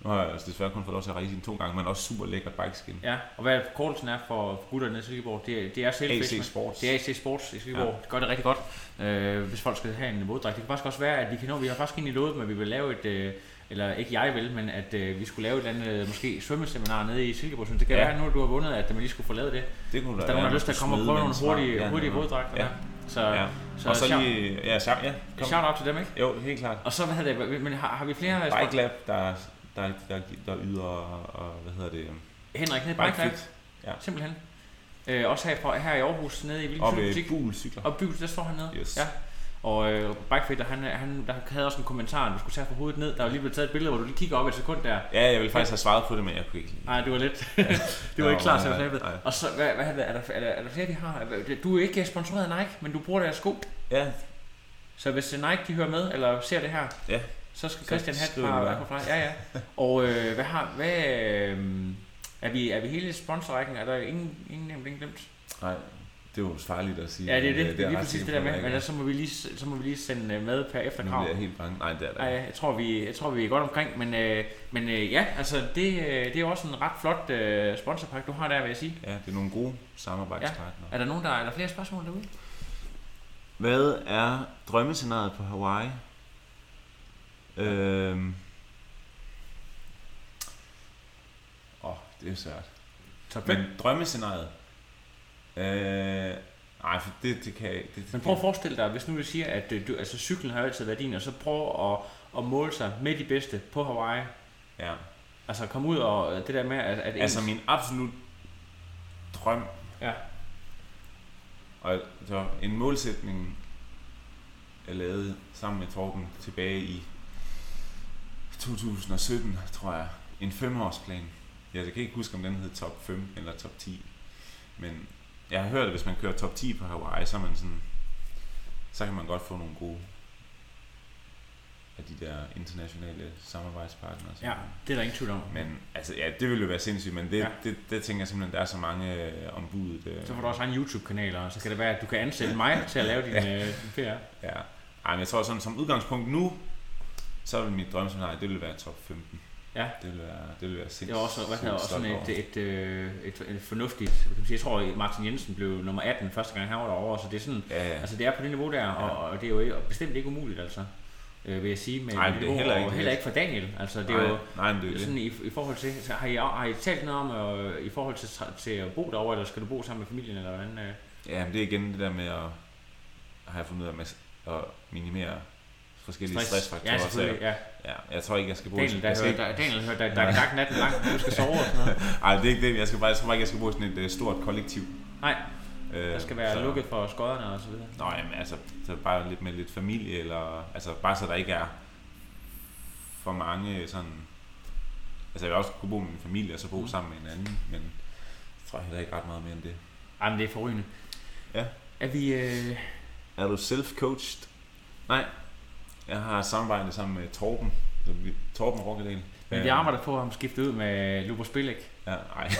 Nu har jeg altså desværre kun fået lov til at rejse den to gange, men også super lækkert bikeskin. Ja, og hvad forkortelsen er for, for gutter nede i Silkeborg, det, er- det er Sailfish. AC Sports. Det er AC Sports i Silkeborg. Ja. Det gør det rigtig godt, øh, hvis folk skal have en våddragt. Det kan faktisk også være, at vi kan nå, vi har faktisk egentlig lovet dem, at vi vil lave et, øh, eller ikke jeg vil, men at øh, vi skulle lave et eller andet, øh, måske svømmeseminar nede i Silkeborg. Så det kan ja. Være, nu du har vundet, at man lige skulle få lavet det. Det kunne da der er nogen, der har lyst til at komme og prøve nogle hurtige, hurtige våddragter. Ja. Så, ja. så, og så shout, lige, ja, shout, ja, kom. shout out til dem, ikke? Jo, helt klart. Og så, hvad hedder det, men har, har vi flere? Bike Lab, der, der, der, der yder, og hvad hedder det, Henrik nede i Bike Lab. Ja. simpelthen. Øh, også her, fra, her i Aarhus, nede i hvilken Og ved? Buhl Cykler. Og Bygel, der står han nede. Yes. Ja. Og øh, Bikefitter, han, han der havde også en kommentar, du skulle tage fra hovedet ned. Der var lige blevet taget et billede, hvor du lige kigger op et sekund der. Ja, jeg ville faktisk have svaret på det, men jeg kunne ikke lide Nej, det var lidt. Ja. det var ikke klar til at. Og så, hvad, hvad er, der, er, der, er, der, er flere, vi har? Du er ikke sponsoreret af Nike, men du bruger deres sko. Ja, Så hvis Nike de hører med, eller ser det her, Ja. så skal Christian have et par. Aquafly. Ja, ja. Og øh, hvad har, hvad, øh, er, vi, er vi hele sponsorrækken? Er der ingen, ingen nemt, glemt? nej, det er jo farligt at sige. Ja, det er det. øh, Det er lige præcis det der på, med. Men så må vi lige, så må vi lige sende øh, med per er. Nu efterkrav. bliver jeg helt bange. Nej, det er der Nej, ikke. jeg tror, vi, jeg tror, vi er godt omkring, men, øh, men øh, ja, altså det, øh, det er også en ret flot øh, sponsorpakke, du har der, vil jeg sige. Ja, det er nogle gode samarbejdspartnere. Er der nogen, der er der flere spørgsmål derude? Hvad er drømmescenariet på Hawaii? Øhm. Åh, oh, det er svært. Top Men drømmescenariet. Øh, Nej, for det, det kan jeg det, det Men prøv at forestille dig, hvis nu du siger, at øh, du, altså, cyklen har altid været din, og så prøv at, at måle sig med de bedste på Hawaii. Ja. Altså komme ud og det der med, at, at Altså min absolut drøm, Ja. og så en målsætning, jeg lavede sammen med Torben tilbage i 2017, tror jeg. En femårsplan. Jeg kan ikke huske, om den hed top 5 eller top 10. Men jeg har hørt, at hvis man kører top 10 på Hawaii, så er man sådan, så kan man godt få nogle gode af de der internationale samarbejdspartnere. Ja, det er der ingen tvivl om. Men altså, ja, det ville jo være sindssygt, men det, Ja. ja. det, det tænker jeg simpelthen, der er så mange øh, ombud. Øh, Så får du også en YouTube-kanal, og så kan det være, at du kan ansætte mig til at lave din, øh, din PR. Ja. Ej, men jeg tror sådan, som udgangspunkt nu, så vil mit drømmescenarie, det vil være top 15. Ja. Det vil være, det vil være sindssygt. Det er også, hvad også sådan over. et, et, øh, et, et, fornuftigt, jeg tror, Martin Jensen blev nummer 18 første gang, han var derovre, så det er sådan, Ja, ja. altså det er på det niveau der, og, og det er jo ikke, bestemt ikke umuligt, altså, øh, vil jeg sige, med Nej, det er heller ikke heller ikke for Daniel, altså det er nej, jo, nej, men det er sådan det. i, i forhold til, så har I, har I talt noget om, øh, i forhold til, til at bo derovre, eller skal du bo sammen med familien, eller hvordan? Øh? Ja, men det er igen det der med at, har jeg fundet ud af, at minimere forskellige Stress. stressfaktorer. Ja, så selvfølgelig, ja. ja, jeg tror ikke, jeg skal bo Daniel, der jeg skal hører, ikke, der, Daniel hører, der, der er gang natten lang, du skal sove og sådan noget. Ej, det er ikke det. Jeg, skal bare, jeg tror bare ikke, jeg skal bo i sådan et uh, stort kollektiv. Nej, Øh, der skal være så- lukket for skodderne og så videre. Nå, jamen, altså, så bare lidt med lidt familie, eller, altså bare så der ikke er for mange sådan, altså jeg vil også kunne bo med min familie, og så bo Mm. sammen med en anden, men jeg tror heller ikke ret meget mere end det. Men det er forrygende. Ja. Er vi, øh, Er du self-coached? Nej. Jeg har samarbejdet sammen med Torben, Torben Rokkedal. men vi arbejder på at ham skifte ud med Lubo Spillik. Ja, nej.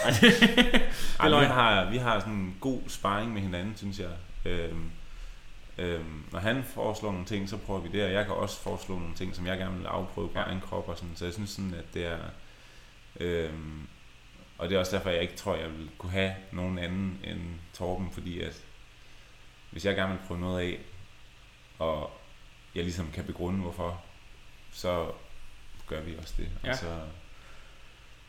Ej, vi, har, vi har sådan en god sparring med hinanden, synes jeg. Øhm, øhm, når han foreslår nogle ting, så prøver vi det, og jeg kan også foreslå nogle ting, som jeg gerne vil afprøve på ja. egen krop og sådan. Så jeg synes sådan, at det er... Øhm, og det er også derfor, jeg ikke tror, jeg vil kunne have nogen anden end Torben, fordi at hvis jeg gerne vil prøve noget af, og jeg ligesom kan begrunde hvorfor, så gør vi også det. Ja. Og, så,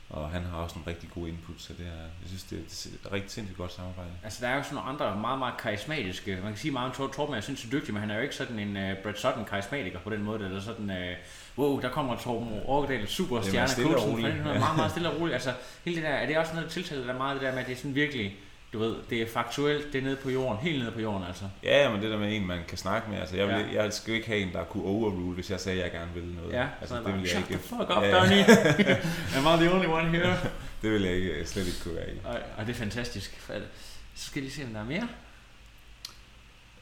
og han har også nogle rigtig gode input, så det er, jeg synes, det er et rigtig sindssygt godt samarbejde. Altså, der er jo sådan nogle andre meget, meget karismatiske. Man kan sige meget om Tor- Torben, er sindssygt dygtig, men han er jo ikke sådan en uh, Brad Sutton karismatiker på den måde. Eller sådan, uh, wow, der kommer Torben Rokkedal, super Det er meget, meget stille og roligt. Altså, hele det der, er det også noget, der tiltaler dig meget, det der med, at det er sådan virkelig, du ved, det er faktuelt, det er nede på jorden, helt nede på jorden, altså. Ja, men det der med en, man kan snakke med, altså jeg, vil, Ja. jeg skal jo ikke have en, der kunne overrule, hvis jeg sagde, at jeg gerne ville noget. Ja, altså, sådan det vil jeg Shut ikke, the fuck up, Ja. Donnie. Am I the only one here? det vil jeg ikke, øh, slet ikke kunne være i. Ej, det er fantastisk. Så skal lige se, om der er mere.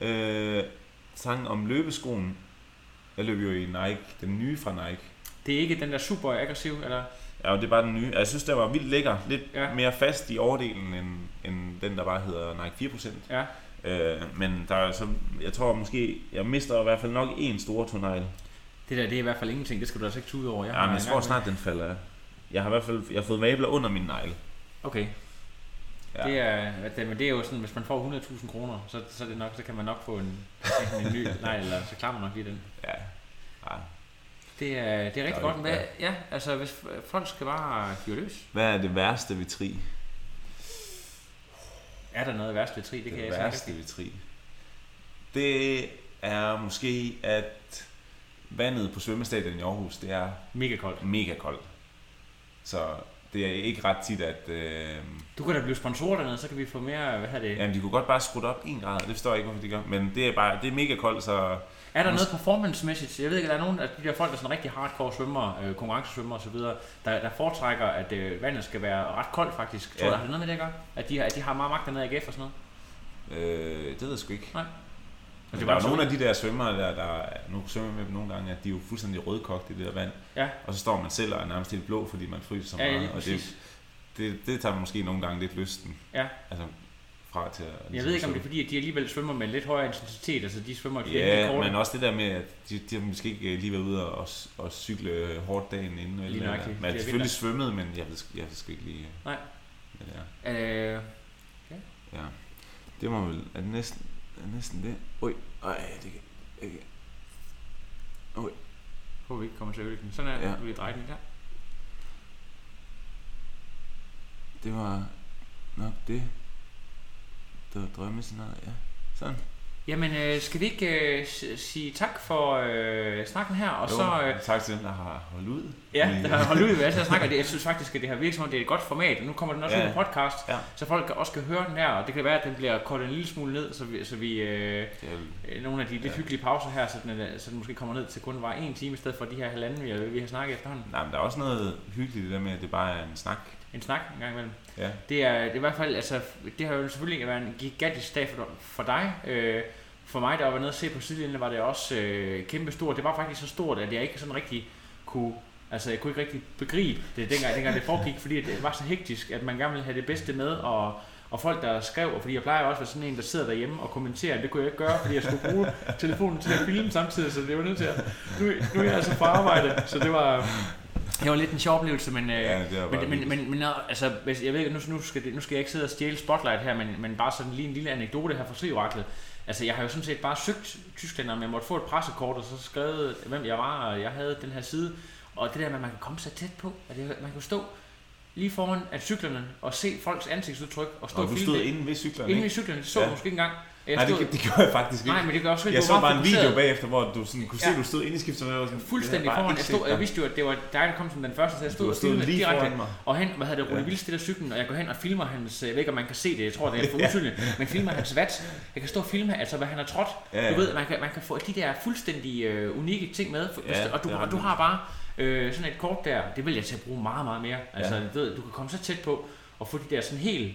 Øh, sangen om løbeskoen, jeg løb jo i Nike, den nye fra Nike. Det er ikke den der super aggressiv, eller? Ja, og det er bare den nye. Altså, Jeg synes, der var vildt lækker. Lidt ja. mere fast i overdelen, end, end den, der bare hedder Nike 4%. Ja. Øh, men der er så, jeg tror måske, jeg mister i hvert fald nok en stor tonegl. Det der, det er i hvert fald ingenting. Det skal du altså ikke ud over. Ja, har men jeg tror snart, den falder af. Jeg har i hvert fald jeg har fået mabler under min negl. Okay. Ja. Det er, det, men det er jo sådan, hvis man får 100.000 kroner, så, så, er det nok, så kan man nok få en, en, ny, nej, eller så klarer man nok lige den. Ja. ja. Det er, det er rigtig Ja, godt. Hvad, ja. ja, altså hvis folk skal bare fyre løs. Hvad er det værste ved tri? Er der noget værst ved tri? Det, Det, kan jeg værste ved tri. Det er måske, at vandet på svømmestadion i Aarhus, det er Mega koldt. mega koldt. Så det er ikke ret tit, at... Øh, Du kan da blive sponsor dernede, så kan vi få mere, hvad hedder det? jamen, de kunne godt bare skrue op en grad. Det forstår jeg ikke, hvorfor de gør. Men det er bare, det er mega koldt, så... Er der noget performance-mæssigt? Jeg ved ikke, at der er nogen af de der folk, der er sådan rigtig hardcore svømmer, øh, konkurrencesvømmer osv., der, der foretrækker, at øh, vandet skal være ret koldt faktisk. Tror Ja. du, har det noget med det at gøre? At de, har- at de har meget magt dernede i AGF og sådan noget? Øh, det ved jeg sgu ikke. Nej. Men der er jo nogle af de der svømmere, der, der nu svømmer med dem nogle gange, at de er jo fuldstændig rødkogte i det der vand. Ja. Og så står man selv og er nærmest helt blå, fordi man fryser så Ja, meget. ja, og præcis. det, det, det tager måske nogle gange lidt lysten. Ja. Altså fra til at... Jeg ved ikke, om det er fordi, at de alligevel svømmer med lidt højere intensitet, altså de svømmer flere Ja, korte. men også det der med, at de, de har måske ikke øh, lige været ude og, og cykle hårdt dagen inden. Lige Eller, nøjagtigt. men Det jeg er har selvfølgelig svømmet, men jeg ved, jeg ved sgu ikke lige... Nej. Hvad det er. Øh, Ja. Det må vel... Er det næsten, er det, næsten det? Oj, ej, det kan... Jeg kan. håber vi ikke kommer til at ødelægge. Sådan er Ja. ja. vi drejer den der. Det var nok det. Det var drømmescenariet, ja. Sådan. Jamen, øh, skal vi ikke øh, sige tak for øh, snakken her, og Jo, så... Øh, tak til dem, der har holdt ud. Ja, der har holdt ud hvad jeg snakker. Det, jeg synes faktisk, at det som om, det er et godt format. Nu kommer den også Ja. ud på podcast, Ja. så folk også kan høre den her, og det kan være, at den bliver kortet en lille smule ned, så vi, så vi øh, er- øh, nogle af de lidt hyggelige pauser her, så den, så den måske kommer ned til kun var en time, i stedet for de her halvanden, vi har, vi har snakket efterhånden. Nej, men der er også noget hyggeligt det der med, at det bare er en snak. En snak en gang imellem. Ja. Det er, det er i hvert fald, altså, det har jo selvfølgelig været en gigantisk dag for, for dig. Øh, for mig, der var nede og se på sidelinjen, var det også øh, kæmpe stort. Det var faktisk så stort, at jeg ikke sådan rigtig kunne Altså, jeg kunne ikke rigtig begribe det, dengang, dengang det foregik, fordi det var så hektisk, at man gerne ville have det bedste med, og, og folk, der skrev, og fordi jeg plejer også at være sådan en, der sidder derhjemme og kommenterer, det kunne jeg ikke gøre, fordi jeg skulle bruge telefonen til at filme samtidig, så det var nødt til at... Nu, nu er jeg altså på arbejde, så det var, det var lidt en sjov oplevelse, men, øh, Ja, bare men, men, vildt. men, men, altså, hvis, jeg ved nu, nu, skal nu skal jeg ikke sidde og stjæle spotlight her, men, men bare sådan lige en lille anekdote her fra Slioraklet. Altså, jeg har jo sådan set bare søgt Tyskland, om jeg måtte få et pressekort, og så skrevet, hvem jeg var, og jeg havde den her side. Og det der med, at man kan komme så tæt på, at man kan stå lige foran at cyklerne og se folks ansigtsudtryk og stå Og du stod inde ved cyklerne, Inde ved cyklerne, så ja. måske ikke engang. Jeg Nej, stod, det, det gjorde jeg faktisk ikke. nej, men det gør også jeg du så bare en video fokuseret. bagefter, hvor du sådan kunne se, Ja. du stod inde i skiftet, og jeg var sådan, Fuldstændig foran. Jeg, ikke stod, jeg vidste jo, at det var dig, der kom som den første, så jeg stod og filmede lige direkte. foran mig. Og han, hvad hedder det, Rune Ja. Stiller cyklen, og jeg går hen og filmer hans, jeg ved ikke, om man kan se det, jeg tror, det er for utydeligt, men filmer hans vat. Jeg kan stå og filme, altså hvad han har trådt. Ja, ja. Du ved, man kan, man kan få de der fuldstændig øh, unikke ting med, Ja, og, du, og du har bare øh, sådan et kort der, det vil jeg til at bruge meget, meget mere. Altså, Ja. du, ved, du kan komme så tæt på og få de der sådan helt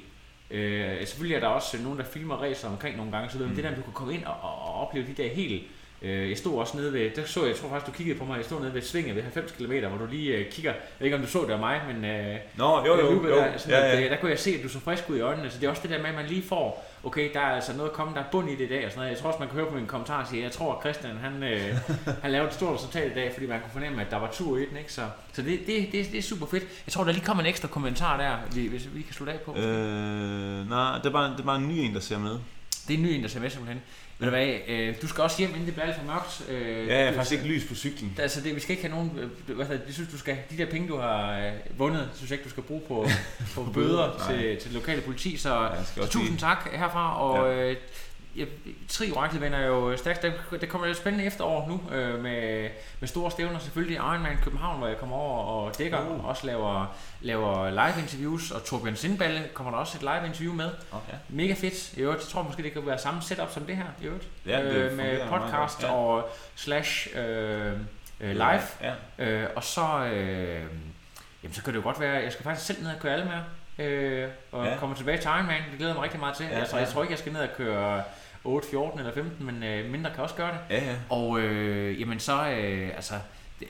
Øh, selvfølgelig er der også nogen, der filmer racer omkring nogle gange, så mm. det der, at du kan komme ind og, og, og opleve de der helt... Øh, jeg stod også nede ved, der så jeg, jeg tror faktisk, du kiggede på mig, jeg stod nede ved Svinget ved 90 km, hvor du lige øh, kigger, jeg ved ikke, om du så det af mig, men... Øh, Nå, jo, jo, jo. Der, sådan, Ja, at, ja. øh, der kunne jeg se, at du så frisk ud i øjnene, så det er også det der med, at man lige får, okay, der er altså noget at komme, der er bund i det i dag, og sådan noget. Jeg tror også, man kan høre på mine kommentarer, sige, jeg tror, at Christian, han, øh, han lavede et stort resultat i dag, fordi man kunne fornemme, at der var tur i den, ikke? Så, så det, det, det, det, er super fedt. Jeg tror, der lige kommer en ekstra kommentar der, vi- hvis vi kan slutte af på. Øh, nej, det er, bare, det er bare en ny en, der ser med. Det er en ny en, der ser med simpelthen. Ved du hvad, øh, du skal også hjem, inden det bliver alt for mørkt. Øh, Ja, jeg har faktisk ikke lys på cyklen. Altså, det, vi skal ikke have nogen... øh, Hvad hedder det, jeg synes, du skal... De der penge, du har øh, vundet, synes jeg ikke, du skal bruge på, på bøder til, til det lokale politi. Så, så tusind tak herfra. Og Ja. ja. øh, ja, Tri Oracle vender jo stærkt. Der, der kommer et spændende efterår nu øh, med, med store stævner. Selvfølgelig Ironman København, hvor jeg kommer over og dækker. Uh. Og også laver, laver live interviews. Og Torbjørn Sindballe kommer der også et live interview med. Okay. Mega fedt. I øvrigt, jeg tror måske, det kan være samme setup som det her. I øvrigt. Ja, det øh, med podcast ja. og slash øh, øh, live. Ja. Øh, og så, øh, jamen, så kan det jo godt være, jeg skal faktisk selv ned og køre alle med, øh, og Ja. ja. komme tilbage til Ironman. Det glæder jeg mig rigtig meget til. Ja, altså. Jeg tror ikke, jeg skal ned og køre 8, 14 eller 15, men øh, mindre kan også gøre det. Ja, ja. Og øh, jamen så, øh, altså,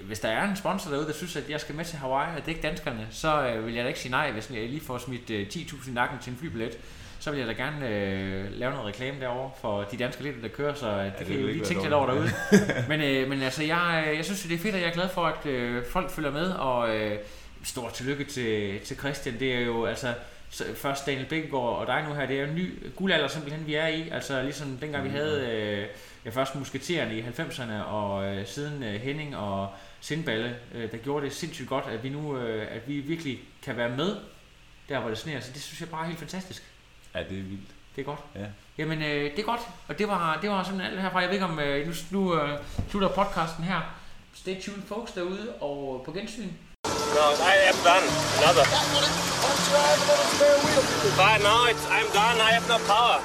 hvis der er en sponsor derude, der synes, at jeg skal med til Hawaii, og det er ikke danskerne, så øh, vil jeg da ikke sige nej, hvis jeg lige får smidt øh, 10.000 i nakken til en flybillet. Så vil jeg da gerne øh, lave noget reklame derovre for de danske lidt, der kører, så øh, det, det det kan jo lige tænke lidt over derude. men, øh, men altså, jeg, øh, jeg synes, det er fedt, og jeg er glad for, at øh, folk følger med, og øh, stort tillykke til, til Christian. Det er jo altså så først Daniel Bækkegaard og dig nu her, det er jo en ny guldalder simpelthen, vi er i. Altså ligesom dengang vi havde øh, ja, først musketererne i 90'erne, og øh, siden øh, Henning og Sindballe, øh, der gjorde det sindssygt godt, at vi nu øh, at vi virkelig kan være med, der hvor det sneer. Så det synes jeg bare er helt fantastisk. Ja, det er vildt. Det er godt. Ja. Jamen, øh, det er godt. Og det var, det var simpelthen alt herfra. Jeg ved ikke om, øh, nu, nu øh, slutter podcasten her. Stay tuned folks derude, og på gensyn. No, I am done. Another. But no, it's, I'm done. I have no power.